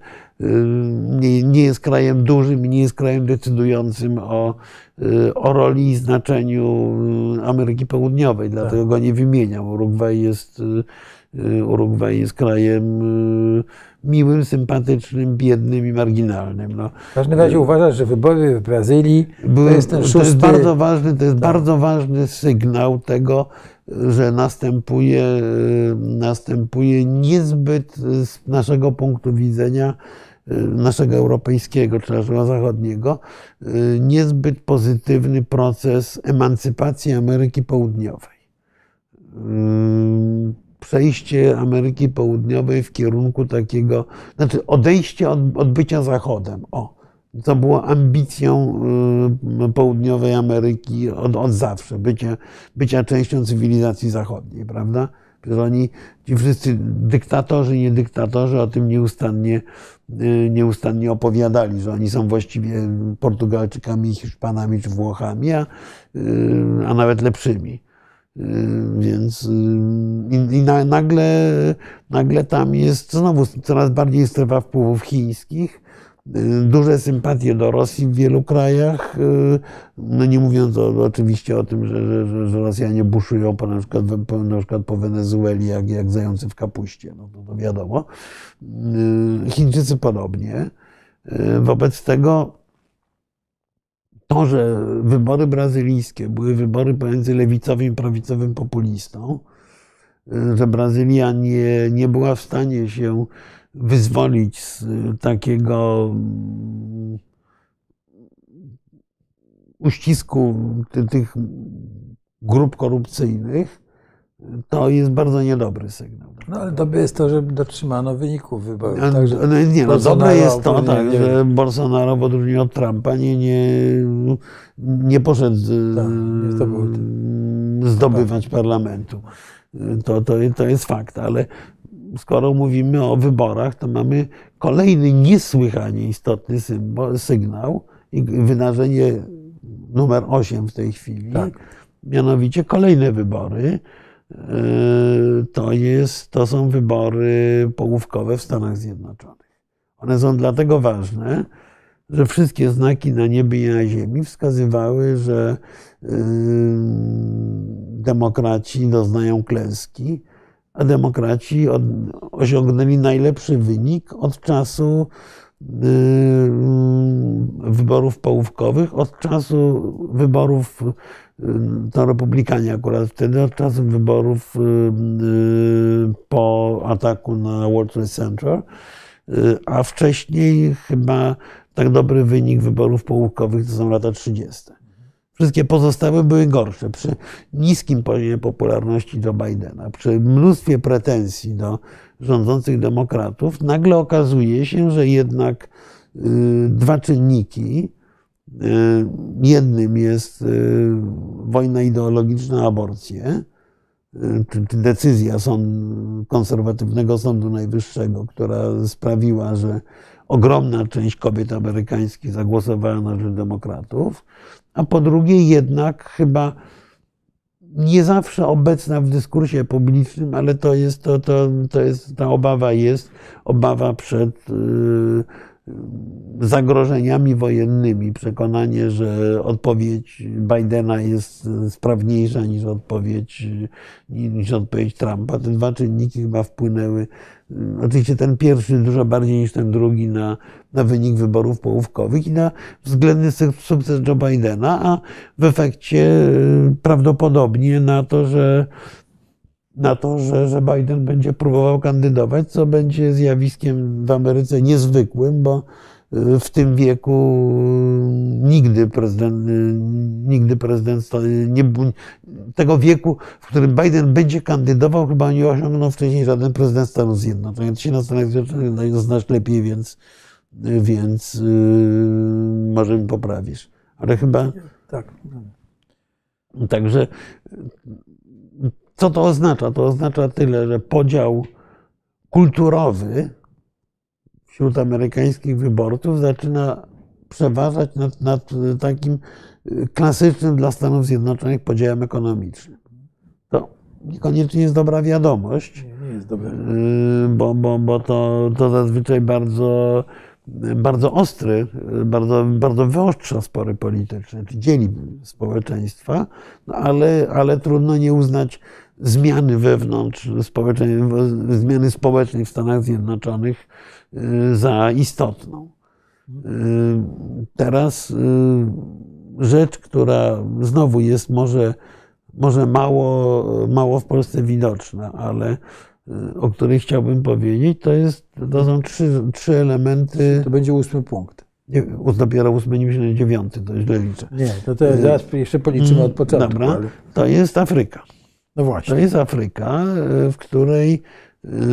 nie, nie jest krajem dużym i nie jest krajem decydującym o, y, o roli i znaczeniu Ameryki Południowej, dlatego tak. go nie wymieniam. Urugwaj jest, y, Urugwaj jest krajem y, miłym, sympatycznym, biednym i marginalnym. No. W każdym razie uważasz, że wybory w Brazylii to jest ten szósty... To jest bardzo ważny, to jest tak. bardzo ważny sygnał tego, że następuje, następuje niezbyt z naszego punktu widzenia naszego europejskiego czy naszego zachodniego, y, niezbyt pozytywny proces emancypacji Ameryki Południowej. Y, przejście Ameryki Południowej w kierunku takiego, znaczy odejście od, od bycia Zachodem. O, to było ambicją y, południowej Ameryki od, od zawsze, bycia, bycia częścią cywilizacji zachodniej, prawda? Że oni, ci wszyscy dyktatorzy, nie dyktatorzy o tym nieustannie, y, nieustannie opowiadali, że oni są właściwie Portugalczykami, Hiszpanami czy Włochami, a, y, a nawet lepszymi. Y, więc i, i nagle, nagle tam jest znowu coraz bardziej strefa wpływów chińskich, duże sympatie do Rosji w wielu krajach, no nie mówiąc o, oczywiście o tym, że, że, że Rosjanie buszują po, na, przykład, po, na przykład po Wenezueli jak, jak zający w kapuście, no to, to wiadomo. Chińczycy podobnie. Wobec tego to, że wybory brazylijskie były wybory pomiędzy lewicowym i prawicowym populistą, że Brazylia nie, nie była w stanie się wyzwolić z takiego mm, uścisku tych grup korupcyjnych, to jest bardzo niedobry sygnał. No ale dobre jest to, że dotrzymano wyników wyborów. Także no, nie, no, dobre jest to, tak, nie że. Bolsonaro w odróżnieniu od Trumpa nie, nie, nie poszedł Tak, nie zdobył e, zdobywać parlamentu. To, to, to jest fakt, ale skoro mówimy o wyborach, to mamy kolejny niesłychanie istotny symbol, sygnał i wydarzenie numer 8 w tej chwili. Tak. Mianowicie kolejne wybory. Yy, To, jest, to są wybory połówkowe w Stanach Zjednoczonych. One są dlatego ważne, że wszystkie znaki na niebie i na ziemi wskazywały, że demokraci doznają klęski, demokraci osiągnęli najlepszy wynik od czasu yy, wyborów połówkowych, od czasu wyborów, yy, to republikanie akurat wtedy, od czasu wyborów yy, po ataku na World Trade Center, a wcześniej chyba tak dobry wynik wyborów połówkowych to są lata 30. Wszystkie pozostałe były gorsze. Przy niskim poziomie popularności Joe Bidena, przy mnóstwie pretensji do rządzących demokratów, nagle okazuje się, że jednak y, dwa czynniki. y, Jednym jest y, wojna ideologiczna o aborcję, czy decyzja sąd, konserwatywnego Sądu Najwyższego, która sprawiła, że ogromna część kobiet amerykańskich zagłosowała na rzecz demokratów, a po drugie jednak chyba nie zawsze obecna w dyskursie publicznym, ale to jest, to, to, to jest ta obawa jest, obawa przed y, zagrożeniami wojennymi, przekonanie, że odpowiedź Bidena jest sprawniejsza niż odpowiedź, niż odpowiedź Trumpa. Te dwa czynniki chyba wpłynęły, oczywiście ten pierwszy dużo bardziej niż ten drugi na, na wynik wyborów połówkowych i na względny suk- sukces Joe Bidena, a w efekcie y, prawdopodobnie na to, że na to, że, że Biden będzie próbował kandydować, co będzie zjawiskiem w Ameryce niezwykłym, bo w tym wieku nigdy prezydent, y, nigdy prezydent sta- nie, tego wieku, w którym Biden będzie kandydował, chyba nie osiągnął wcześniej żaden prezydent Stanów Zjednoczonych. Ty się na Stanach Zjednoczonych znasz lepiej, więc, więc yy, może mi poprawisz. Ale chyba tak. Także co to oznacza? To oznacza tyle, że podział kulturowy wśród amerykańskich wyborców zaczyna przeważać nad, nad takim klasycznym dla Stanów Zjednoczonych podziałem ekonomicznym. To niekoniecznie jest dobra wiadomość, Nie, nie jest dobre. Yy, bo, bo, bo to, to zazwyczaj bardzo, bardzo ostry, bardzo, bardzo wyostrza spory polityczne, czy dzieli społeczeństwa, no ale, ale trudno nie uznać zmiany wewnątrz zmiany społecznej w Stanach Zjednoczonych za istotną. Yy, Teraz yy, rzecz, która znowu jest może, może mało, mało w Polsce widoczna, ale y, o której chciałbym powiedzieć, to, jest, to są trzy, trzy elementy. To będzie ósmy punkt. Nie, dopiero 89, to źle liczę. Nie, to, to zaraz jeszcze policzymy od początku. Dobra, Ale... to jest Afryka. No To właśnie. jest Afryka, y, w której y,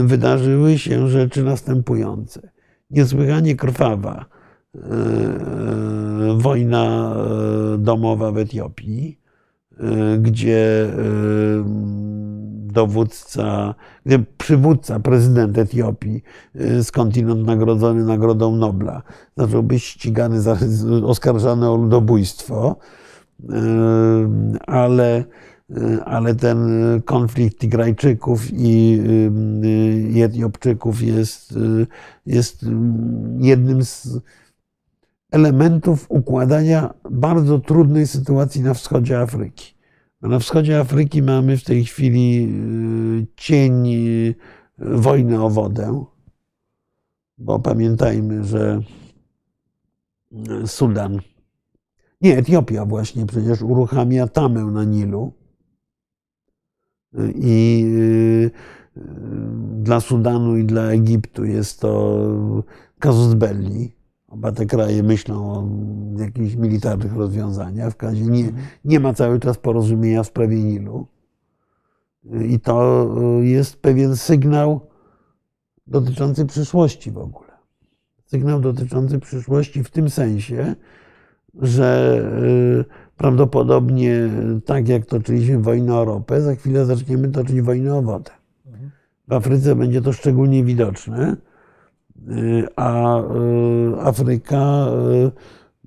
wydarzyły się rzeczy następujące. Niesłychanie krwawa y, y, wojna y, domowa w Etiopii, y, gdzie y, dowódca, przywódca, prezydent Etiopii, y, skądinąd nagrodzony Nagrodą Nobla, zaczął być ścigany, oskarżany o ludobójstwo, y, ale ale ten konflikt Tigrajczyków i, i Etiopczyków jest, jest jednym z elementów układania bardzo trudnej sytuacji na wschodzie Afryki. Na wschodzie Afryki mamy w tej chwili cień wojny o wodę, bo pamiętajmy, że Sudan, nie, Etiopia właśnie przecież uruchamia tamę na Nilu, I y, dla Sudanu i dla Egiptu jest to kazus belli. Oba te kraje myślą o jakichś militarnych rozwiązaniach. W każdym razie nie, nie ma cały czas porozumienia w sprawie Nilu. I to jest pewien sygnał dotyczący przyszłości w ogóle. Sygnał dotyczący przyszłości w tym sensie, że y, prawdopodobnie tak jak toczyliśmy wojnę o ropę, za chwilę zaczniemy toczyć wojnę o wodę. W Afryce będzie to szczególnie widoczne, y, a y, Afryka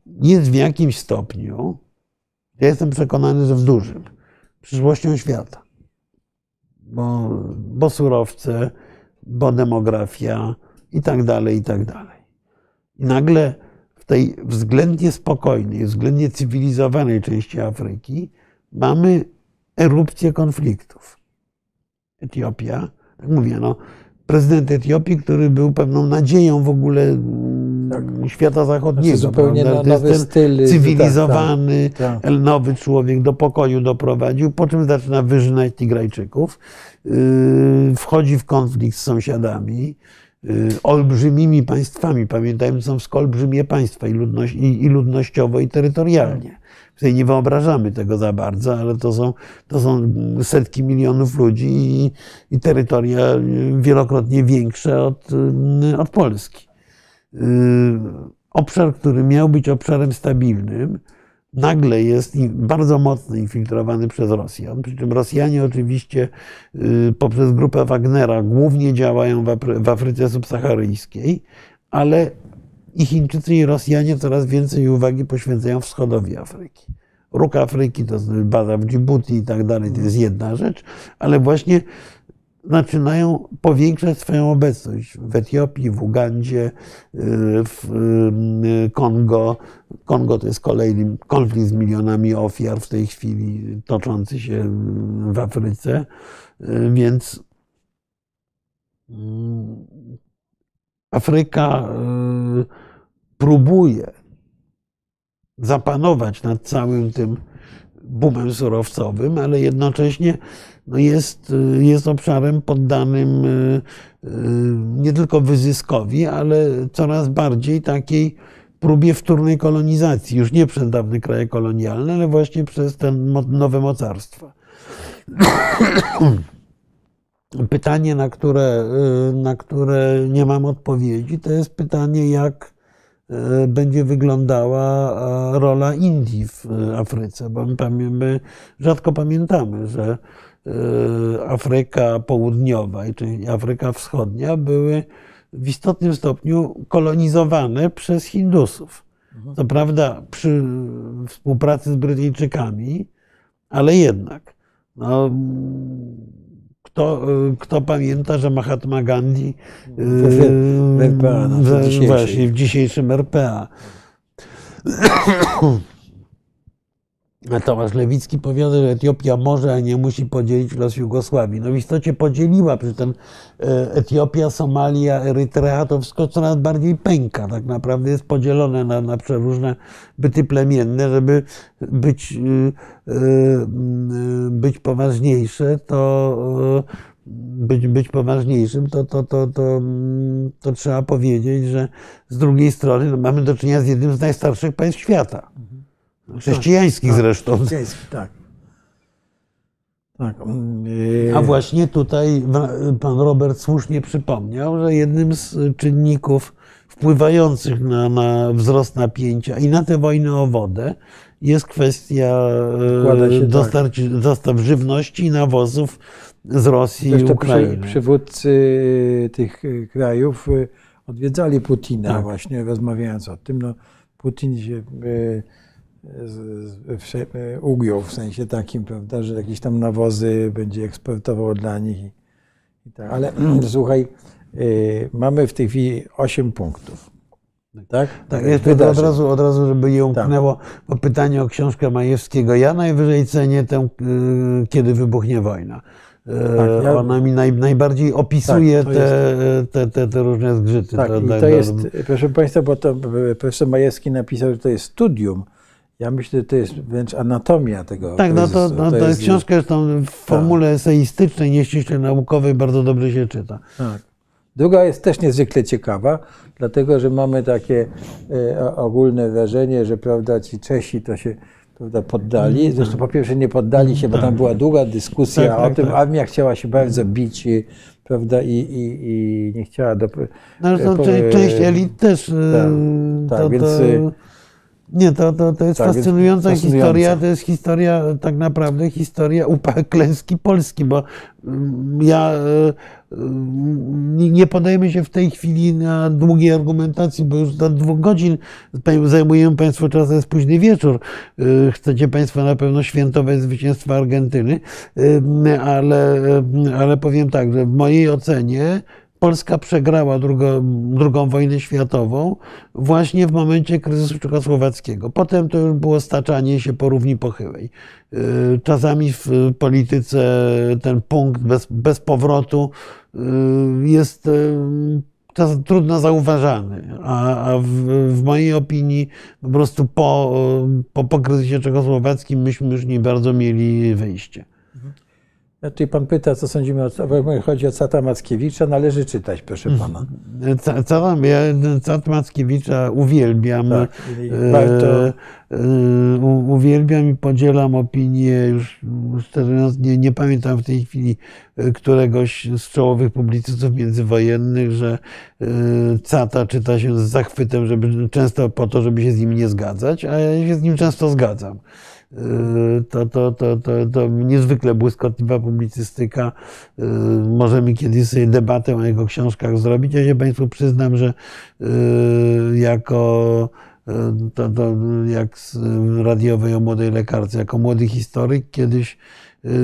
jest w jakimś stopniu, ja jestem przekonany, że w dużym, przyszłością świata. Bo, bo surowce, bo demografia i tak dalej, i tak dalej. I nagle tej względnie spokojnej, względnie cywilizowanej części Afryki mamy erupcję konfliktów. Etiopia, jak mówię, no, prezydent Etiopii, który był pewną nadzieją w ogóle tak. świata zachodniego. Znaczy zupełnie na nowy styl. Cywilizowany, tak, tak. nowy człowiek do pokoju doprowadził, po czym zaczyna wyżynać Tigrajczyków, yy, wchodzi w konflikt z sąsiadami, olbrzymimi państwami. Pamiętajmy, są olbrzymie państwa i, ludność, i, i ludnościowo, i terytorialnie. Tutaj nie wyobrażamy tego za bardzo, ale to są, to są setki milionów ludzi i, i terytoria wielokrotnie większe od, od Polski. Obszar, który miał być obszarem stabilnym, nagle jest bardzo mocno infiltrowany przez Rosjan. Przy czym Rosjanie oczywiście yy, poprzez grupę Wagnera głównie działają w Afryce subsaharyjskiej, ale i Chińczycy i Rosjanie coraz więcej uwagi poświęcają wschodowi Afryki. Róg Afryki to bada w Djibouti i tak dalej, to jest jedna rzecz, ale właśnie zaczynają powiększać swoją obecność w Etiopii, w Ugandzie, w Kongo. Kongo to jest kolejny konflikt z milionami ofiar w tej chwili toczący się w Afryce, więc Afryka próbuje zapanować nad całym tym boomem surowcowym, ale jednocześnie no jest, jest obszarem poddanym y, y, nie tylko wyzyskowi, ale coraz bardziej takiej próbie wtórnej kolonizacji. Już nie przez dawne kraje kolonialne, ale właśnie przez te nowe mocarstwa. Pytanie, na które, y, na które nie mam odpowiedzi, to jest pytanie, jak będzie wyglądała rola Indii w Afryce, bo my rzadko pamiętamy, że Afryka Południowa, czyli Afryka Wschodnia były w istotnym stopniu kolonizowane przez Hindusów. Co prawda przy współpracy z Brytyjczykami, ale jednak. No, kto, kto pamięta, że Mahatma Gandhi w RPA, no, w, w dzisiejszym RPA. A Tomasz Lewicki powiada, że Etiopia może, a nie musi podzielić los Jugosławii. No w istocie podzieliła, przy tym e, Etiopia, Somalia, Erytrea, to wszystko coraz bardziej pęka. Tak naprawdę jest podzielone na, na przeróżne byty plemienne, żeby być, e, e, być poważniejsze, to być, być poważniejszym, to, to, to, to, to trzeba powiedzieć, że z drugiej strony no, mamy do czynienia z jednym z najstarszych państw świata. Chrześcijańskich tak, zresztą. Chrześcijańskich, tak. tak. A właśnie tutaj pan Robert słusznie przypomniał, że jednym z czynników wpływających na, na wzrost napięcia i na tę wojnę o wodę jest kwestia e, dostarcz, tak. dostaw żywności i nawozów z Rosji Zresztą i Ukrainy. Przywódcy tych krajów e, odwiedzali Putina tak. właśnie rozmawiając o tym. No, Putin się e, ugiął w sensie takim, prawda, że jakieś tam nawozy będzie eksportował dla nich. I tak. Ale słuchaj, y, mamy w tej chwili 8 punktów. Tak? Tak, jeszcze od razu, od razu, żeby nie umknęło, tak. bo pytanie o książkę Majewskiego. Ja najwyżej cenię tę, y, kiedy wybuchnie wojna. Tak, ja... Ona mi naj, najbardziej opisuje tak, te, te, te, te, różne zgrzyty. Tak, to, i to jest, proszę Państwa, bo to profesor Majewski napisał, że to jest studium Ja myślę, że to jest wręcz anatomia tego Tak, no to, no, to jest książka zresztą w formule eseistycznej, nieściśle naukowej, bardzo dobrze się czyta. Tak. Druga jest też niezwykle ciekawa, dlatego że mamy takie e, ogólne wrażenie, że prawda, ci Czesi to się prawda, poddali. Zresztą po pierwsze nie poddali się, bo tam była długa dyskusja Tak, tak, o tym. tak. Armia chciała się bardzo bić, i, prawda, i, i, i nie chciała do, No, po- cze- część elit też. e, tak, to, więc, to, y, nie, to, to, to jest tak, fascynująca historia. To jest historia, tak naprawdę historia upa- klęski Polski, bo mm, ja e, mm, nie- podejmę się w tej chwili na długiej argumentacji, bo już do dwóch godzin zajmują Państwo czas, jest późny wieczór. E, Chcecie Państwo na pewno świętować zwycięstwo Argentyny, ale, ale powiem tak, że w mojej ocenie Polska przegrała drugo, drugą wojnę światową właśnie w momencie kryzysu czechosłowackiego. Potem to już było staczanie się po równi pochyłej. Yy, Czasami w polityce ten punkt bez, bez powrotu yy, jest trudno zauważany, a, a w, w mojej opinii po prostu po, po, po kryzysie czechosłowackim myśmy już nie bardzo mieli wyjście. Znaczy pan pyta, co sądzimy o, chodzi o Cata Mackiewicza, należy czytać, proszę pana. Ca- Cała, ja Cat Mackiewicza uwielbiam. Tak, E, e, Uwielbiam i podzielam opinię, już szczerze mówiąc nie, nie pamiętam w tej chwili e, któregoś z czołowych publicystów międzywojennych, że e, Cata czyta się z zachwytem, żeby, często po to, żeby się z nim nie zgadzać, a ja się z nim często zgadzam. E, To, to, to, to, to niezwykle błyskotliwa publicystyka. E, Możemy kiedyś sobie debatę o jego książkach zrobić. Ja się Państwu przyznam, że e, jako e, to, to jak z radiowej o młodej lekarce, jako młody historyk kiedyś e,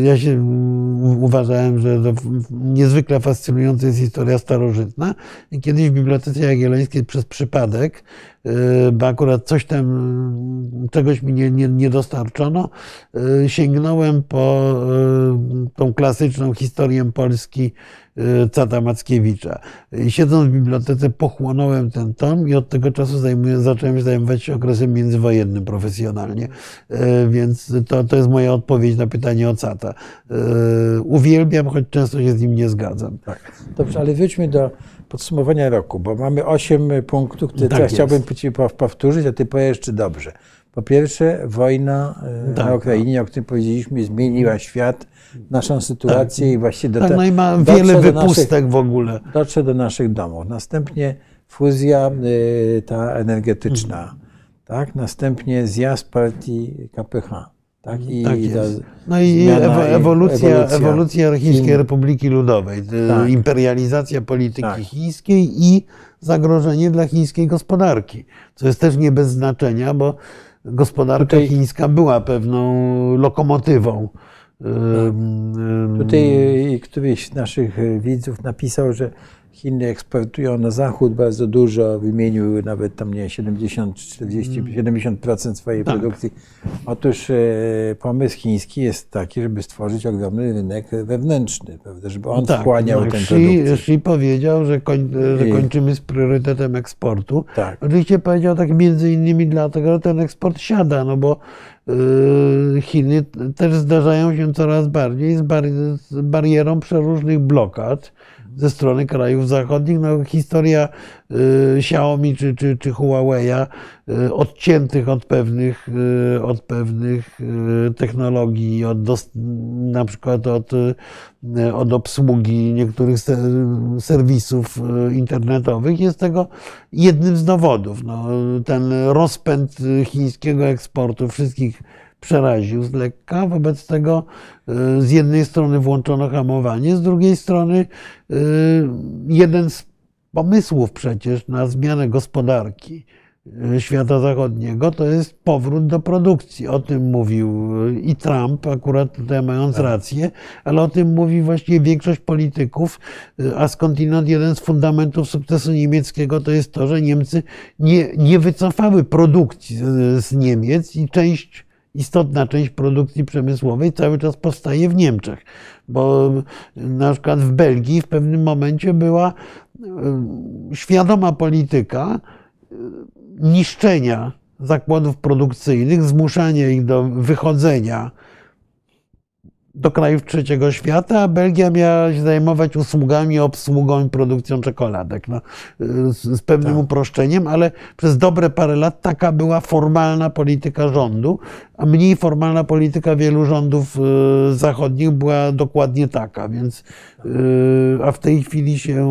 ja się mm, uważałem, że niezwykle fascynująca jest historia starożytna. Kiedyś w Bibliotece Jagiellońskiej przez przypadek, e, bo akurat coś tam, mm, czegoś mi nie, nie, nie dostarczono, e, sięgnąłem po tą klasyczną historię Polski Cata Mackiewicza. Siedząc w bibliotece pochłonąłem ten tom i od tego czasu zajmuję, zacząłem się zajmować się okresem międzywojennym profesjonalnie. Więc to, to jest moja odpowiedź na pytanie o E, Uwielbiam, choć często się z nim nie zgadzam. Tak. Dobrze, ale wróćmy do podsumowania roku, bo mamy osiem punktów, które Tak ja chciałbym Ci pow- powtórzyć, a Ty powiesz jeszcze dobrze. Po pierwsze, wojna e, Tak, na Ukrainie, o której powiedzieliśmy, zmieniła świat, naszą sytuację i właściwie do Tak, te- no i ma wiele wypustek w ogóle. Naszych, dotrze do naszych domów. Następnie fuzja y, ta energetyczna, tak? Następnie zjazd partii KPH. Tak, i Tak. No i ewolucja, ewolucja ewolucja Chińskiej Chin. Republiki Ludowej, Tak. imperializacja polityki Tak. chińskiej i zagrożenie dla chińskiej gospodarki, co jest też nie bez znaczenia, bo gospodarka Tutaj- chińska była pewną lokomotywą. Ym, Tutaj y, któryś z naszych y, widzów napisał, że Chiny eksportują na zachód bardzo dużo, wymienił nawet tam nie 70, 40, 70% swojej Tak. produkcji. Otóż e, pomysł chiński jest taki, żeby stworzyć ogromny rynek wewnętrzny, prawda, żeby on tak, wchłaniał no, tę Xi. Xi powiedział, że, koń, że kończymy z priorytetem eksportu. Tak. Oczywiście powiedział tak między innymi dlatego, że ten eksport siada, no bo y, Chiny też zdarzają się coraz bardziej z, bar z barierą przeróżnych blokad ze strony krajów zachodnich. No, historia y, Xiaomi czy, czy, czy Huawei'a, y, odciętych od pewnych, y, od pewnych technologii, od na przykład od, od obsługi niektórych se- serwisów internetowych, jest tego jednym z dowodów. No, ten rozpęd chińskiego eksportu wszystkich przeraził z lekka. Wobec tego y, z jednej strony włączono hamowanie, z drugiej strony y, jeden z pomysłów przecież na zmianę gospodarki y, świata zachodniego to jest powrót do produkcji. O tym mówił i Trump, akurat tutaj mając rację, ale o tym mówi właściwie większość polityków, a skądinąd jeden z fundamentów sukcesu niemieckiego to jest to, że Niemcy nie, nie wycofały produkcji z Niemiec i część istotna część produkcji przemysłowej cały czas powstaje w Niemczech. Bo na przykład w Belgii w pewnym momencie była y, świadoma polityka y, niszczenia zakładów produkcyjnych, zmuszanie ich do wychodzenia do krajów trzeciego świata, a Belgia miała się zajmować usługami, obsługą i produkcją czekoladek. No, z, z pewnym Tak. uproszczeniem, ale przez dobre parę lat taka była formalna polityka rządu, a mniej formalna polityka wielu rządów e, zachodnich była dokładnie taka, więc e, a w tej chwili się,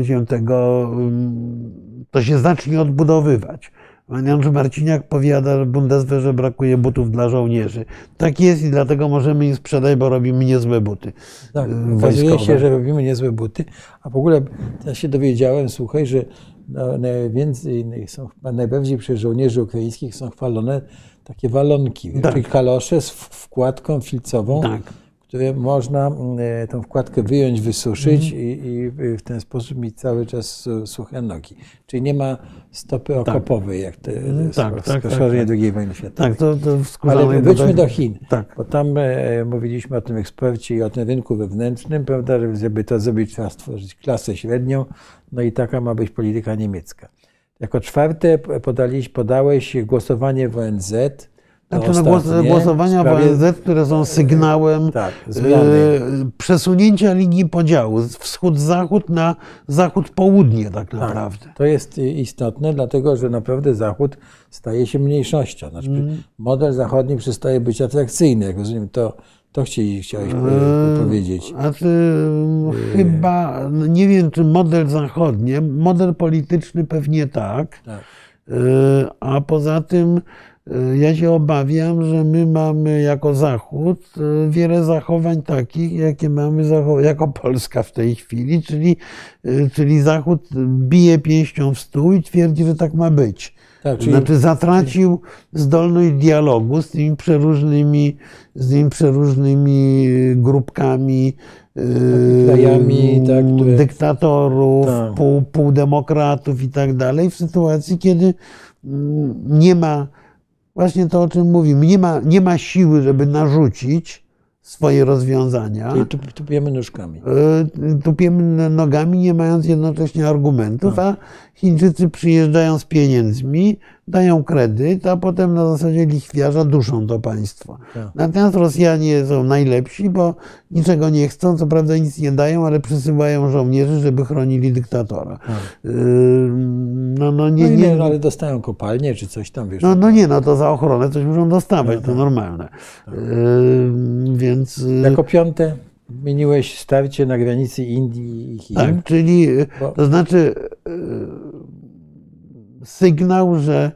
e, się tego e, to się zacznie odbudowywać. Pan Andrzej Marciniak powiada w Bundeswehrze, że brakuje butów dla żołnierzy. Tak jest i dlatego możemy im sprzedać, bo robimy niezłe buty. Tak, y, okazuje się, że robimy niezłe buty, a w ogóle ja się dowiedziałem, słuchaj, że na- najwięcej, są, najbardziej przez żołnierzy ukraińskich są chwalone takie walonki, Tak. czyli kalosze z wkładką filcową, Tak. Które można mm, tą wkładkę wyjąć, wysuszyć Mhm. i, i w ten sposób mieć cały czas su- suche nogi. Czyli nie ma stopy Tak. okopowej, jak te Mhm, tak, tak, tak, tak, skoszenie tak. II wojny światowej. Tak, to, to Ale wróćmy do Chin. Tak. Bo tam e, mówiliśmy o tym eksporcie i o tym rynku wewnętrznym, prawda, że żeby to zrobić, trzeba stworzyć klasę średnią, no i taka ma być polityka niemiecka. Jako czwarte podaliś, podałeś głosowanie w ONZ. To ostatnie, głosowania sprawie- w ONZ, które są sygnałem Tak, e, przesunięcia linii podziału wschód-zachód na zachód-południe tak Tak, naprawdę. to jest istotne, dlatego że naprawdę Zachód staje się mniejszością. Znaczy, Mm. Model zachodni przestaje być atrakcyjny, jak rozumiem, to, to chcieli, chciałeś po- powiedzieć. A ty, chyba, no nie wiem, czy model zachodni, model polityczny pewnie tak, Tak. E, a poza tym e, ja się obawiam, że my mamy jako Zachód e, wiele zachowań takich, jakie mamy jako Polska w tej chwili, czyli, e, czyli Zachód bije pięścią w stół i twierdzi, że tak ma być. Tak, czyli- Znaczy zatracił zdolność dialogu z tymi przeróżnymi, z tymi przeróżnymi grupkami, krajami, tak, które- dyktatorów, Tak. pół, półdemokratów i tak dalej, w sytuacji, kiedy mm, nie ma, właśnie to o czym mówimy, nie ma, nie ma siły, żeby narzucić swoje rozwiązania. Czyli tu, tupiemy nóżkami. E, tupiemy nogami, nie mając jednocześnie argumentów, Tak. a Chińczycy przyjeżdżają z pieniędzmi, dają kredyt, a potem na zasadzie lichwiarza duszą to państwo. Tak. Natomiast Rosjanie są najlepsi, bo niczego nie chcą, co prawda nic nie dają, ale przysyłają żołnierzy, żeby chronili dyktatora. E, No, no nie, Tak. No, nie, no, ale dostają kopalnię czy coś tam, wiesz. no, no nie, no to za ochronę coś muszą dostawać, No to normalne. E, Więc... e, Jako piąte wymieniłeś starcie na granicy Indii i Chin. Tak, czyli to znaczy e, sygnał, że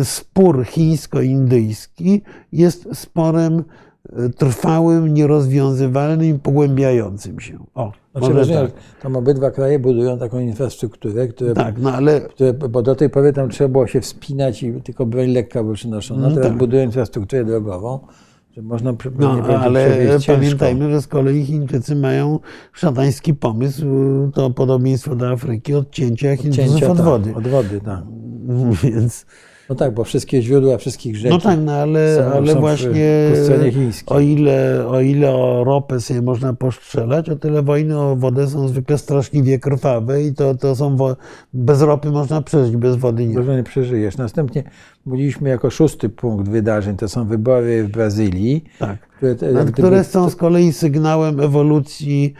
e, spór chińsko-indyjski jest sporem e, trwałym, nierozwiązywalnym i pogłębiającym się. O, Znaczy, może tak. tam obydwa kraje budują taką infrastrukturę, które, tak, no ale które, bo do tej pory tam trzeba było się wspinać i tylko broń lekka była przynoszona. Mm, Teraz tak. budują infrastrukturę drogową, że można No, ale ciężko. pamiętajmy, że z kolei Chińczycy mają szatański pomysł, to podobieństwo do Afryki, odcięcia Chińczyków od tak, wody. Od wody, tak. Więc, No tak, bo wszystkie źródła wszystkich rzek no tak, no ale, są, ale są właśnie o ile, o ile o ropę sobie można postrzelać, o tyle wojny o wodę są zwykle straszliwie krwawe i to, to są, wo- bez ropy można przeżyć, bez wody nie. Może nie przeżyjesz. Następnie mówiliśmy jako szósty punkt wydarzeń, to są wybory w Brazylii, Tak. które, te- które są z kolei sygnałem ewolucji,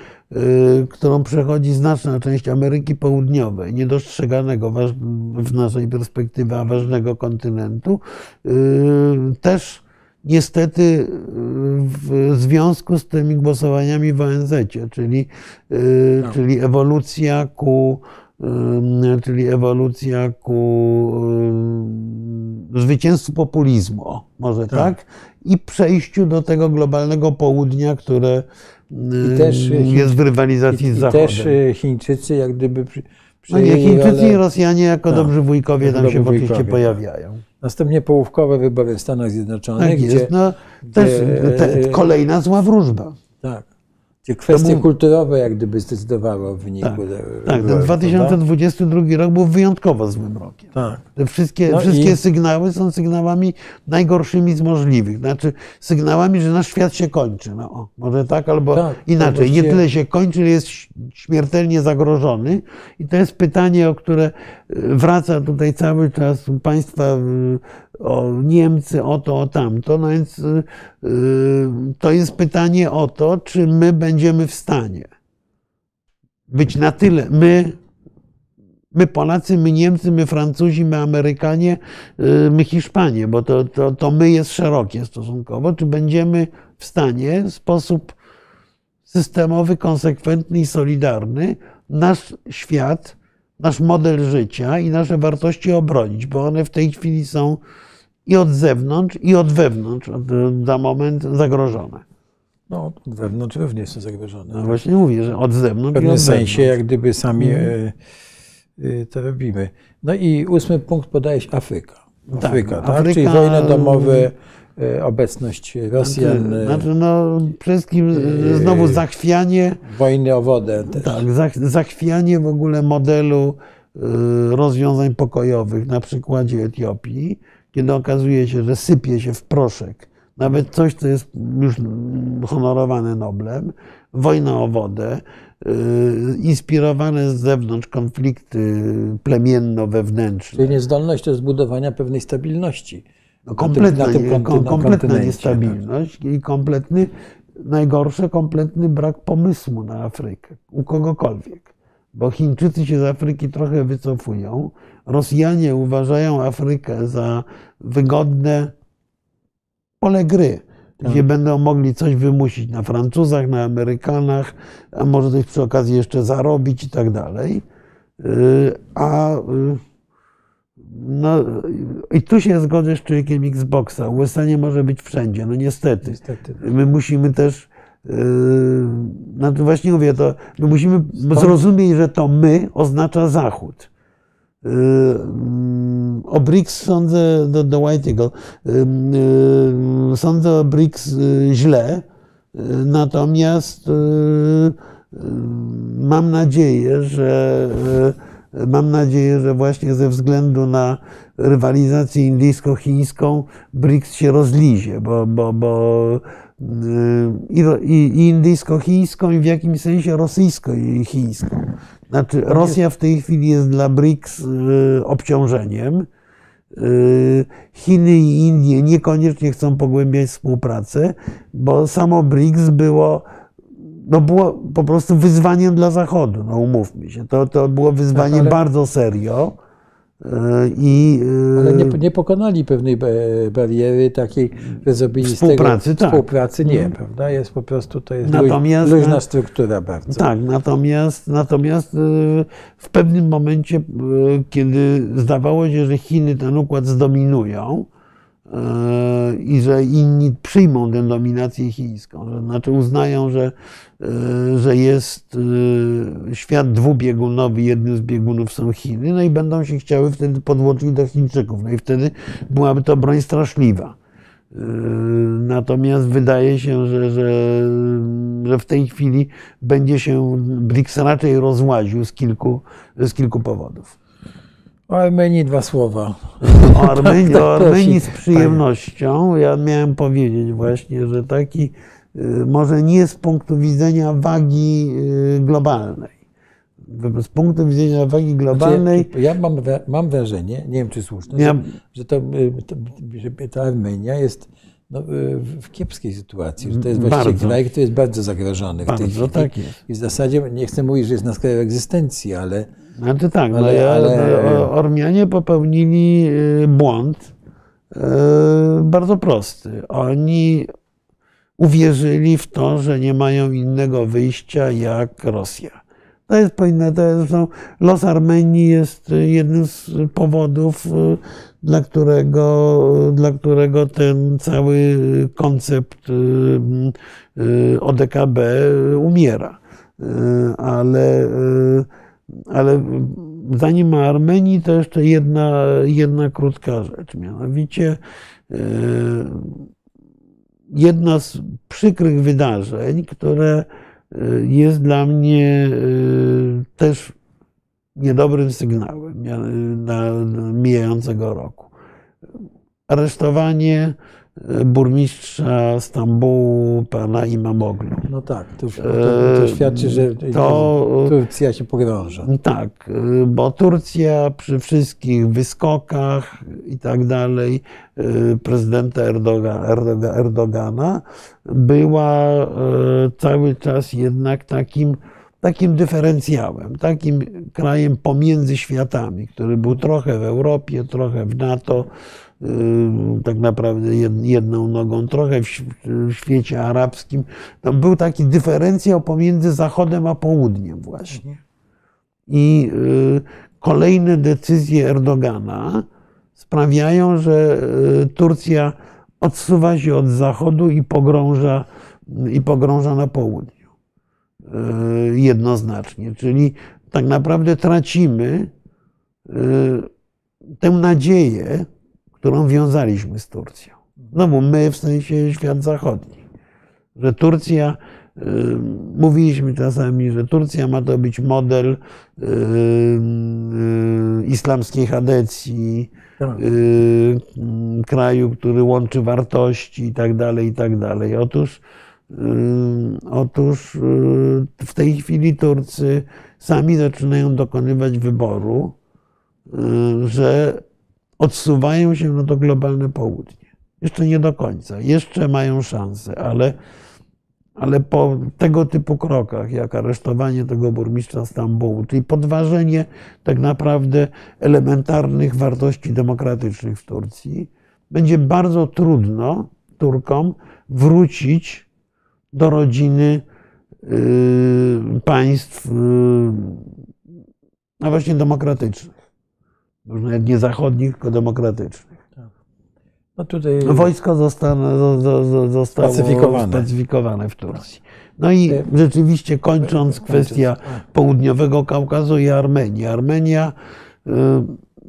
którą przechodzi znaczna część Ameryki Południowej, niedostrzeganego w naszej perspektywie, ważnego kontynentu. Y, też niestety y, w związku z tymi głosowaniami w ONZ, czyli, y, Tak. czyli ewolucja ku y, czyli ewolucja ku y, zwycięstwu populizmu, może tak. i przejściu do tego globalnego południa, które y, też, y, jest w rywalizacji I, z i Zachodem. też y, Chińczycy jak gdyby przy, no nie, Chińczycy rolę- i Rosjanie jako Tak. dobrzy wujkowie tam się dobrzy oczywiście wujkowie, pojawiają. Następnie połówkowe wybory w Stanach Zjednoczonych, Tak gdzie jest. No, też gdzie- te, kolejna zła wróżba. tak, Gdzie kwestie był- kulturowe jak gdyby zdecydowały o wyniku. Tak, e, tak ten wyborów, 2022 rok był wyjątkowo złym rokiem. prawda? Tak. Te wszystkie, No wszystkie i- sygnały są sygnałami najgorszymi z możliwych. Znaczy sygnałami, że nasz świat się kończy. No, o, może tak albo Tak, inaczej. Nie tyle się kończy, jest śmiertelnie zagrożony. I to jest pytanie, o które y, wraca tutaj cały czas u Państwa o Niemcy, o to, o tamto. No więc y, y, to jest pytanie o to, czy my będziemy w stanie być na tyle, my, my Polacy, my Niemcy, my Francuzi, my Amerykanie, y, my Hiszpanie, bo to, to, to my jest szerokie stosunkowo, czy będziemy w stanie w sposób systemowy, konsekwentny i solidarny nasz świat, nasz model życia i nasze wartości obronić, bo one w tej chwili są i od zewnątrz, i od wewnątrz za moment zagrożone. No, od wewnątrz również są zagrożone. No właśnie mówię, że od w zewnątrz i pewnym od sensie, wewnątrz. jak gdyby sami Mhm. e, e, to robimy. No i ósmy punkt podajesz Afryka. Tak, Afryka, tak? Afryka- Czyli wojna domowe, e, obecność Rosjan, e, Znaczy, no, przede wszystkim znowu zachwianie, wojny o wodę też. tak, zach- zachwianie w ogóle modelu rozwiązań pokojowych na przykładzie Etiopii, kiedy okazuje się, że sypie się w proszek nawet coś, co jest już honorowane Noblem, wojna o wodę, e, inspirowane z zewnątrz konflikty plemienno-wewnętrzne. Czyli niezdolność do zbudowania pewnej stabilności. No, kompletna, na tym nie- konty- kom- na kompletna niestabilność i kompletny, najgorsze, kompletny brak pomysłu na Afrykę u kogokolwiek. Bo Chińczycy się z Afryki trochę wycofują. Rosjanie uważają Afrykę za wygodne pole gry, gdzie będą mogli coś wymusić na Francuzach, na Amerykanach, a może coś przy okazji jeszcze zarobić i tak dalej. Yy, A yy, no, i tu się zgodzę z człowiekiem Xboxa. USA nie może być wszędzie, no niestety. Niestety. My musimy też, no to właśnie mówię, to my musimy zrozumieć, że to my oznacza Zachód. Yy, O BRICS sądzę, do, do White Eagle, yy, sądzę o BRICS źle, natomiast mam nadzieję, że mam nadzieję, że właśnie ze względu na rywalizację indyjsko-chińską BRICS się rozlizie, bo, bo, bo i, ro- i indyjsko-chińską, i w jakimś sensie rosyjsko-chińską. Znaczy, Rosja w tej chwili jest dla BRICS yy, obciążeniem. Yy, Chiny i Indie niekoniecznie chcą pogłębiać współpracę, bo samo BRICS było, no było po prostu wyzwaniem dla Zachodu, no umówmy się. To, to było wyzwanie Tak, ale- bardzo serio. Yy, I, yy, Ale nie, nie pokonali pewnej ba- bariery takiej, że zrobili z tego Współpracy, tak. współpracy. Nie, prawda? Jest po prostu, to jest Natomiast- luź, luźna struktura bardzo. Tak, natomiast, natomiast y, w pewnym momencie, kiedy zdawało się, że Chiny ten układ zdominują i że inni przyjmą tę dominację chińską, że znaczy uznają, że, y, że jest y, świat dwubiegunowy, jednym z biegunów są Chiny, no i będą się chciały wtedy podłączyć do Chińczyków. No i wtedy byłaby to broń straszliwa. Yy, Natomiast wydaje się, że, że, że w tej chwili będzie się BRICS raczej rozłaził z kilku, z kilku powodów. O Armenii dwa słowa. O Armenii, tak, o prosi. Armenii z przyjemnością. Ja miałem powiedzieć właśnie, że taki yy, może nie z punktu widzenia wagi yy, globalnej. Z punktu widzenia wagi globalnej Znaczy, ja mam, mam wrażenie, nie wiem czy słuszne, Ja- że, że, to, y, to, że ta Armenia jest no, y, w- kiepskiej sytuacji, że to jest właściwie Bardzo. kraj, który jest bardzo zagrożony w tej Bardzo, chwili. tak jest. I w zasadzie nie chcę mówić, że jest na skraju egzystencji, ale Znaczy tak, no Ale- ja, ale- Ormianie popełnili y, błąd y, bardzo prosty. Oni uwierzyli w to, że nie mają innego wyjścia jak Rosja. To jest powinno, to jest, zresztą los Armenii jest y, jednym z powodów, y, dla którego, dla którego ten cały koncept y, y, ODKB umiera. Y, Ale, y, ale zanim o Armenii, to jeszcze jedna, jedna krótka rzecz. Mianowicie y, jedno z przykrych wydarzeń, które jest dla mnie też niedobrym sygnałem na mijającego roku. Aresztowanie burmistrza Stambułu, pana Imamoglu. No tak, to, to, to świadczy, że to, Turcja się pogrąża. Tak, bo Turcja przy wszystkich wyskokach i tak dalej prezydenta Erdoga, Erdoga, Erdogana była e, cały czas jednak takim, takim dyferencjałem, takim krajem pomiędzy światami, który był trochę w Europie, trochę w NATO, tak naprawdę jedną nogą, trochę w świecie arabskim. Tam był taki dyferencjał pomiędzy Zachodem a Południem właśnie. I y, kolejne decyzje Erdogana sprawiają, że y, Turcja odsuwa się od Zachodu i pogrąża, i pogrąża na południu. Jednoznacznie. Czyli tak naprawdę tracimy tę nadzieję, którą wiązaliśmy z Turcją. Znowu my, w sensie świat zachodni. Że Turcja, y, mówiliśmy czasami, że Turcja ma to być model y, y, islamskiej chadecji, tak. kraju, który łączy wartości i tak dalej, i tak dalej. Otóż, otóż w tej chwili Turcy sami zaczynają dokonywać wyboru, że odsuwają się na to globalne południe. Jeszcze nie do końca, jeszcze mają szansę, ale, ale po tego typu krokach, jak aresztowanie tego burmistrza Stambułu, czyli podważenie tak naprawdę elementarnych wartości demokratycznych w Turcji, będzie bardzo trudno Turkom wrócić do rodziny yy, państw, yy, no właśnie demokratycznych może nawet nie zachodnich, tylko demokratycznych. Tak. No tutaj no Wojsko zostało, zostało spacyfikowane. spacyfikowane w Turcji. No i rzeczywiście kończąc, kwestia południowego Kaukazu i Armenii. Armenia,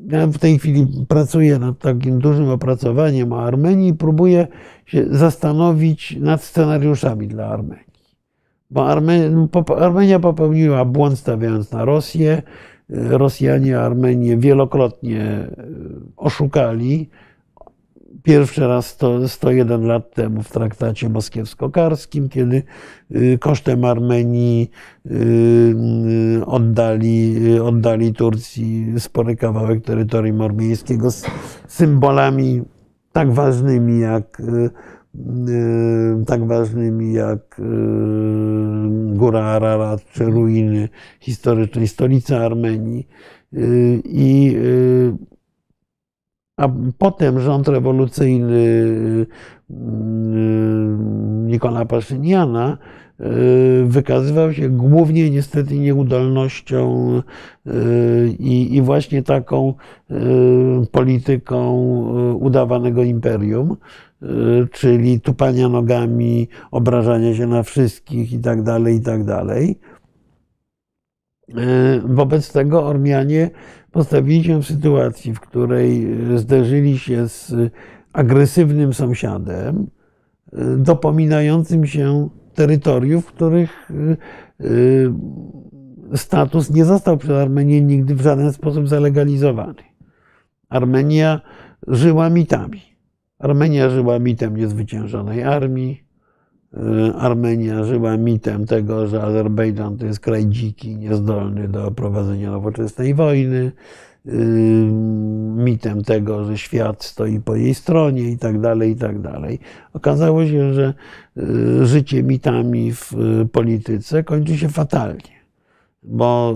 ja w tej chwili pracuję nad takim dużym opracowaniem o Armenii i próbuję się zastanowić nad scenariuszami dla Armenii. Bo Armenia popełniła błąd stawiając na Rosję, Rosjanie Armenię wielokrotnie e, oszukali. Pierwszy raz 100, 101 lat temu w traktacie moskiewsko-karskim, kiedy e, kosztem Armenii e, oddali, oddali Turcji spory kawałek terytorium armeńskiego z symbolami tak ważnymi jak tak ważnymi jak y, Góra Ararat czy ruiny historycznej stolicy Armenii. Y, I, a potem rząd rewolucyjny Nikola Paszyniana wykazywał się głównie niestety nieudolnością i, i właśnie taką polityką udawanego imperium. Y, czyli tupania nogami, obrażania się na wszystkich i tak dalej, i tak dalej. Y, wobec tego Ormianie postawili się w sytuacji, w której zderzyli się z agresywnym sąsiadem, y, dopominającym się terytoriów, których status nie został przez Armenię nigdy w żaden sposób zalegalizowany. Armenia żyła mitami Armenia żyła mitem niezwyciężonej armii. Y, Armenia żyła mitem tego, że Azerbejdżan to jest kraj dziki, niezdolny do prowadzenia nowoczesnej wojny, y, mitem tego, że świat stoi po jej stronie i tak dalej, i tak dalej. Okazało się, że y, życie mitami w polityce kończy się fatalnie bo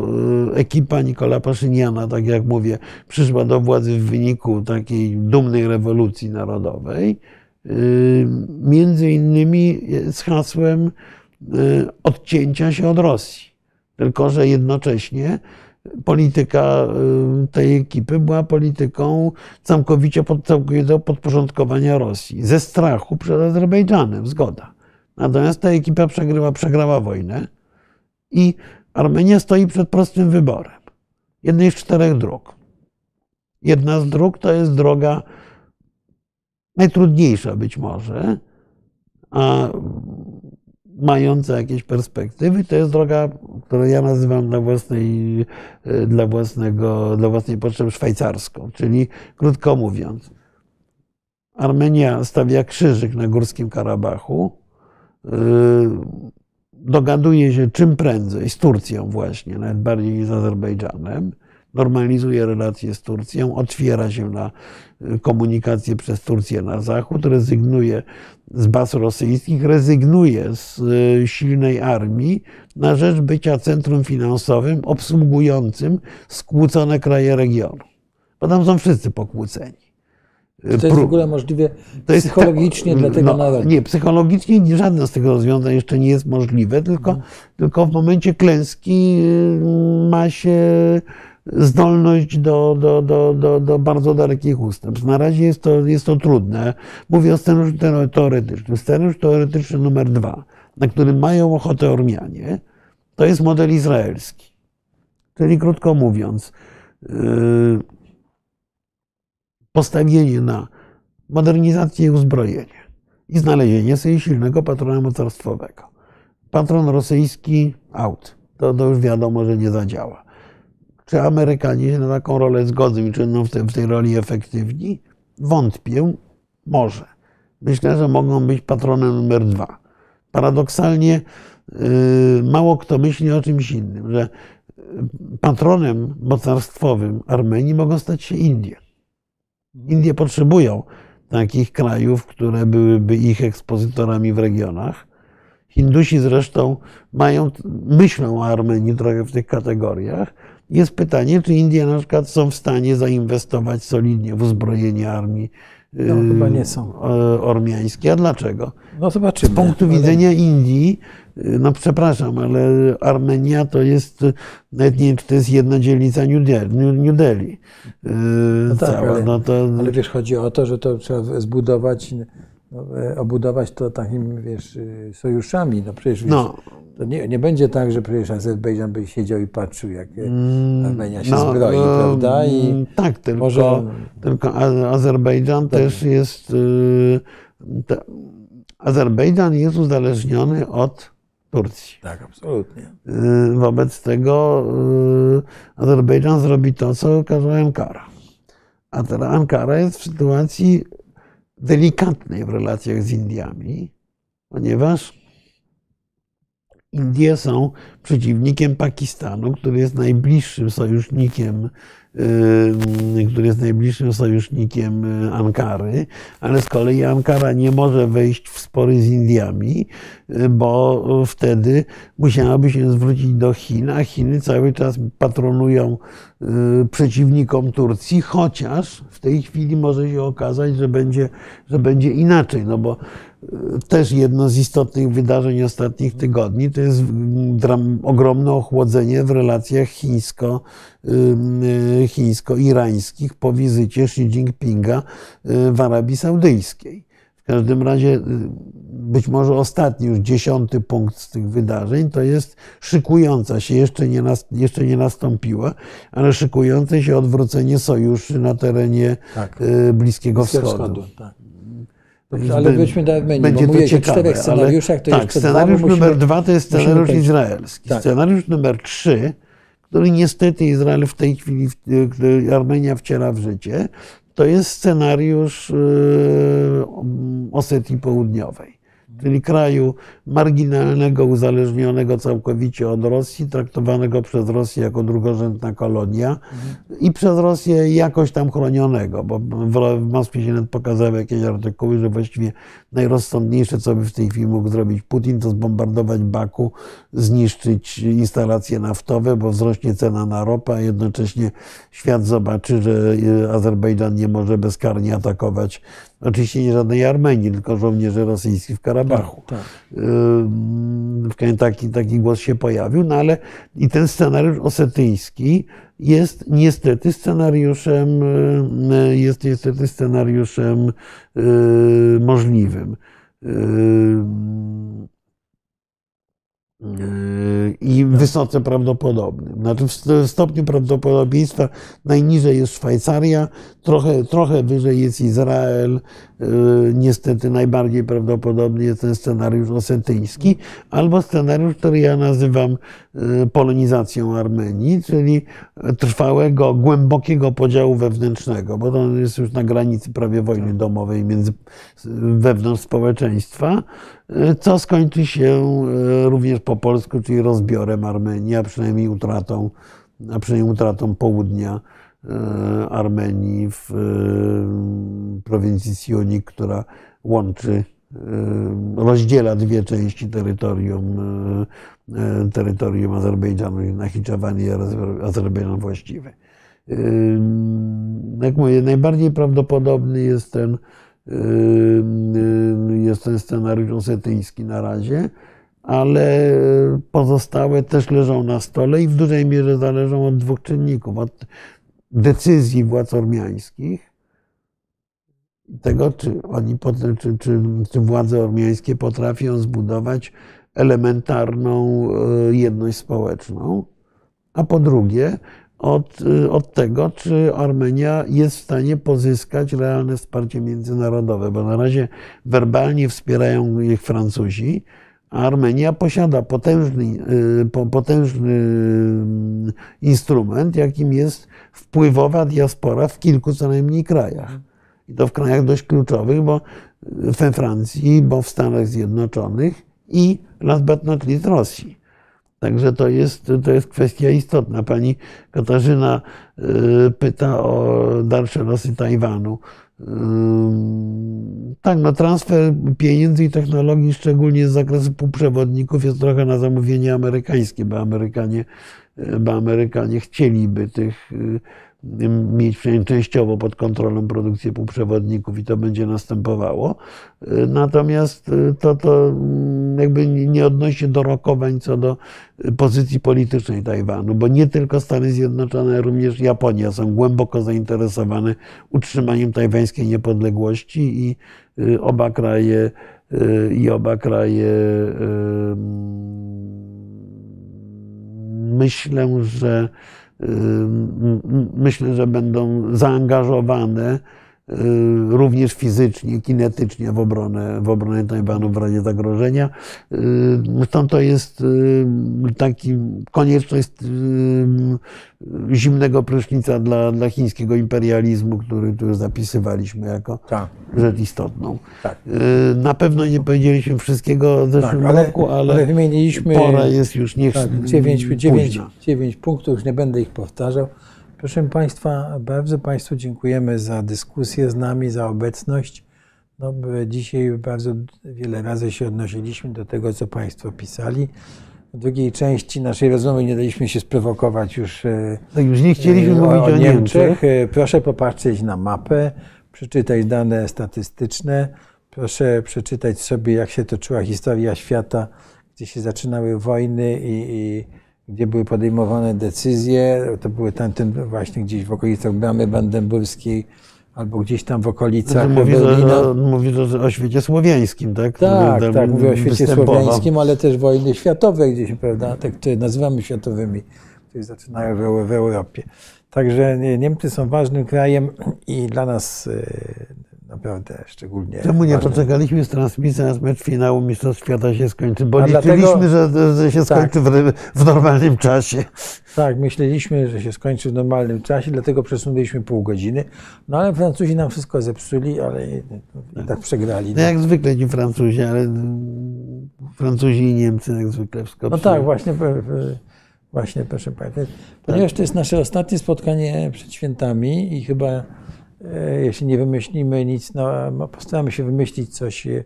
y, ekipa Nikola Paszyniana, tak jak mówię, przyszła do władzy w wyniku takiej dumnej rewolucji narodowej, y, między innymi z hasłem y, odcięcia się od Rosji. Tylko, że jednocześnie polityka tej ekipy była polityką całkowicie całkowitego podporządkowania Rosji. Ze strachu przed Azerbejdżanem, zgoda. Natomiast ta ekipa przegrała, przegrała wojnę i Armenia stoi przed prostym wyborem. Jednej z czterech dróg. Jedna z dróg to jest droga najtrudniejsza być może, a mające jakieś perspektywy. To jest droga, którą ja nazywam dla, własnej, dla, własnego, dla własnej potrzeby szwajcarską. Czyli krótko mówiąc, Armenia stawia krzyżyk na Górskim Karabachu, dogaduje się czym prędzej z Turcją właśnie, nawet bardziej niż z Azerbejdżanem, normalizuje relacje z Turcją, otwiera się na y, komunikację przez Turcję na zachód, rezygnuje z baz rosyjskich, rezygnuje z y, silnej armii na rzecz bycia centrum finansowym obsługującym skłócone kraje regionu. Bo tam są wszyscy pokłóceni. To jest w ogóle możliwe to jest psychologicznie dla tego no? Nie, psychologicznie żadne z tych rozwiązań jeszcze nie jest możliwe, tylko, hmm. tylko w momencie klęski y, ma się zdolność do, do, do, do, do bardzo dalekich ustępstw. Na razie jest to, jest to trudne. Mówię o scenariuszu teoretycznym. Scenariusz teoretyczny numer dwa, na którym mają ochotę Ormianie, to jest model izraelski. Czyli krótko mówiąc, yy, postawienie na modernizację i uzbrojenie i znalezienie sobie silnego patrona mocarstwowego. Patron rosyjski out. To, to już wiadomo, że nie zadziała. Czy Amerykanie się na taką rolę zgodzą i czy będą w, te, w tej roli efektywni? Wątpię. Może. Myślę, że mogą być patronem numer dwa. Paradoksalnie yy, mało kto myśli o czymś innym, że patronem mocarstwowym Armenii mogą stać się Indie. Indie potrzebują takich krajów, które byłyby ich ekspozytorami w regionach. Hindusi zresztą mają, myślą o Armenii trochę w tych kategoriach. Jest pytanie, czy Indie na przykład są w stanie zainwestować solidnie w uzbrojenie armii no, chyba nie są. Y, ormiańskiej. A dlaczego? No zobaczymy. Z punktu ale... widzenia Indii, y, no przepraszam, ale Armenia to jest, nawet nie wiem, czy to jest jedna dzielnica New Delhi. New Delhi. Y, no tak, ale, no to... ale wiesz, chodzi o to, że to trzeba zbudować no, e, obudować to takimi, wiesz, y, sojuszami. No przecież wiesz, no. to nie, nie będzie tak, że przecież Azerbejdżan by siedział i patrzył, jak e, mm, Armenia się no, zbroi, no, prawda? I tak, tylko, może... tylko Azerbejdżan tak. też jest... Y, Azerbejdżan jest uzależniony od Turcji. Tak, absolutnie. Y, wobec tego Azerbejdżan zrobi to, co każe Ankara. A teraz Ankara jest w sytuacji delikatnej w relacjach z Indiami, ponieważ Indie są przeciwnikiem Pakistanu, który jest najbliższym sojusznikiem który jest najbliższym sojusznikiem y, Ankary, ale z kolei Ankara nie może wejść w spory z Indiami, y, bo wtedy musiałaby się zwrócić do Chin, a Chiny cały czas patronują y, przeciwnikom Turcji, chociaż w tej chwili może się okazać, że będzie, że będzie inaczej, no bo też jedno z istotnych wydarzeń ostatnich tygodni to jest ogromne ochłodzenie w relacjach chińsko, chińsko-irańskich po wizycie Xi Jinpinga w Arabii Saudyjskiej. W każdym razie, być może ostatni, już dziesiąty punkt z tych wydarzeń to jest szykująca się, jeszcze nie, jeszcze nie nastąpiła, ale szykujące się odwrócenie sojuszy na terenie tak. Bliskiego, Bliskiego Wschodu. Wschodu tak. Dobrze, ale byśmy do będzie bo to ciekawe, czterech scenariuszach, to tak, scenariusz dwa, numer dwa to jest scenariusz izraelski. Tak. Scenariusz numer trzy, który niestety Izrael w tej chwili, Armenia wciela w życie, to jest scenariusz yy, Osetii Południowej czyli kraju marginalnego, uzależnionego całkowicie od Rosji, traktowanego przez Rosję jako drugorzędna kolonia mhm. i przez Rosję jakoś tam chronionego, bo w Moskwie się nawet pokazały jakieś artykuły, że właściwie najrozsądniejsze, co by w tej chwili mógł zrobić Putin, to zbombardować Baku, zniszczyć instalacje naftowe, bo wzrośnie cena na ropę, a jednocześnie świat zobaczy, że Azerbejdżan nie może bezkarnie atakować Oczywiście nie żadnej Armenii, tylko żołnierzy rosyjskich w Karabachu. Tak, tak. Taki, taki głos się pojawił, no ale i ten scenariusz osetyjski jest niestety scenariuszem, jest niestety scenariuszem możliwym i wysoce prawdopodobnym. Znaczy w stopniu prawdopodobieństwa najniżej jest Szwajcaria, trochę, trochę wyżej jest Izrael. Niestety najbardziej prawdopodobny jest ten scenariusz osetyjski, albo scenariusz, który ja nazywam polonizacją Armenii, czyli trwałego, głębokiego podziału wewnętrznego, bo to jest już na granicy prawie wojny domowej między wewnątrz społeczeństwa, co skończy się również po polsku, czyli rozbiorem Armenii, a przynajmniej utratą, a przynajmniej utratą południa Armenii w e, prowincji Sionik, która łączy, e, rozdziela dwie części terytorium, terytorium Azerbejdżanu, Nachiczewanie i Azerbejdżan właściwy. Jak mówię, najbardziej prawdopodobny jest ten, jest ten scenariusz osetyjski na razie, ale pozostałe też leżą na stole i w dużej mierze zależą od dwóch czynników. Od decyzji władz ormiańskich, tego, czy, oni, czy, czy, czy władze ormiańskie potrafią zbudować elementarną e, jedność społeczną, a po drugie, od, e, od tego, czy Armenia jest w stanie pozyskać realne wsparcie międzynarodowe, bo na razie werbalnie wspierają ich Francuzi, Armenia posiada potężny, y, potężny y, instrument, jakim jest wpływowa diaspora w kilku co najmniej krajach. I to w krajach dość kluczowych, bo we Francji, bo w Stanach Zjednoczonych i last but not least Rosji. Także to jest, to jest kwestia istotna. Pani Katarzyna y, pyta o dalsze losy Tajwanu. Tak, no transfer pieniędzy i technologii, szczególnie z zakresu półprzewodników, jest trochę na zamówienie amerykańskie, bo Amerykanie, bo Amerykanie chcieliby tych mieć przynajmniej częściowo pod kontrolą produkcję półprzewodników i to będzie następowało. Natomiast to, to jakby nie odnosi się do rokowań co do pozycji politycznej Tajwanu, bo nie tylko Stany Zjednoczone, również Japonia są głęboko zainteresowane utrzymaniem tajwańskiej niepodległości i y, oba kraje y, i oba kraje y, myślę, że myślę, że będą zaangażowane y, również fizycznie, kinetycznie w obronę, w obronę Tajwanu w razie zagrożenia. Y, stąd to jest y, taki konieczność zimnego prysznica dla, dla chińskiego imperializmu, który tu już zapisywaliśmy jako tak. rzecz istotną. Tak. Na pewno nie powiedzieliśmy wszystkiego w zeszłym tak, ale, roku, ale, ale wymieniliśmy, pora jest już niech tak, 9, 9, 9 punktów, już nie będę ich powtarzał. Proszę Państwa, bardzo Państwu dziękujemy za dyskusję z nami, za obecność. No, dzisiaj bardzo wiele razy się odnosiliśmy do tego, co Państwo pisali. W drugiej części naszej rozmowy nie daliśmy się sprowokować już. E, tak, już nie chcieliśmy e, o, mówić o Niemczech. Niemczech. E, proszę popatrzeć na mapę, przeczytać dane statystyczne. Proszę przeczytać sobie, jak się toczyła historia świata, gdzie się zaczynały wojny i, i gdzie były podejmowane decyzje. To były tamten właśnie gdzieś w okolicach Bramy Brandenburskiej albo gdzieś tam w okolicach mówi, Berlina. Mówi o, o świecie słowiańskim, tak? Tak, tak, mówię o świecie słowiańskim, ale też wojny światowe gdzieś, prawda, te, które nazywamy światowymi, które zaczynają w, w Europie. Także Niemcy są ważnym krajem i dla nas e, naprawdę szczególnie. Czemu nie ważne. poczekaliśmy z transmisją, aż mecz finału Mistrzostw Świata się skończy? Bo A liczyliśmy, dlatego, że, że, się tak. skończy w, w, normalnym czasie. Tak, myśleliśmy, że się skończy w normalnym czasie, dlatego przesunęliśmy pół godziny. No ale Francuzi nam wszystko zepsuli, ale i, i tak przegrali. No. Jak zwykle ci Francuzi, ale Francuzi i Niemcy jak zwykle wszystko No tak, właśnie. Właśnie, proszę Państwa. Ponieważ to jest nasze ostatnie spotkanie przed świętami i chyba E, jeśli nie wymyślimy nic, no, postaramy się wymyślić coś e,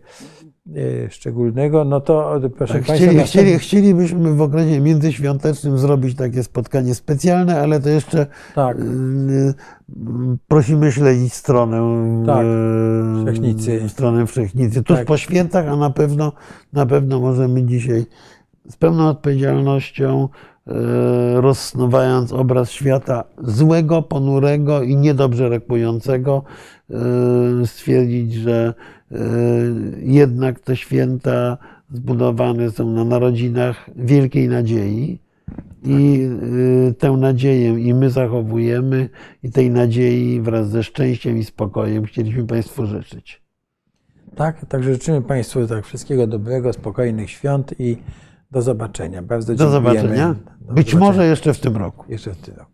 szczególnego, no to proszę tak, Państwa... Chcieli, chcieli, chcielibyśmy w okresie międzyświątecznym zrobić takie spotkanie specjalne, ale to jeszcze tak. Y, prosimy śledzić stronę tak, Wszechnicy. Stronę Wszechnicy. Tuż tak. po świętach, a na pewno, na pewno możemy dzisiaj z pełną odpowiedzialnością E, rozsnuwając obraz świata złego, ponurego i niedobrze rekującego, e, stwierdzić, że e, jednak te święta zbudowane są na narodzinach wielkiej nadziei I tę nadzieję i my zachowujemy, i tej nadziei wraz ze szczęściem i spokojem chcieliśmy Państwu życzyć. Tak, także życzymy Państwu tak wszystkiego dobrego, spokojnych świąt i do zobaczenia. Bardzo Do dziękujemy. zobaczenia. Do Być zobaczenia może jeszcze w tym roku. jeszcze w tym roku.